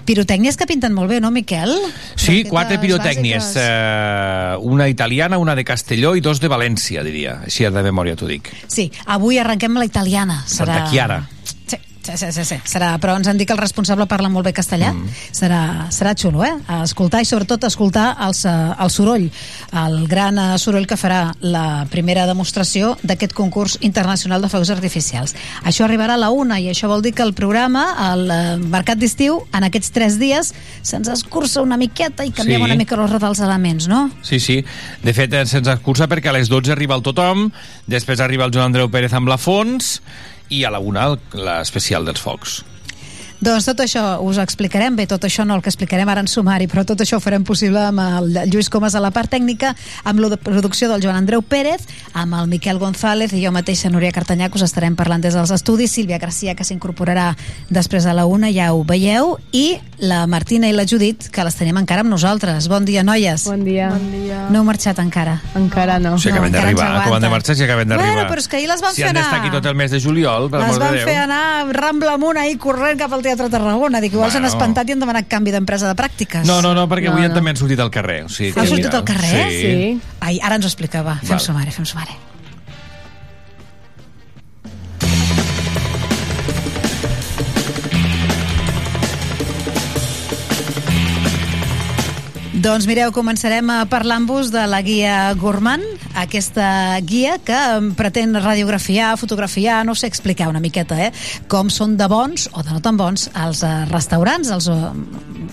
Pirotècnies que pinten molt bé, no, Miquel? Sí, Raquetes quatre pirotècnies. Eh, una italiana, una de Castelló i dos de València, diria. Així de memòria t'ho dic. Sí, avui arrenquem la italiana. Serà... Santa Chiara. Sí, sí, sí, sí, sí. Serà, però ens han dit que el responsable parla molt bé castellà. Mm. Serà, serà xulo, eh? Escoltar i sobretot escoltar els, eh, el soroll, el gran eh, soroll que farà la primera demostració d'aquest concurs internacional de focs artificials. Això arribarà a la una i això vol dir que el programa, el eh, mercat d'estiu, en aquests tres dies se'ns escurça una miqueta i canviem Sí. una mica l'ordre dels elements, no? Sí, sí. De fet, se'ns excursa perquè a les 12 arriba el tothom, després arriba el Joan Andreu Pérez amb la Fons i a la una l'especial dels focs. Doncs tot això us ho explicarem, bé, tot això no el que explicarem ara en sumari, però tot això ho farem possible amb el Lluís Comas a la part tècnica, amb la producció del Joan Andreu Pérez, amb el Miquel González i jo mateixa, Núria Cartanyà, que us estarem parlant des dels estudis, Sílvia Garcia, que s'incorporarà després a la una, ja ho veieu, i la Martina i la Judit, que les tenim encara amb nosaltres. Bon dia, noies. Bon dia. Bon dia. No heu marxat encara? Encara no. Si acaben encara ens d'arribar, han de marxar si acaben d'arribar. Bueno, però és que ahir les van si fer han d'estar anar. aquí tot el mes de juliol, per Les amor de van Déu. fer anar Rambla amunt ahir corrent cap al Teatre Tarragona. Dic, igual s'han Bueno. espantat i han demanat canvi d'empresa de pràctiques. No, no, no, perquè No, avui no. també han sortit al carrer. O sigui que, Han sortit al carrer? Sí. Ai, ara ens ho explica, va. Fem Val. sumari, Doncs mireu, començarem a parlar-vos de la guia Gourmand, aquesta guia que pretén radiografiar, fotografiar, no sé explicar una miqueta, eh? com són de bons o de no tan bons els eh, restaurants, els eh,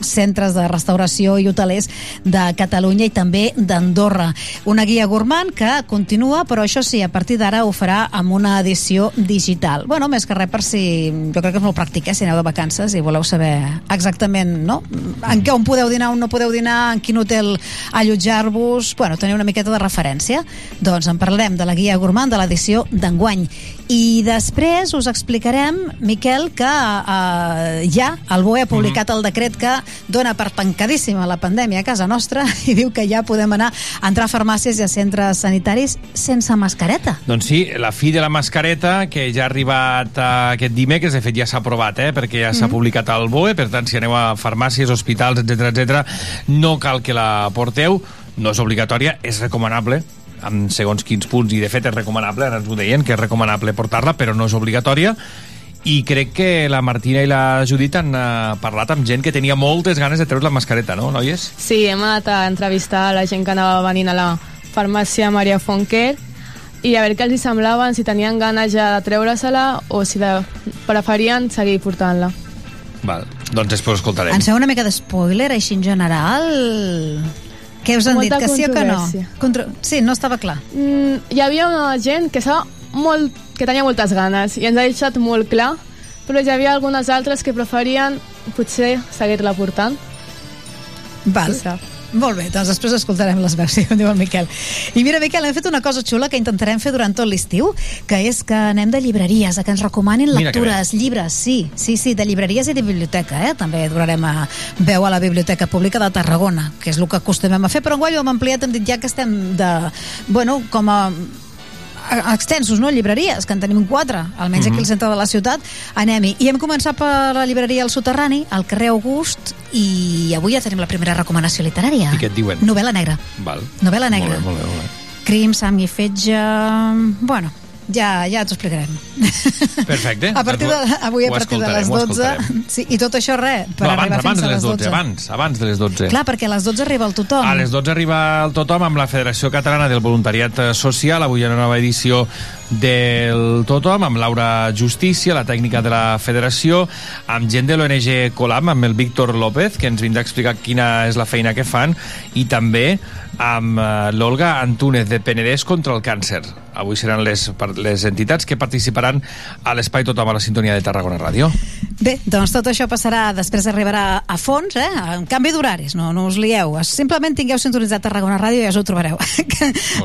centres de restauració i hotelers de Catalunya i també d'Andorra. Una guia Gourmand que continua, però això sí, a partir d'ara ho farà amb una edició digital. Bueno, més que res per si... Jo crec que és molt pràctic, eh? si aneu de vacances i voleu saber exactament no? en què on podeu dinar, on no podeu dinar, en quin hotel allotjar-vos, bueno, teniu una miqueta de referència. Doncs en parlarem de la guia gourmand de l'edició d'enguany. I després us explicarem, Miquel, que eh, ja el BOE ha publicat el decret que dona per tancadíssima la pandèmia a casa nostra i diu que ja podem anar a entrar a farmàcies i a centres sanitaris sense mascareta. Doncs sí, la fi de la mascareta, que ja ha arribat eh, aquest dimecres, de fet ja s'ha aprovat, eh, perquè ja s'ha Mhm. publicat al BOE, per tant, si aneu a farmàcies, hospitals, etc etc, no cal que la porteu, no és obligatòria, és recomanable, amb segons quins punts, i de fet és recomanable, ara ens ho deien, que és recomanable portar-la, però no és obligatòria, i crec que la Martina i la Judit han eh, parlat amb gent que tenia moltes ganes de treure la mascareta, no, noies? Sí, hem anat a entrevistar la gent que anava venint a la farmàcia Maria Fonquer i a veure què els hi semblaven, si tenien ganes ja de treure-se-la o si de... preferien seguir portant-la. Val, doncs després ho escoltarem. Ens feu una mica de spoiler, així en general? Què us han Molta dit, que sí o que no? Contro... Sí, no estava clar. Mm, hi havia una gent que, estava molt, que tenia moltes ganes i ens ha deixat molt clar, però hi havia algunes altres que preferien potser seguir-la portant. Val. Molt bé, doncs després escoltarem les veus, com diu el Miquel. I mira, Miquel, hem fet una cosa xula que intentarem fer durant tot l'estiu, que és que anem de llibreries, a que ens recomanin Mira lectures, llibres, sí, sí, sí, de llibreries i de biblioteca, eh? També donarem a veu a la Biblioteca Pública de Tarragona, que és el que acostumem a fer, però enguany ho hem ampliat, hem dit ja que estem de, bueno, com a- extensos, no? Llibreries, que en tenim quatre, almenys aquí Mhm. al centre de la ciutat. Anem-hi. I hem començat per la llibreria El Soterrani, al carrer August, i avui ja tenim la primera recomanació literària. I què et diuen? Novel·la negra. Val. Novel·la negra. Molt bé, molt bé, molt bé. Crim, sang i fetge... Bueno, ja, ja t'ho explicarem. Perfecte. A partir de, Doncs avui a partir de les escoltarem, ho 12... escoltarem. Sí, I tot això res, per No, abans, arribar abans fins de a les les 12, 12. abans, abans de les 12. Clar, perquè a les 12 arriba el tothom. A les 12 arriba el tothom amb la Federació Catalana del Voluntariat eh, Social, avui una nova edició del Tothom, amb Laura Justícia, la tècnica de la Federació, amb gent de l'ONG Colam, amb el Víctor López, que ens vindrà a explicar quina és la feina que fan, i també amb eh, l'Olga Antúnez, de Penedès contra el càncer. Avui seran les, les entitats que participaran a l'Espai Tothom a la sintonia de Tarragona Ràdio. Bé, doncs tot això passarà, després arribarà a fons, eh? en canvi d'horaris, no, no us lieu. Simplement tingueu sintonitzat Tarragona Ràdio i ja us ho trobareu.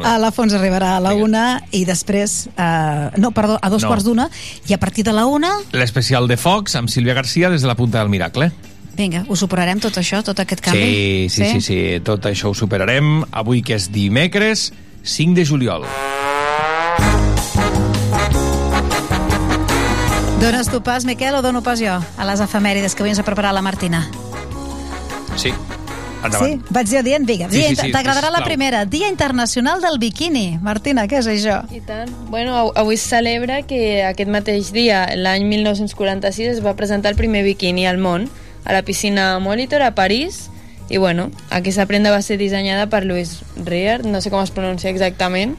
a la fons arribarà a la una i després, eh, no, perdó, a dos No. quarts d'una, i a partir de la una, L'especial de Fox amb Sílvia Garcia des de la punta del Miracle. Vinga, ho superarem tot això, tot aquest canvi? Sí, sí, sí, sí, tot això ho superarem avui que és dimecres 5 de juliol. Dones tu pas, Miquel, o dono pas jo a les efemèrides que avui ens ha preparat la Martina? Sí, endavant. Sí? Vaig jo dient, vinga, Sí, sí, sí, t'agradarà la primera. Dia Internacional del Biquini. Martina, què és això? I tant. Bueno, av- avui es celebra que aquest mateix dia, l'any 1946, es va presentar el primer biquini al món, a la piscina Molitor, a París, i bueno, aquesta prenda va ser dissenyada per Louis Rier, no sé com es pronuncia exactament,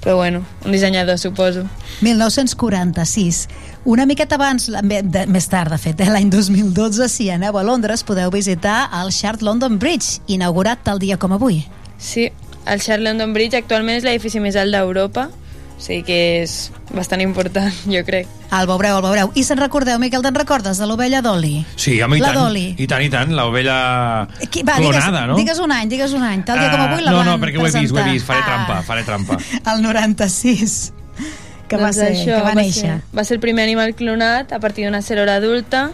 però bueno, un dissenyador, suposo. 1946. Una miqueta abans, de, més tard, de fet, eh, l'any 2012, si aneu a Londres, podeu visitar el Shard London Bridge, inaugurat tal dia com avui. Sí, el Charles London Bridge actualment és l'edifici més alt d'Europa, o sigui que és bastant important, jo crec. El veureu, el veureu. I se'n recordeu, Miquel, te'n recordes de l'ovella Dolly? Sí, home, i La tant, Dolly. i tant, i tant, l'ovella Va, clonada, digues, no? digues un any, digues un any. Tal dia com Ah, avui la no, van no, perquè ho he vist, ho he presentar. vist, faré Ah, trampa, faré trampa. El 96, que va Doncs ser, això, que va néixer. Ser, va ser el primer animal clonat a partir d'una cèl·lula adulta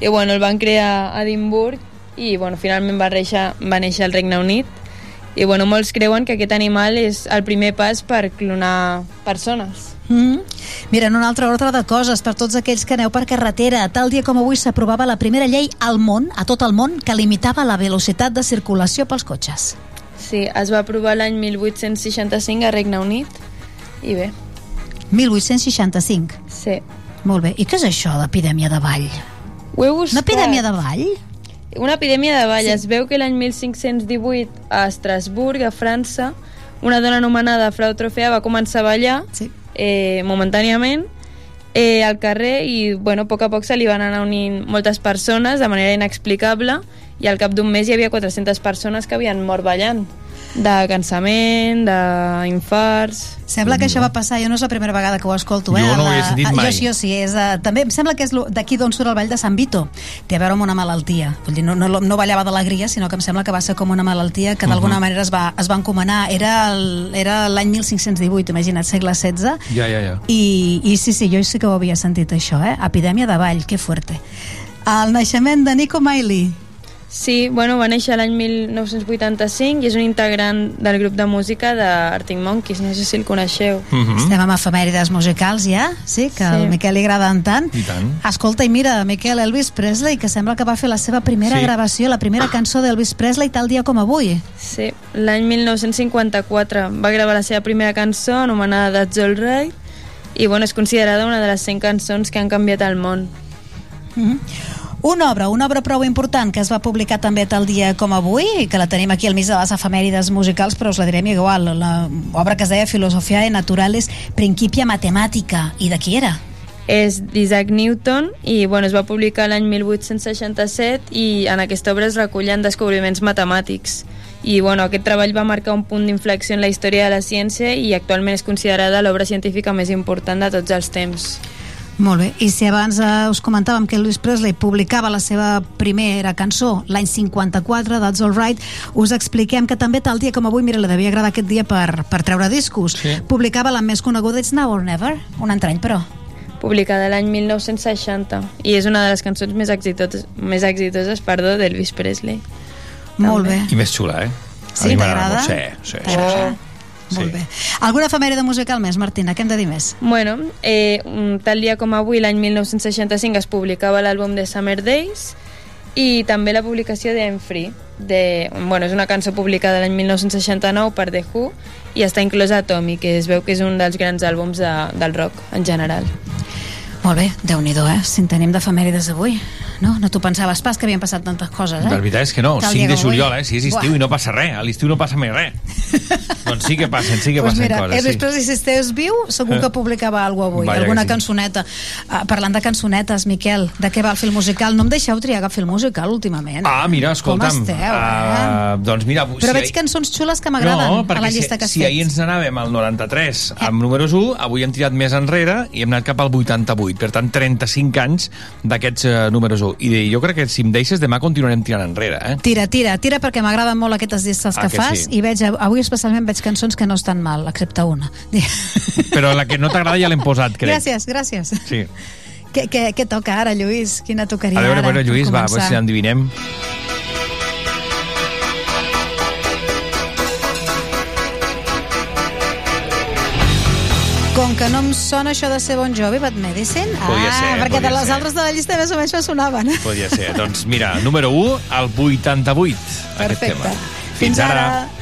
i bueno, el van crear a Edimburg i bueno, finalment va néixer, va néixer al Regne Unit i bueno, molts creuen que aquest animal és el primer pas per clonar persones. Mm. Mira, en un altre ordre de coses, per tots aquells que aneu per carretera, tal dia com avui s'aprovava la primera llei al món, a tot el món, que limitava la velocitat de circulació pels cotxes. Sí, es va aprovar l'any 1865 a Regne Unit i bé, 1865. Sí. Molt bé. I què és això d'epidèmia de ball? Ho he buscat. Una epidèmia de ball? Una epidèmia de ball. Sí. Es veu que l'any 1518 a Estrasburg, a França, una dona anomenada Frau Trofea va començar a ballar sí. eh, momentàniament eh, al carrer i bueno, a poc a poc se li van anar unint moltes persones de manera inexplicable i al cap d'un mes hi havia 400 persones que havien mort ballant de cansament, d'infarts... Sembla que això va passar, jo no és la primera vegada que ho escolto. Eh? Jo no ho he sentit ah, mai. Jo sí, jo sí. És, uh, també em sembla que és d'aquí d'on surt el ball de Sant Vito. Té a veure amb una malaltia. Vull dir, no, no, no ballava d'alegria, sinó que em sembla que va ser com una malaltia que d'alguna Mhm. manera es va, es va encomanar. Era l'any 1518, imagina't, segle XVI. Ja, ja, ja. I, I sí, sí, jo sí que ho havia sentit, això, eh? Epidèmia de ball, que fuerte. El naixement de Nico Miley. Sí, bueno, va néixer l'any 1985 i és un integrant del grup de música d'Arctic Monkeys, no sé si el coneixeu. Mhm. Estem amb efemèrides musicals ja, sí, que Sí. al Miquel li agraden tant. I tant. Escolta, i mira, Miquel, Elvis Presley, que sembla que va fer la seva primera Sí. gravació, la primera cançó d'Elvis Presley tal dia com avui. Sí, l'any 1954 va gravar la seva primera cançó anomenada That's All Right i bueno, és considerada una de les 100 cançons que han canviat el món. Mhm. Una obra, una obra prou important que es va publicar també tal dia com avui i que la tenim aquí al mig de les efemèrides musicals però us la direm igual, la obra que es deia Filosofia Naturales Principia Matemàtica i de qui era? És d'Isaac Newton i bueno, es va publicar l'any 1867 i en aquesta obra es recullen descobriments matemàtics. I bueno, aquest treball va marcar un punt d'inflexió en la història de la ciència i actualment és considerada l'obra científica més important de tots els temps. Molt bé, i si abans eh, us comentàvem que Elvis Presley publicava la seva primera cançó l'any 54, That's All Right, us expliquem que també tal dia com avui, mira, la devia agradar aquest dia per, per treure discos, Sí. publicava la més coneguda It's Now or Never, un altre any però. publicada l'any 1960 i és una de les cançons més exitoses, més exitoses perdó, d'Elvis Presley. Molt bé. I més xula, eh? Sí, t'agrada? Sí, sí, sí, T'agrada? sí. Molt bé. Alguna efemèride musical més, Martina? Què hem de dir més? Bueno, eh, tal dia com avui, l'any 1965, es publicava l'àlbum de Summer Days i també la publicació de I'm Free. De, bueno, és una cançó publicada l'any 1969 per The Who i està inclosa a Tommy, que es veu que és un dels grans àlbums de, del rock en general. Molt bé, déu nhi eh? Si en tenim d'efemèrides avui. No? No t'ho pensaves pas que havien passat tantes coses, eh? La veritat és que no, Tal 5 dia de avui. juliol, eh? Si és estiu Buah. i no passa res, a l'estiu no passa mai res. doncs sí que passen, sí que pues passen mira, coses. Elvis Presley, si estigués viu, segur que publicava alguna avui, Vaja alguna sí. cançoneta. Uh, parlant de cançonetes, Miquel, de què va el film musical? No em deixeu triar cap film musical últimament. Ah, mira, escolta'm. Com esteu, eh? ah, doncs mira... Però veig cançons xules que m'agraden no, a la llista si, que has si fet. ahir ens n'anàvem al 93 amb números 1, avui hem tirat més enrere i hem anat cap al 88. Per tant, 35 anys d'aquests eh, números 1. I jo crec que si em deixes, demà continuarem tirant enrere, eh? Tira, tira, tira perquè m'agraden molt aquestes llistes Ah, que, que fas sí? i veig, avui especialment veig cançons que no estan mal, excepte una. Però la que no t'agrada ja l'hem posat, crec. Gràcies, gràcies. Sí. Què, què, què toca ara, Lluís? Quina tocaria A veure, ara? bueno, Lluís, va, a veure si l'endivinem. Com que no em sona això de ser Bon Jovi, Bad Medicine? Podria ah, ser, perquè de podria les ser. altres de la llista més o menys me sonaven. Podria ser. doncs mira, número 1, al 88, aquest Perfecte. tema. Fins ara. I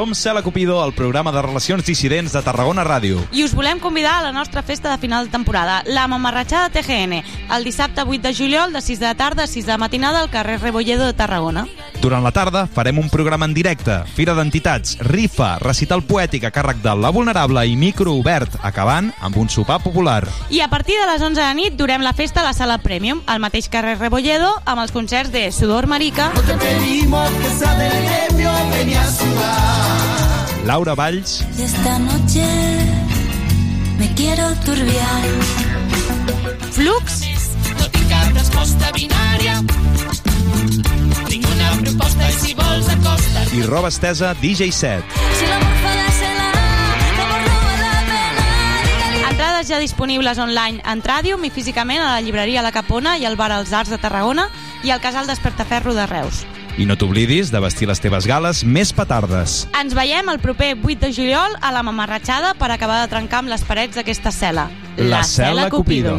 Som Cela Cupido, el programa de relacions dissidents de Tarragona Ràdio. I us volem convidar a la nostra festa de final de temporada, la Mamarratxada TGN, el dissabte 8 de juliol de 6 de la tarda a 6 de la matinada al carrer Rebolledo de Tarragona. Durant la tarda farem un programa en directe, fira d'entitats, rifa, recital poètic a càrrec de La Vulnerable i micro obert, acabant amb un sopar popular. I a partir de les 11 de nit durem la festa a la sala Premium, al mateix carrer Rebolledo, amb els concerts de Sudor Marica, Te pedimos que sea del gremio, ven a sudar. Laura Valls, Y esta noche me quiero turbiar. Flux, i que resposta binària. Tinc una proposta i si vols acosta. i roba estesa DJ set. Si entrades ja disponibles online en Tràdium i físicament a la llibreria La Capona i al bar Els Arts de Tarragona i al casal Despertaferro de Reus. I no t'oblidis de vestir les teves gales més petardes. Ens veiem el proper 8 de juliol a la Mamarratxada per acabar de trencar amb les parets d'aquesta cel·la. La Cel·la Cupido.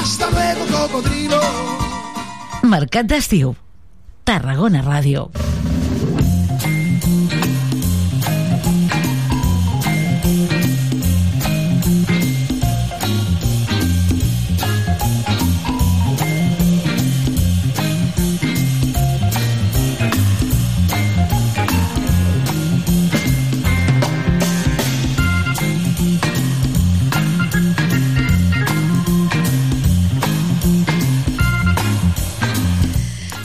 Hasta luego, cocodrilo. Mercat d'estiu. Tarragona Ràdio.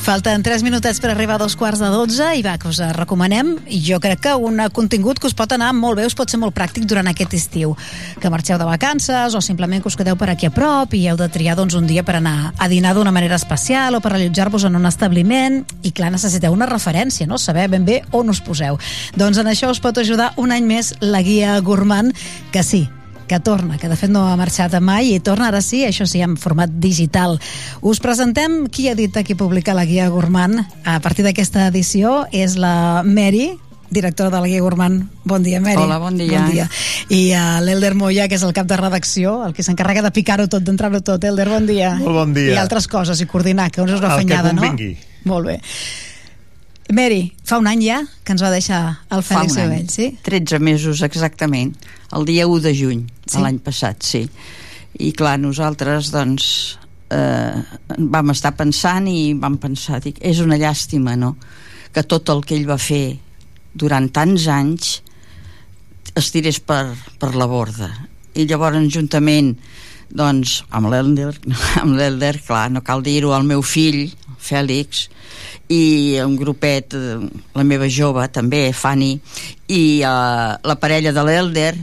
Falten 3 minutets per arribar a dos quarts de 12 i va, que us recomanem. Jo crec que un contingut que us pot anar molt bé, us pot ser molt pràctic durant aquest estiu. Que marxeu de vacances o simplement que us quedeu per aquí a prop i heu de triar doncs, un dia per anar a dinar d'una manera especial o per allotjar-vos en un establiment. I clar, necessiteu una referència, no? Saber ben bé on us poseu. Doncs en això us pot ajudar un any més la guia Gourmand, que sí, que torna, que de fet no ha marxat mai i torna ara sí, això sí, en format digital. Us presentem qui ha dit aquí publicar la guia Gourmand a partir d'aquesta edició, és la Mary, directora de la Guia Gourmand. Bon dia, Mary. Hola, bon dia. Bon dia. I uh, l'Elder Moya, que és el cap de redacció, el que s'encarrega de picar-ho tot, d'entrar-ho tot. Elder, bon dia. Molt bon dia. I altres coses, i coordinar, que és una El que fanyada, no? convingui. Molt bé. Mary, fa un any ja que ens va deixar el Fèlix. Sebell, sí? 13 mesos exactament, el dia 1 de juny Sí? de l'any passat, sí. I clar, nosaltres doncs eh, vam estar pensant i vam pensar, dic, és una llàstima, no?, que tot el que ell va fer durant tants anys es tirés per, per la borda. I llavors, juntament doncs, amb l'Elder, amb l'Elder, clar, no cal dir-ho, el meu fill, Fèlix, i un grupet, eh, la meva jove també, Fanny, i uh, la parella de l'Elder,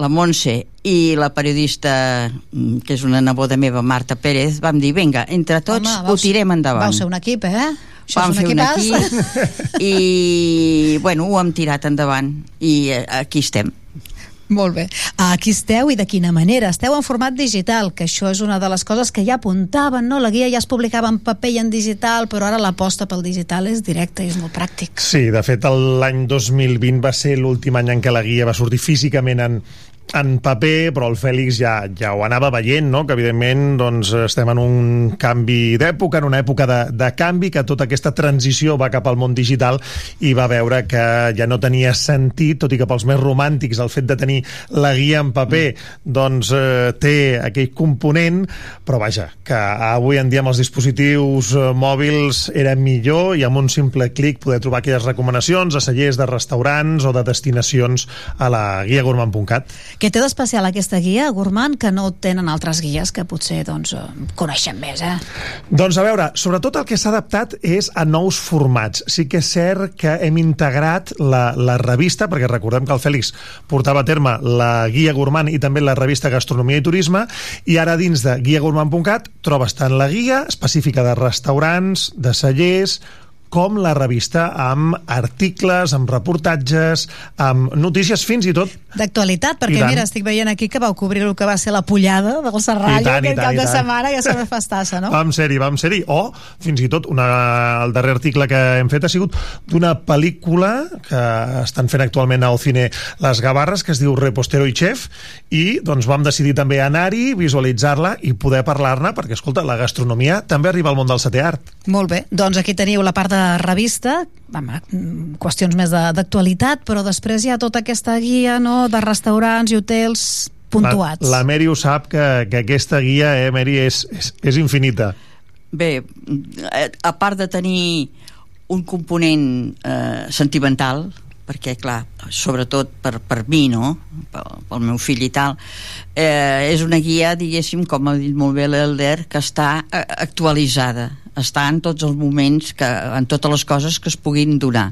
la Montse i la periodista, mm, que és una neboda meva, Marta Pérez, vam dir, vinga, entre tots Home, ho vau- tirem endavant. Vau ser un equip, eh? Això Vam és fer un equipàs. equip i, bueno, ho hem tirat endavant i eh, aquí estem. Molt bé. Aquí esteu i de quina manera? Esteu en format digital, que això és una de les coses que ja apuntaven, no? La guia ja es publicava en paper i en digital, però ara l'aposta pel digital és directa i és molt pràctic. Sí, de fet l'any 2020 va ser l'últim any en què la guia va sortir físicament en, en paper, però el Fèlix ja, ja ho anava veient, no? que evidentment doncs, estem en un canvi d'època, en una època de, de canvi, que tota aquesta transició va cap al món digital i va veure que ja no tenia sentit, tot i que pels més romàntics el fet de tenir la guia en paper doncs eh, té aquell component, però vaja, que avui en dia amb els dispositius eh, mòbils era millor i amb un simple clic poder trobar aquelles recomanacions a cellers de restaurants o de destinacions a la guia gourmand.cat. Què té d'especial aquesta guia, Gourmand, que no tenen altres guies que potser doncs, eh, coneixen més, eh? Doncs a veure, sobretot el que s'ha adaptat és a nous formats. Sí que és cert que hem integrat la, la revista, perquè recordem que el Fèlix portava a terme la guia gourmand i també la revista Gastronomia i Turisme, i ara dins de guiagourmand.cat trobes tant la guia específica de restaurants, de cellers, com la revista amb articles, amb reportatges, amb notícies fins i tot D'actualitat, perquè mira, estic veient aquí que vau cobrir el que va ser la pullada del Serrallo aquest cap de setmana, ja se me fa estassa, no? Vam ser-hi, vam ser-hi. O, fins i tot, una, el darrer article que hem fet ha sigut d'una pel·lícula que estan fent actualment al cine Les Gavarres, que es diu Repostero i Chef, i doncs vam decidir també anar-hi, visualitzar-la i poder parlar-ne, perquè, escolta, la gastronomia també arriba al món del setè art. Molt bé, doncs aquí teniu la part de revista, mm, qüestions més de- d'actualitat, però després hi ha tota aquesta guia no, de restaurants i hotels puntuats. La, la Mary ho sap que, que aquesta guia, eh, Mary, és, és, és infinita. Bé, eh, a part de tenir un component eh, sentimental, perquè, clar, sobretot per, per mi, no?, pel, pel meu fill i tal, eh, és una guia, diguéssim, com ha dit molt bé l'Elder, que està eh, actualitzada, està en tots els moments, que, en totes les coses que es puguin donar.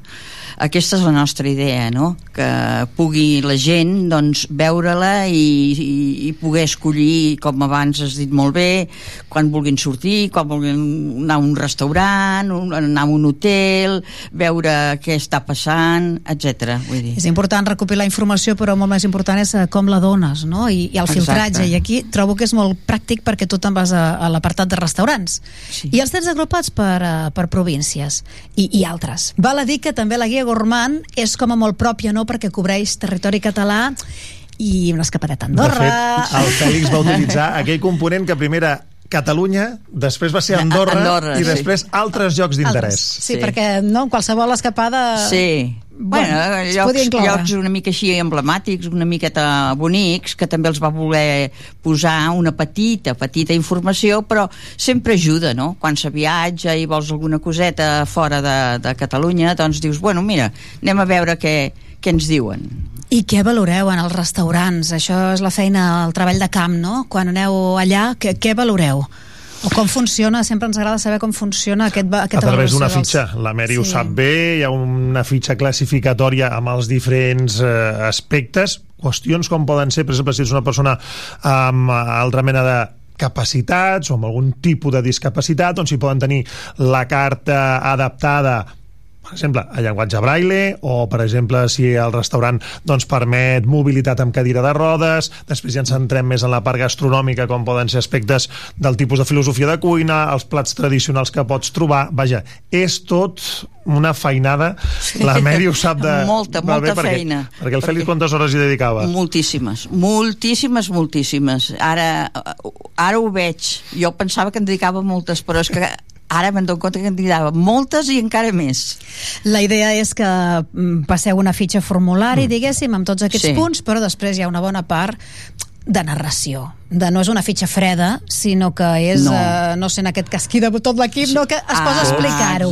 Aquesta és la nostra idea, no?, que pugui la gent, doncs, veure-la i, i, i poder escollir, com abans has dit molt bé, quan vulguin sortir, quan vulguin anar a un restaurant, un, anar a un hotel, veure què està passant, etc. Vull dir. És important recopilar informació, però molt més important és eh, com la dones, no? I, i el Exacte. filtratge. I aquí trobo que és molt pràctic perquè tu te'n vas a, a l'apartat de restaurants. Sí. I els tens agrupats per, uh, per províncies i, i altres. Val a dir que també la guia Gourmand és com a molt pròpia, no?, perquè cobreix territori català i una escapadeta a De Andorra... fet, el Fèlix va utilitzar aquell component que primer era Catalunya, després va ser Andorra, Andorra, i sí. després altres llocs d'interès. Sí, sí, perquè no, en qualsevol escapada... Sí. Bueno, Bueno, llocs, llocs una mica així emblemàtics, una miqueta bonics, que també els va voler posar una petita, petita informació, però sempre ajuda, no? Quan se viatja i vols alguna coseta fora de, de Catalunya, doncs dius, bueno, mira, anem a veure què, què ens diuen. I què valoreu en els restaurants? Això és la feina, el treball de camp, no? Quan aneu allà, què, què valoreu? O com funciona? Sempre ens agrada saber com funciona aquest, va- a aquesta través d'una valoració fitxa. dels- La Mary ho Sí. sap bé, hi ha una fitxa classificatòria amb els diferents eh, aspectes, qüestions com poden ser, per exemple, si ets una persona amb altra mena de capacitats o amb algun tipus de discapacitat, doncs si poden tenir la carta adaptada per exemple, a llenguatge braille o, per exemple, si el restaurant doncs, permet mobilitat amb cadira de rodes després ja ens centrem més en la part gastronòmica com poden ser aspectes del tipus de filosofia de cuina, els plats tradicionals que pots trobar, vaja, és tot una feinada la Mary ho sap de... Molta, molta perquè, feina. perquè el Fèlix quantes hores hi dedicava? Moltíssimes, moltíssimes, moltíssimes. Ara, ara ho veig. Jo pensava que en dedicava moltes, però és que ara me'n dono compte que en dedicava moltes i encara més. La idea és que mm, passeu una fitxa formulari, diguéssim, amb tots aquests Sí. punts, però després hi ha una bona part de narració. De, no és una fitxa freda, sinó que és, no, No. eh, no sé, en aquest cas aquí de tot l'equip, no, que es posa a Ah, explicar-ho.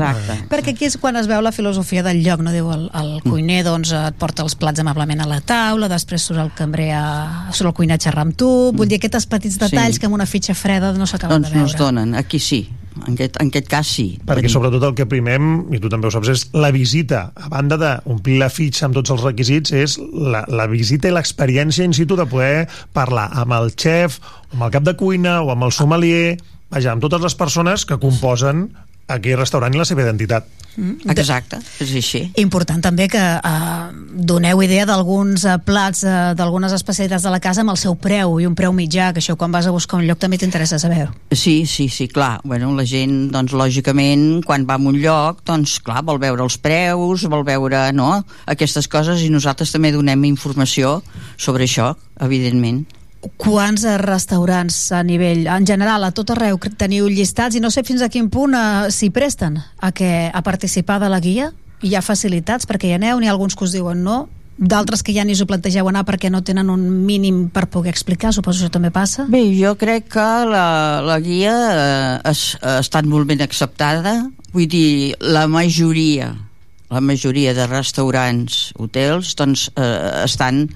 Perquè aquí és quan es veu la filosofia del lloc, no? Diu, el, el cuiner, doncs, et porta els plats amablement a la taula, després surt el cambrer a... surt el cuiner a xerrar amb tu, vull dir, aquests petits detalls Sí. que amb una fitxa freda no s'acaben Doncs de no veure. es donen, aquí sí. En aquest, en aquest cas sí. perquè sobretot el que primem, i tu també ho saps, és la visita. A banda d'omplir la fitxa amb tots els requisits, és la, la visita i l'experiència in situ de poder parlar amb el xef, amb el cap de cuina o amb el sommelier, vaja, amb totes les persones que composen aquell restaurant i la seva identitat. Mm. Exacte, és així. Important també que eh, doneu idea d'alguns eh, plats, eh, d'algunes especialitats de la casa amb el seu preu i un preu mitjà, que això quan vas a buscar un lloc també t'interessa saber. Sí, sí, sí, clar. Bueno, la gent, doncs, lògicament, quan va a un lloc, doncs, clar, vol veure els preus, vol veure, no?, aquestes coses, i nosaltres també donem informació sobre això, evidentment. Quants eh, restaurants a nivell, en general, a tot arreu teniu llistats i no sé fins a quin punt eh, s'hi presten a, que, a participar de la guia? Hi ha facilitats perquè hi aneu, n'hi ha alguns que us diuen no, d'altres que ja ni us ho plantegeu anar perquè no tenen un mínim per poder explicar, suposo que això també passa? Bé, jo crec que la, la guia eh, es, ha estat molt ben acceptada. Vull dir, la majoria, la majoria de restaurants, hotels, doncs eh, estan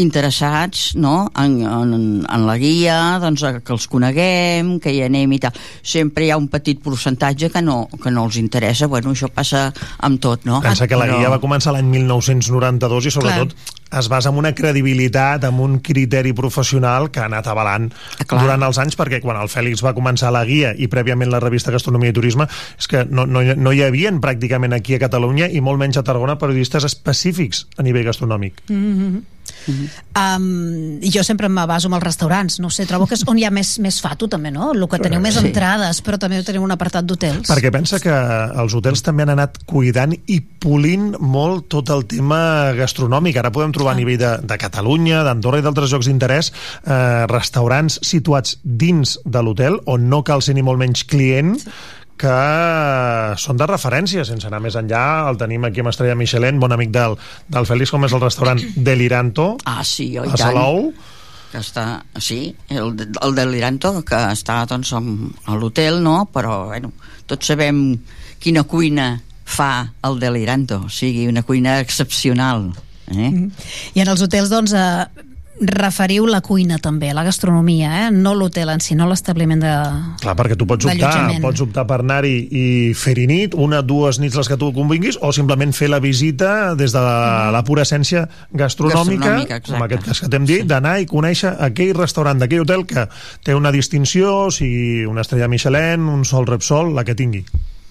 interessats no? en, en, en la guia doncs, que els coneguem, que hi anem i tal sempre hi ha un petit percentatge que no, que no els interessa, bueno, això passa amb tot no? Pensa que la Però- guia va començar l'any 1992 i sobretot es basa en una credibilitat, en un criteri professional que ha anat avalant clar. durant els anys, perquè quan el Fèlix va començar la guia i prèviament la revista Gastronomia i Turisme, és que no, no, no hi havien pràcticament aquí a Catalunya i molt menys a Tarragona periodistes específics a nivell gastronòmic. Mm -hmm. Um, jo sempre me baso en els restaurants no sé, trobo que és on hi ha més, més fato també, no? El que teniu més Sí. entrades però també teniu un apartat d'hotels Perquè pensa que els hotels també han anat cuidant i polint molt tot el tema gastronòmic. Ara podem trobar a nivell de, de Catalunya, d'Andorra i d'altres llocs d'interès eh, restaurants situats dins de l'hotel on no cal ser ni molt menys client que són de referència, sense anar més enllà. El tenim aquí amb Estrella Michelin, bon amic del, del Fèlix, com és el restaurant Deliranto, Ah, sí, oi a tant. Salou. que està, sí, el, el de l'Iranto, que està doncs, amb- a l'hotel, no? però bueno, tots sabem quina cuina fa el de l'Iranto, o sigui, una cuina excepcional. Eh? i en els hotels doncs eh, referiu la cuina també, la gastronomia eh? no l'hotel en si, no l'establiment de... Clar, perquè tu pots optar, pots optar per anar-hi i fer-hi nit, una, dues nits les que tu convinguis, o simplement fer la visita des de la, la pura essència gastronòmica, Gastronòmica, exacte. com aquest cas que t'hem dit, d'anar i conèixer aquell restaurant d'aquell hotel que té una distinció, o sigui una estrella Michelin, un sol Repsol, la que tingui.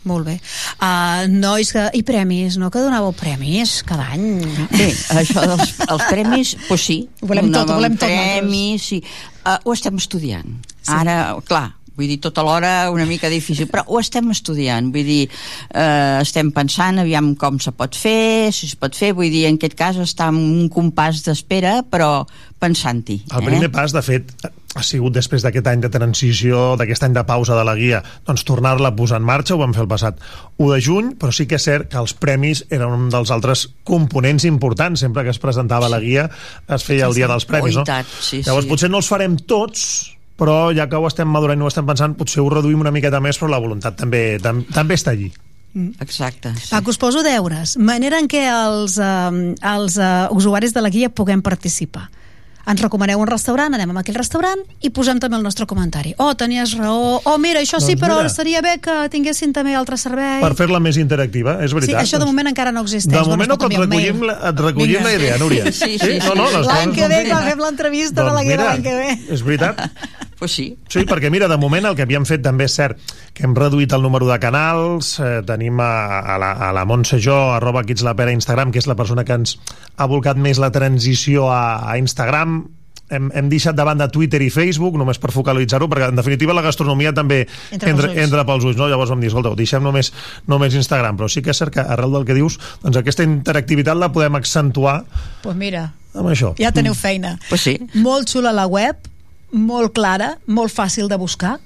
Molt bé. Uh, nois, que... i premis, no? Que donàveu premis cada any? Bé, això dels els premis, doncs sí. Ho volem tot, ho volem tot premis, sí. Uh, ho estem estudiant. Sí. Ara, clar, vull dir, tota l'hora una mica difícil, però ho estem estudiant, vull dir, eh, estem pensant aviam com se pot fer, si es pot fer, vull dir, en aquest cas està en un compàs d'espera, però pensant-hi. El primer pas, de fet, ha sigut després d'aquest any de transició, d'aquest any de pausa de la guia, doncs tornar-la a posar en marxa, ho vam fer el passat 1 de juny, però sí que és cert que els premis eren un dels altres components importants, sempre que es presentava la guia es feia el Sí, dia sí. dels premis, no? sí, Llavors sí. potser no els farem tots, però ja que ho estem madurant i ho estem pensant, potser ho reduïm una miqueta més, però la voluntat també, tam també està allí. Exacte. Sí. Paco, us poso deures. Manera en què els, uh, els uh, usuaris de la guia puguem participar. Ens recomaneu un restaurant, anem a aquell restaurant i posem també el nostre comentari. Oh, tenies raó. Oh, mira, això sí, Doncs però mira. seria bé que tinguessin també altres serveis. Per fer-la més interactiva, és Sí, veritat. això de doncs. moment encara no existeix. De moment no, però et recollim, la, et recollim Vinga. la idea, Núria. Sí, sí, no, no, les L'any que no ve, clar, fem l'entrevista de la Doncs guia mira, l'any que ve. És veritat. Pues sí. Sí, perquè mira, de moment el que havíem fet també és cert que hem reduït el número de canals, eh, tenim a, a, la, a la Montse Jo, arroba Kidslapera a Instagram, que és la persona que ens ha volcat més la transició a, a Instagram, hem, hem deixat de banda Twitter i Facebook només per focalitzar-ho, perquè en definitiva la gastronomia també Entra entra, pels ulls. entra pels ulls, no? Llavors vam dir, escolta, deixem només, només Instagram, però sí que és cert que arrel del que dius, doncs aquesta interactivitat la podem accentuar Pues mira, amb això. ja teniu feina. Pues sí. Molt xula la web, molt clara, molt fàcil de buscar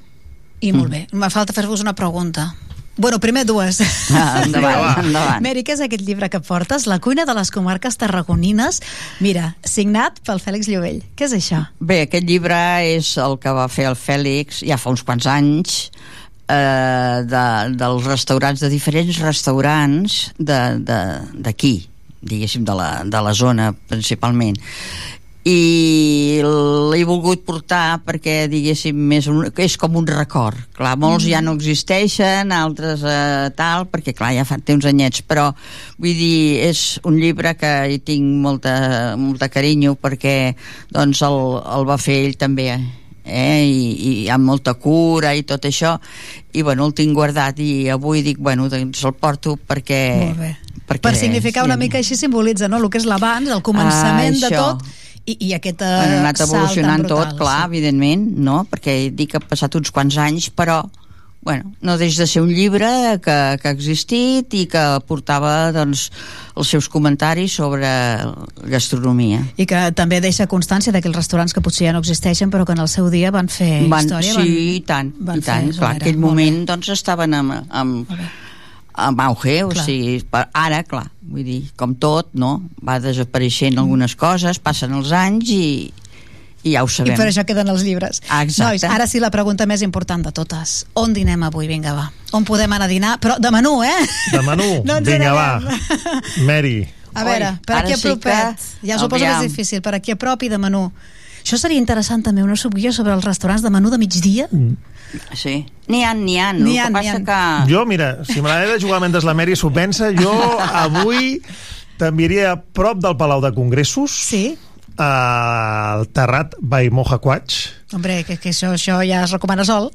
i molt bé. Me falta fer-vos una pregunta. Bueno, primer dues. Ah, endavant, endavant. Mary, què és aquest llibre que portes? La cuina de les comarques tarragonines. Mira, signat pel Fèlix Llobell. Què és això? Bé, aquest llibre és el que va fer el Fèlix ja fa uns quants anys eh, de, dels restaurants, de diferents restaurants d'aquí, diguéssim, de la, de la zona principalment i l'he volgut portar perquè diguéssim més un, és com un record clar, molts ja no existeixen altres eh, tal, perquè clar, ja fa, té uns anyets però vull dir, és un llibre que hi tinc molta, molta carinyo perquè doncs el, el va fer ell també eh? I, i amb molta cura i tot això i bueno, el tinc guardat i avui dic, bueno, doncs el porto perquè Molt bé. perquè, Per significar una mica així simbolitza, no?, el que és l'abans, el començament Ah, de tot i, i aquest uh, Bueno, ha anat evolucionant tot, clar, sí. evidentment, no? Perquè dic que ha passat uns quants anys, però bueno, no deix de ser un llibre que, que ha existit i que portava doncs, els seus comentaris sobre gastronomia. I que també deixa constància d'aquells restaurants que potser ja no existeixen però que en el seu dia van fer Van, història. sí, van, i tant, van i tant. Clar, aquell moment doncs, estaven amb, amb, amb auge, o Clar. sigui, per, ara, clar, vull dir, com tot, no? Va desapareixent algunes coses, passen els anys i, i ja ho I sabem. per això queden els llibres. Exacte. Nois, ara sí la pregunta més important de totes. On dinem avui? Vinga, va. On podem anar a dinar? Però de menú, eh? De menú, No vinga, va. Mary. A veure, Oi, per aquí a sí que-. Ja suposo que aviam. és difícil, per aquí a prop i de menú. Això seria interessant també, una subguia sobre els restaurants de menú de migdia? Sí. N'hi ha, n'hi ha. N'hi ha, n'hi passa ha. que... Jo, mira, si me l'he de jugar mentre la Mary s'ho pensa, jo avui t'enviaria a prop del Palau de Congressos. Sí. Al Terrat by Moja Quatsch, Hombre, que, que això, això ja es recomana sol.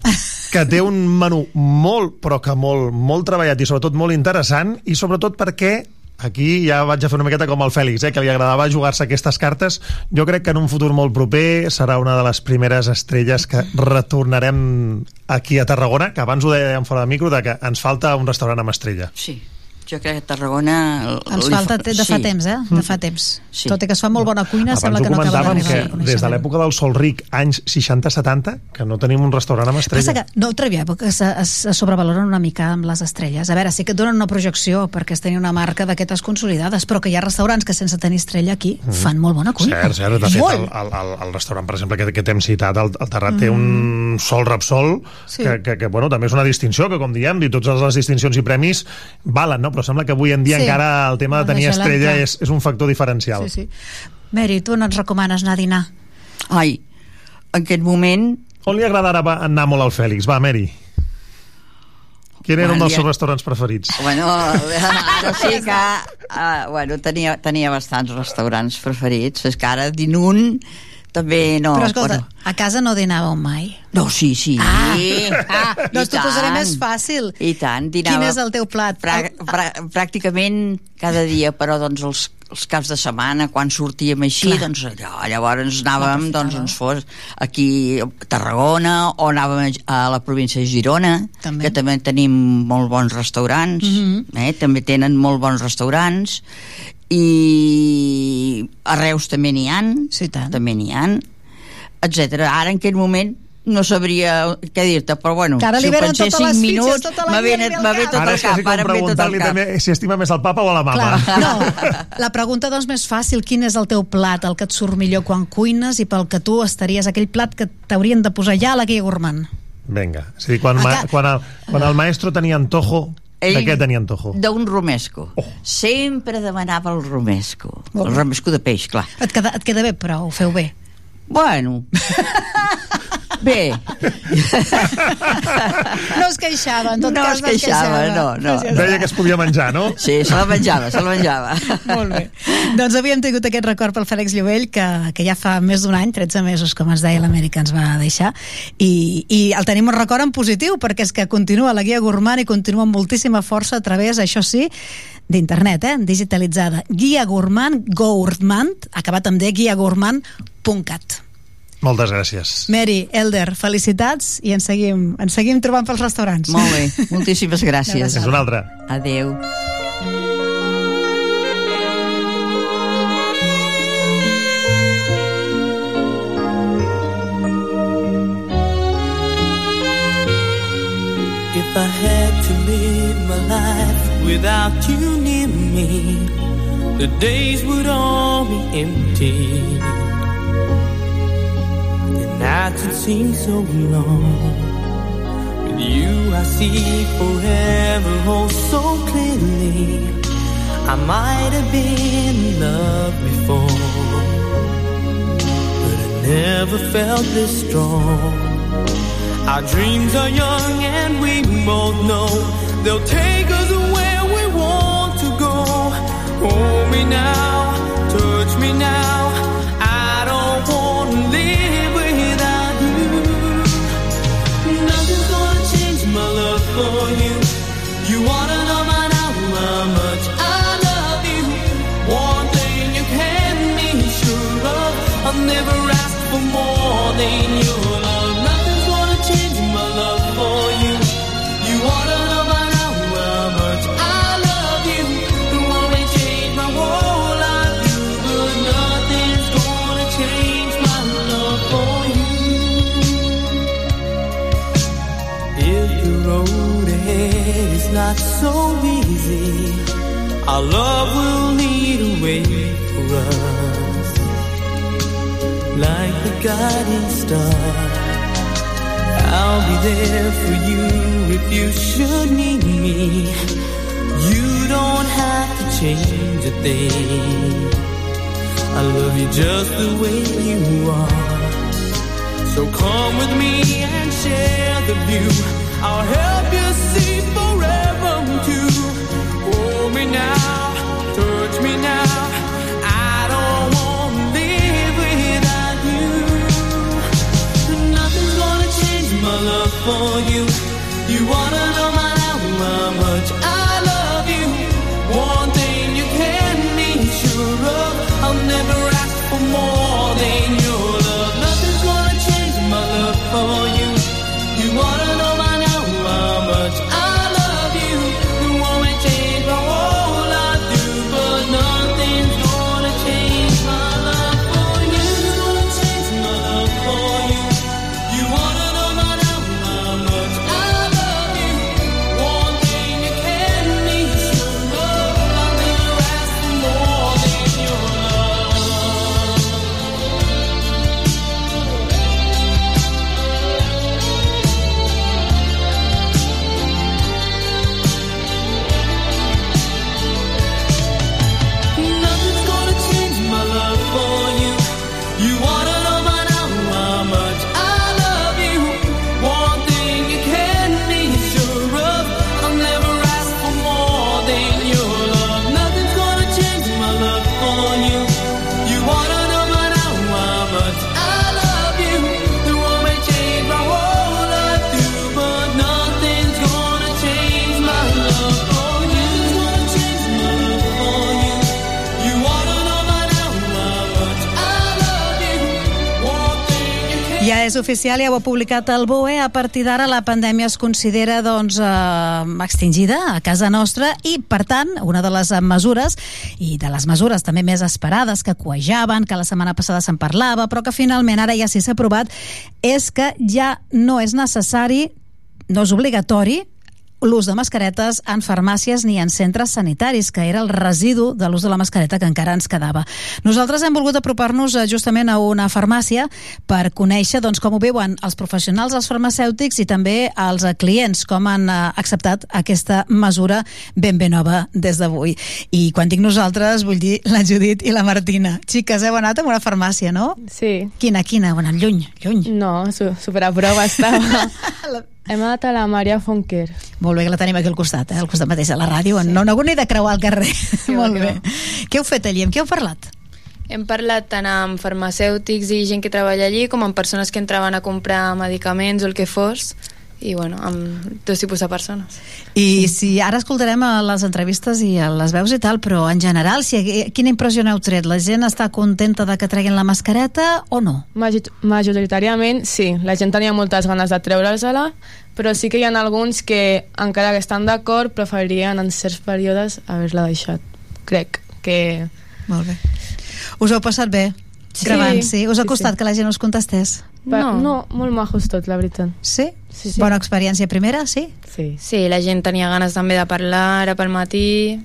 que té un menú molt, però que molt, molt treballat i sobretot molt interessant i sobretot perquè aquí ja vaig a fer una miqueta com el Fèlix, eh, que li agradava jugar-se aquestes cartes. Jo crec que en un futur molt proper serà una de les primeres estrelles que retornarem aquí a Tarragona, que abans ho dèiem fora de micro, de que ens falta un restaurant amb estrella. Sí, jo crec que Tarragona... Ens falta fa- de fa sí. temps, eh? De fa temps. Sí. Tot i que es fa molt bona cuina, sembla Abans que ho no acaba comentàvem d'arribar que des de l'època del Sol Ric, anys 60-70, que no tenim un restaurant amb estrella. Passa que no que se, es, es sobrevaloren una mica amb les estrelles. A veure, sí que et donen una projecció perquè es tenia una marca d'aquestes consolidades, però que hi ha restaurants que sense tenir estrella aquí Mhm. fan molt bona cuina. Cert, cert. De fet, el, el, el, el restaurant, per exemple, que, que t'hem citat, el, el Terrat, té Mm. un sol Repsol, Sí. que, que, que, bueno, també és una distinció, que, com diem, i totes les distincions i premis valen, no? Però sembla que avui en dia Sí. encara el tema de tenir estrella és, és un factor diferencial. Sí, sí. Mary, tu no ens recomanes anar a dinar? Ai, en aquest moment... On li agradarà anar molt al Fèlix? Va, Mary. Quin era un Bueno, dels ja- seus restaurants preferits? Bueno, ara sí que... Uh, bueno, tenia, tenia bastants restaurants preferits. És que ara, din un, també no... Però escolta, bueno, a casa no dinàveu mai. no, sí, sí. Ah, ah doncs t'ho posaré més fàcil. I tant, dinava... Quin és el teu plat? Pra, pra, pràcticament cada dia, però doncs els, els caps de setmana, quan sortíem així, Clar. doncs allò, llavors anàvem, doncs ens fos aquí a Tarragona o anàvem a la província de Girona, També. que també tenim molt bons restaurants, Mhm. eh? també tenen molt bons restaurants, i a Reus també n'hi ha, sí, tant. també n'hi ha, etc. Ara, en aquest moment, no sabria què dir-te, però bueno, Que si ho pensés totes les 5 fitxes, minuts, tota la m'ha ve, ve ve tot Ara el és cap, ara tot el preguntar-li cap. també si estima més el papa o la mama. Clar, no, la pregunta doncs més fàcil, quin és el teu plat, el que et surt millor quan cuines i pel que tu estaries, aquell plat que t'haurien de posar ja a la guia gourmand? Vinga. És a dir, quan, ma, quan, el, quan el maestro tenia antojo, de Ell- què tenia antojo? D'un romesco. Oh. Sempre demanava el romesco. El romesco de peix, clar. Et queda, et queda bé, però ho feu bé. Bueno, bé. No es queixava, en tot No cas es queixava, no, no. Deia que es podia menjar, no? Sí, se la menjava, se la menjava. Molt bé. Doncs hem tingut aquest record pel Fèlix Llobell, que, que ja fa més d'un any, 13 mesos, com es deia, l'Amèrica ens va deixar, i, i el tenim un record en positiu, perquè és que continua la guia gourmand i continua amb moltíssima força a través, això sí, d'internet, eh? digitalitzada. Guia gourmand, gourmand, acabat amb D, guiagourmand.cat. Moltes gràcies. Mary, Elder, felicitats i ens seguim, ens seguim trobant pels restaurants. Molt bé, moltíssimes gràcies. És una altra. Adeu. If I had to live my life without you near me, the days would all be empty. Nights would seem so long. With you, I see forever oh so clearly. I might have been in love before, but I never felt this strong. Our dreams are young and we both know they'll take us where we want to go. Hold me now, touch me now. My is not so easy, our love will lead a way for us. Like the guiding star, I'll be there for you if you should need me. You don't have to change a thing. I love you just the way you are. So come with me and share the view. I'll help I'll never ask for more than és oficial, ja ho ha publicat el BOE. A partir d'ara la pandèmia es considera doncs, eh, extingida a casa nostra i, per tant, una de les mesures i de les mesures també més esperades que coejaven, que la setmana passada se'n parlava, però que finalment ara ja sí s'ha aprovat, és que ja no és necessari, no és obligatori, l'ús de mascaretes en farmàcies ni en centres sanitaris, que era el residu de l'ús de la mascareta que encara ens quedava. Nosaltres hem volgut apropar-nos eh, justament a una farmàcia per conèixer doncs, com ho viuen els professionals, els farmacèutics i també els eh, clients, com han eh, acceptat aquesta mesura ben ben nova des d'avui. I quan dic nosaltres, vull dir la Judit i la Martina. Xiques, heu anat a una farmàcia, no? Sí. Quina, quina? Anat lluny, lluny. No, su prova estava. Hem anat a la Maria Fonquer. Molt bé, que la tenim aquí al costat, eh? al costat mateix de la ràdio. Sí. No, no ni de creuar el carrer. Sí, Molt bé. Què heu fet allí? Amb qui heu parlat? Hem parlat tant amb farmacèutics i gent que treballa allí com amb persones que entraven a comprar medicaments o el que fos i bueno, amb dos tipus de persones. I sí. si ara escoltarem a les entrevistes i a les veus i tal, però en general, si, quina impressió n'heu tret? La gent està contenta de que treguin la mascareta o no? Major majoritàriament, sí. La gent tenia moltes ganes de treure-se-la, però sí que hi ha alguns que, encara que estan d'acord, preferirien en certs períodes haver-la deixat. Crec que... Molt bé. Us heu passat bé? Sí. Gravant, sí? Us ha Sí, costat sí. que la gent us contestés? Pa no. no, molt majos tots, la veritat. Sí? Sí, sí. Bona experiència primera, sí? Sí. sí, la gent tenia ganes també de parlar, ara pel matí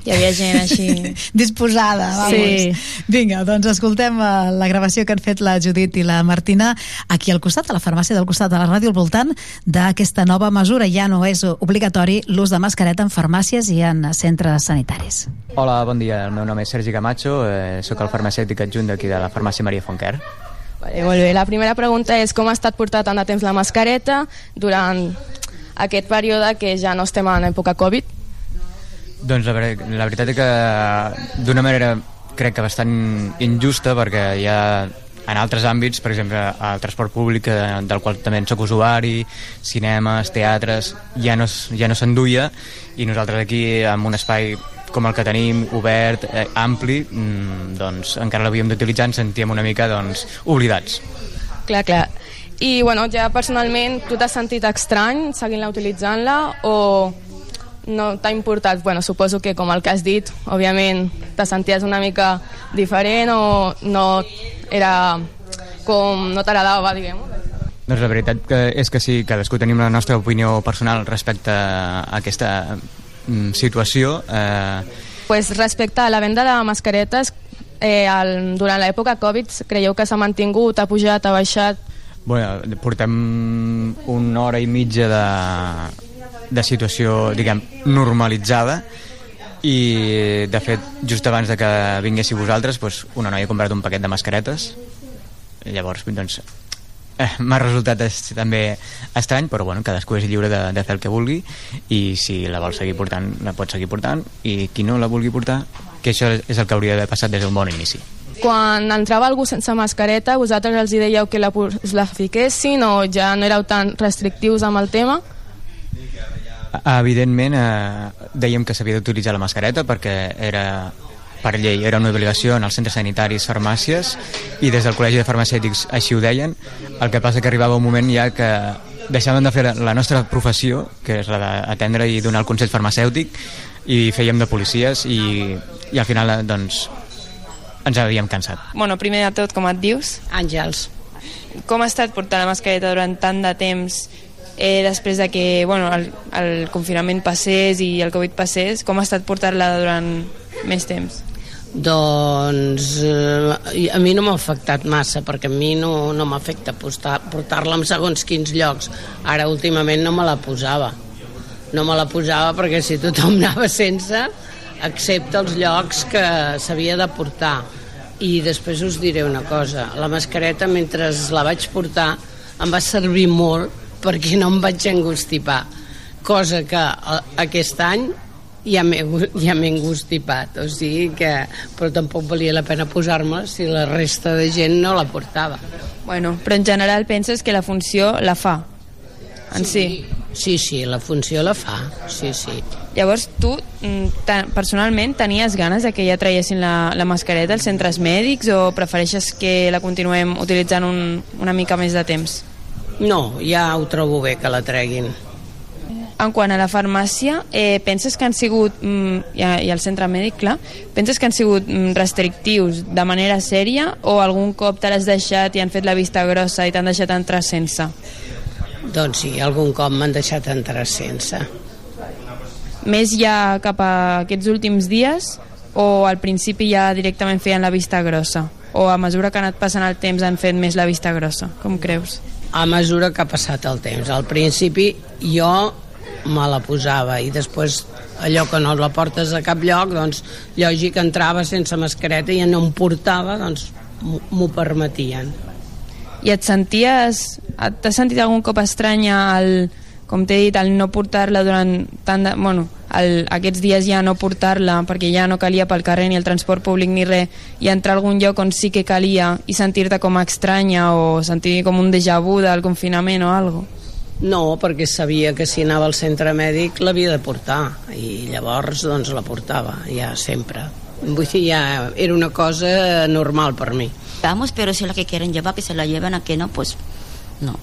hi havia gent així... Disposada, vamos. Sí. Vinga, doncs escoltem eh, la gravació que han fet la Judit i la Martina aquí al costat, a la farmàcia del costat de la ràdio, al voltant d'aquesta nova mesura. Ja no és obligatori l'ús de mascareta en farmàcies i en centres sanitaris. Hola, bon dia. El meu nom és Sergi Camacho, eh, sóc el farmacèutic adjunt d'aquí de la farmàcia Maria Fonquer. Vale, molt bé. La primera pregunta és com ha estat portar tant de temps la mascareta durant aquest període que ja no estem en època Covid? Doncs la, ver- la veritat és que d'una manera crec que bastant injusta perquè hi ha en altres àmbits, per exemple, el transport públic, eh, del qual també en soc usuari, cinemes, teatres, ja no, ja no s'enduia i nosaltres aquí, amb un espai com el que tenim, obert, eh, ampli, mm, doncs encara l'havíem d'utilitzar, ens sentíem una mica doncs, oblidats. Clar, clar. I, bueno, ja personalment, tu t'has sentit estrany seguint-la utilitzant-la o no t'ha importat? Bueno, suposo que, com el que has dit, òbviament te senties una mica diferent o no era com no t'agradava, diguem-ho. Doncs la veritat que és que sí, cadascú tenim la nostra opinió personal respecte a aquesta situació. Eh, Pues respecte a la venda de mascaretes, eh, el, durant l'època Covid, creieu que s'ha mantingut, ha pujat, ha baixat? bueno, portem una hora i mitja de, de situació, diguem, normalitzada i, de fet, just abans de que vinguéssiu vosaltres, doncs, una noia ha comprat un paquet de mascaretes llavors, doncs, m'ha resultat es, també estrany, però bueno, cadascú és lliure de, de fer el que vulgui i si la vol seguir portant, la pot seguir portant i qui no la vulgui portar, que això és el que hauria d'haver passat des d'un bon inici. Quan entrava algú sense mascareta, vosaltres els dèieu que la, la fiquessin o ja no éreu tan restrictius amb el tema? Evidentment, eh, dèiem que s'havia d'utilitzar la mascareta perquè era per llei, era una obligació en els centres sanitaris, farmàcies, i des del Col·legi de Farmacèutics així ho deien. El que passa que arribava un moment ja que deixàvem de fer la nostra professió, que és la d'atendre i donar el consell farmacèutic, i fèiem de policies, i, i al final, doncs, ens havíem cansat. Bueno, primer de tot, com et dius? Àngels. Com ha estat portar la mascareta durant tant de temps eh, després de que bueno, el, el confinament passés i el Covid passés? Com ha estat portar-la durant més temps? Doncs eh, a mi no m'ha afectat massa perquè a mi no, no m'afecta portar-la en segons quins llocs. Ara últimament no me la posava. No me la posava perquè si tothom anava sense excepte els llocs que s'havia de portar. I després us diré una cosa. La mascareta mentre la vaig portar em va servir molt perquè no em vaig angustipar cosa que a- aquest any ja m'he ja engustipat o sigui que però tampoc valia la pena posar-me si la resta de gent no la portava Bueno, però en general penses que la funció la fa en si? Sí, sí, la funció la fa, sí, sí. Llavors, tu, mm, personalment, tenies ganes de que ja traiessin la, la mascareta als centres mèdics o prefereixes que la continuem utilitzant un, una mica més de temps? No, ja ho trobo bé que la treguin. En quant a la farmàcia, eh, penses que han sigut, mm, i, i al centre mèdic, clar, penses que han sigut mm, restrictius de manera sèria o algun cop te l'has deixat i han fet la vista grossa i t'han deixat entrar sense? Doncs sí, algun cop m'han deixat entrar sense. Més ja cap a aquests últims dies o al principi ja directament feien la vista grossa? O a mesura que ha anat passant el temps han fet més la vista grossa? Com creus? A mesura que ha passat el temps. Al principi jo me la posava i després allò que no la portes a cap lloc, doncs lògic entrava sense mascareta i no em portava, doncs m'ho- permetien. I et senties... T'has sentit algun cop estranya el, com t'he dit, el no portar-la durant tant de... Bueno, el, aquests dies ja no portar-la perquè ja no calia pel carrer ni el transport públic ni res i entrar a algun lloc on sí que calia i sentir-te com a estranya o sentir com un déjà vu del confinament o algo. No, perquè sabia que si anava al centre mèdic l'havia de portar i llavors doncs la portava, ja sempre. Vull dir, ja era una cosa normal per mi. Vamos, pero si es la que quieren llevar, que se la lleven, a que no, pues no.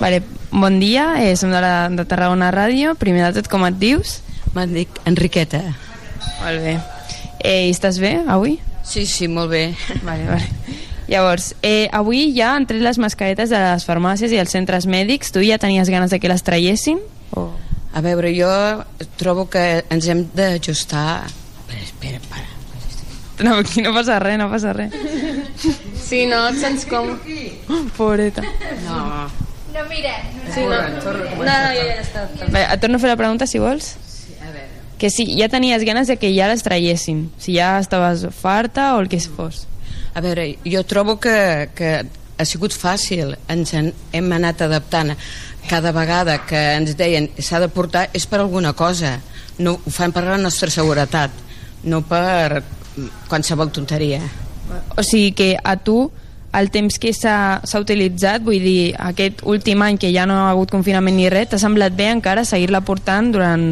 Vale, bon dia, eh, som de, la, de Tarragona Ràdio. Primer de tot, com et dius? Me'n dic Enriqueta. Molt bé. Eh, estàs bé, avui? Sí, sí, molt bé. Vale, vale. Llavors, eh, avui ja han tret les mascaretes de les farmàcies i els centres mèdics. Tu ja tenies ganes de que les traiessin? O... A veure, jo trobo que ens hem d'ajustar... Espera, espera, para. No, aquí no passa res, no passa res. Sí, no, et sents com... Pobreta. No. No, mira. Sí, no. a no, no, ja, ja està. Bé, et torno a fer la pregunta, si vols. Que sí, ja tenies ganes de que ja les traiessin. Si ja estaves farta o el que fos. A veure, jo trobo que, que ha sigut fàcil, ens en, hem anat adaptant. Cada vegada que ens deien s'ha de portar és per alguna cosa. No, ho fan per la nostra seguretat, no per qualsevol tonteria. O sigui que a tu el temps que s'ha utilitzat, vull dir, aquest últim any que ja no ha hagut confinament ni res, t'ha semblat bé encara seguir-la portant durant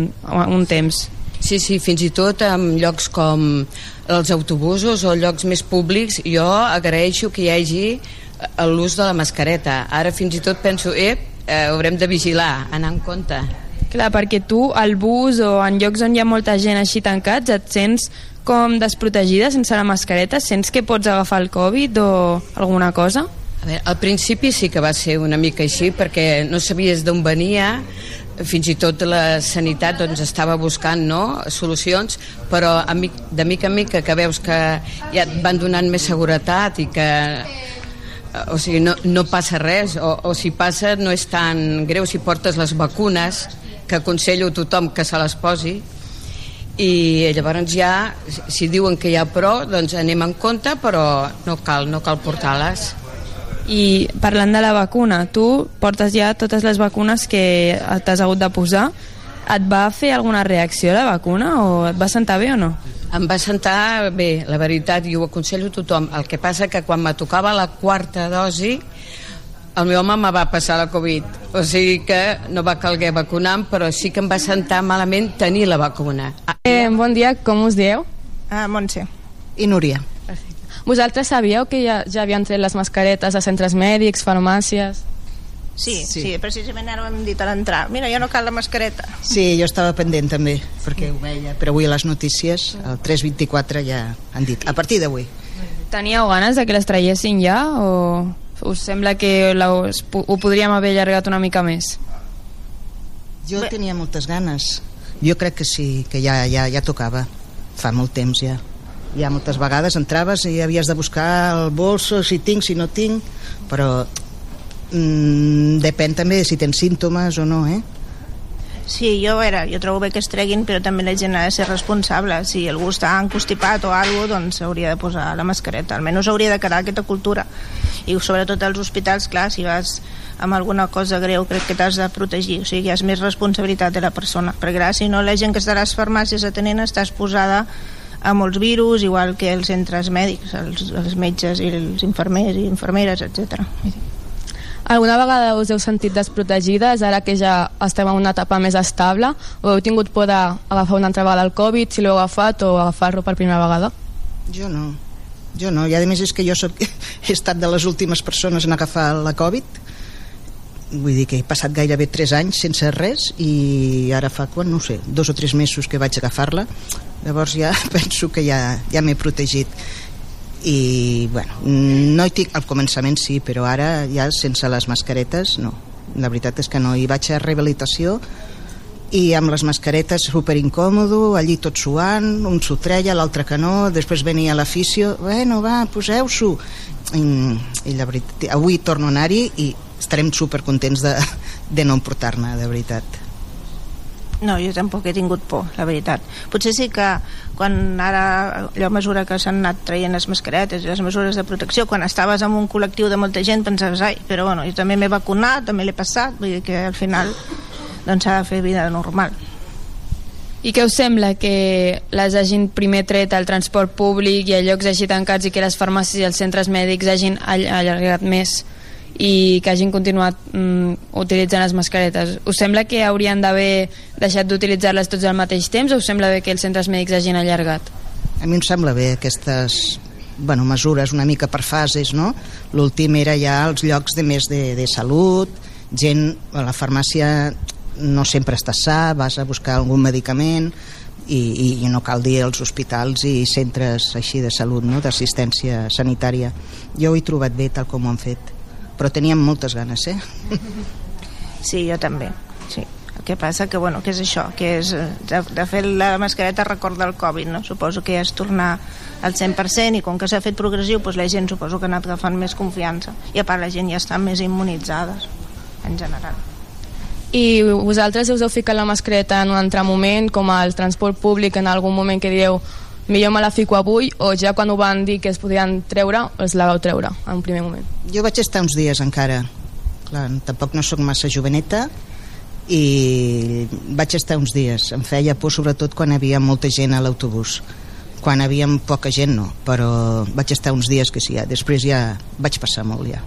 un temps? Sí, sí, fins i tot en llocs com els autobusos o llocs més públics, jo agraeixo que hi hagi eh, l'ús de la mascareta. Ara fins i tot penso, eh, eh, haurem de vigilar, anar en compte. Clar, perquè tu al bus o en llocs on hi ha molta gent així tancats et sents com desprotegida sense la mascareta? Sents que pots agafar el Covid o alguna cosa? A veure, al principi sí que va ser una mica així perquè no sabies d'on venia fins i tot la sanitat doncs, estava buscant no, solucions però a mi, de mica en mica que veus que ja et van donant més seguretat i que eh, o sigui, no, no passa res o, o si passa no és tan greu si portes les vacunes que aconsello a tothom que se les posi i llavors ja si diuen que hi ha pro doncs anem en compte però no cal, no cal portar-les I parlant de la vacuna, tu portes ja totes les vacunes que t'has hagut de posar. Et va fer alguna reacció la vacuna o et va sentar bé o no? Em va sentar bé, la veritat, i ho aconsello a tothom. El que passa que quan me tocava la quarta dosi, el meu home me va passar la Covid. O sigui que no va calguer vacunar però sí que em va sentar malament tenir la vacuna. Eh, bon dia, com us dieu? Ah, Montse. I Núria. Vosaltres sabíeu que ja, ja havien tret les mascaretes a centres mèdics, farmàcies? Sí, sí, sí, precisament ara ho hem dit a l'entrar. Mira, ja no cal la mascareta. Sí, jo estava pendent també, perquè ho veia, però avui a les notícies, el 324 ja han dit, a partir d'avui. Teníeu ganes de que les traiessin ja o us sembla que la, ho podríem haver allargat una mica més? Jo Bé. tenia moltes ganes. Jo crec que sí, que ja, ja, ja tocava. Fa molt temps ja. Ja moltes vegades entraves i havies de buscar el bolso, si tinc, si no tinc, però mm, depèn també si tens símptomes o no, eh? Sí, jo, a veure, jo trobo bé que es treguin, però també la gent ha de ser responsable. Si algú està encostipat o alguna cosa, doncs hauria de posar la mascareta. Almenys hauria de quedar aquesta cultura. I sobretot als hospitals, clar, si vas amb alguna cosa greu, crec que t'has de protegir. O sigui, és més responsabilitat de la persona. Perquè, clar, si no, la gent que està a les farmàcies atenent està exposada a molts virus, igual que els centres mèdics, els, els metges i els infermers i infermeres, etc. Alguna vegada us heu sentit desprotegides ara que ja estem en una etapa més estable? O heu tingut por d'agafar una altra vegada el Covid si l'heu agafat o agafar-lo per primera vegada? Jo no, jo no, i a més és que jo soc, he estat de les últimes persones en agafar la Covid. Vull dir que he passat gairebé 3 anys sense res i ara fa, quan, no sé, dos o tres mesos que vaig agafar-la llavors ja penso que ja, ja m'he protegit. I bueno, no hi tinc al començament sí, però ara ja sense les mascaretes no, la veritat és que no. Hi vaig a rehabilitació i amb les mascaretes super incòmodo allí tot suant, un s'ho treia l'altre que no, després venia l'afició bueno va, poseu-s'ho. I, i la veritat, avui torno a anar-hi i estarem super contents de, de no emportar-ne, de veritat no, jo tampoc he tingut por, la veritat. Potser sí que quan ara, allò a mesura que s'han anat traient les mascaretes i les mesures de protecció, quan estaves en un col·lectiu de molta gent pensaves, ai, però bueno, jo també m'he vacunat, també l'he passat, vull dir que al final doncs s'ha de fer vida normal. I què us sembla que les hagin primer tret al transport públic i a llocs així tancats i que les farmàcies i els centres mèdics hagin allargat més i que hagin continuat mm, utilitzant les mascaretes. Us sembla que haurien d'haver deixat d'utilitzar-les tots al mateix temps o us sembla bé que els centres mèdics hagin allargat? A mi em sembla bé aquestes bueno, mesures una mica per fases, no? L'últim era ja els llocs de més de, de salut, gent a la farmàcia no sempre està sa, vas a buscar algun medicament i, i, i no cal dir els hospitals i centres així de salut, no? d'assistència sanitària. Jo ho he trobat bé tal com ho han fet però teníem moltes ganes, eh? Sí, jo també, sí. El que passa que, bueno, que és això, que és, de, de fer la mascareta recorda el Covid, no? Suposo que ja és tornar al 100% i com que s'ha fet progressiu, doncs la gent suposo que ha anat agafant més confiança i a part la gent ja està més immunitzada en general. I vosaltres us heu ficat la mascareta en un altre moment, com al transport públic, en algun moment que dieu millor me la fico avui o ja quan ho van dir que es podien treure es la vau treure en un primer moment jo vaig estar uns dies encara Clar, tampoc no sóc massa joveneta i vaig estar uns dies em feia por sobretot quan hi havia molta gent a l'autobús quan hi havia poca gent no però vaig estar uns dies que sí, ja. després ja vaig passar molt ja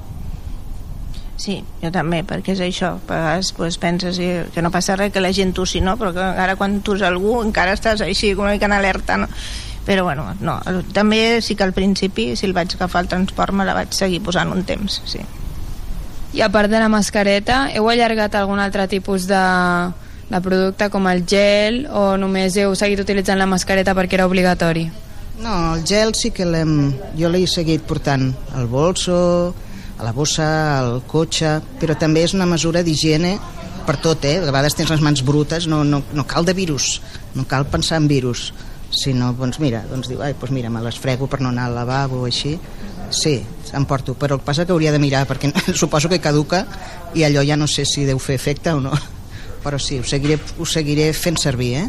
Sí, jo també, perquè és això. A vegades pues, penses que no passa res, que la gent tossi, no? Però que ara quan tus algú encara estàs així, com una mica en alerta, no? Però bueno, no, també sí que al principi si el vaig agafar al transport me la vaig seguir posant un temps, sí. I a part de la mascareta, heu allargat algun altre tipus de, de producte com el gel o només heu seguit utilitzant la mascareta perquè era obligatori? No, el gel sí que l'hem... Jo l'he seguit portant al bolso, a la bossa, al cotxe, però també és una mesura d'higiene per tot, eh? A vegades tens les mans brutes, no, no, no cal de virus, no cal pensar en virus si no, doncs mira, doncs diu, ai, doncs mira, me les frego per no anar al lavabo o així. Sí, em porto, però el que passa que hauria de mirar perquè suposo que caduca i allò ja no sé si deu fer efecte o no. Però sí, ho seguiré, ho seguiré fent servir eh?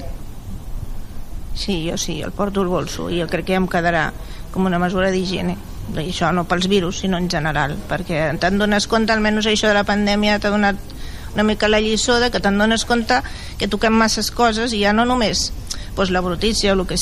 Sí, jo sí, el porto al bolso i jo crec que em quedarà com una mesura d'higiene. I això no pels virus, sinó en general perquè te'n dones compte, almenys això de la pandèmia t'ha donat una mica la lliçó de que te'n dones compte que toquem masses coses i ja no només doncs, la brutícia o el que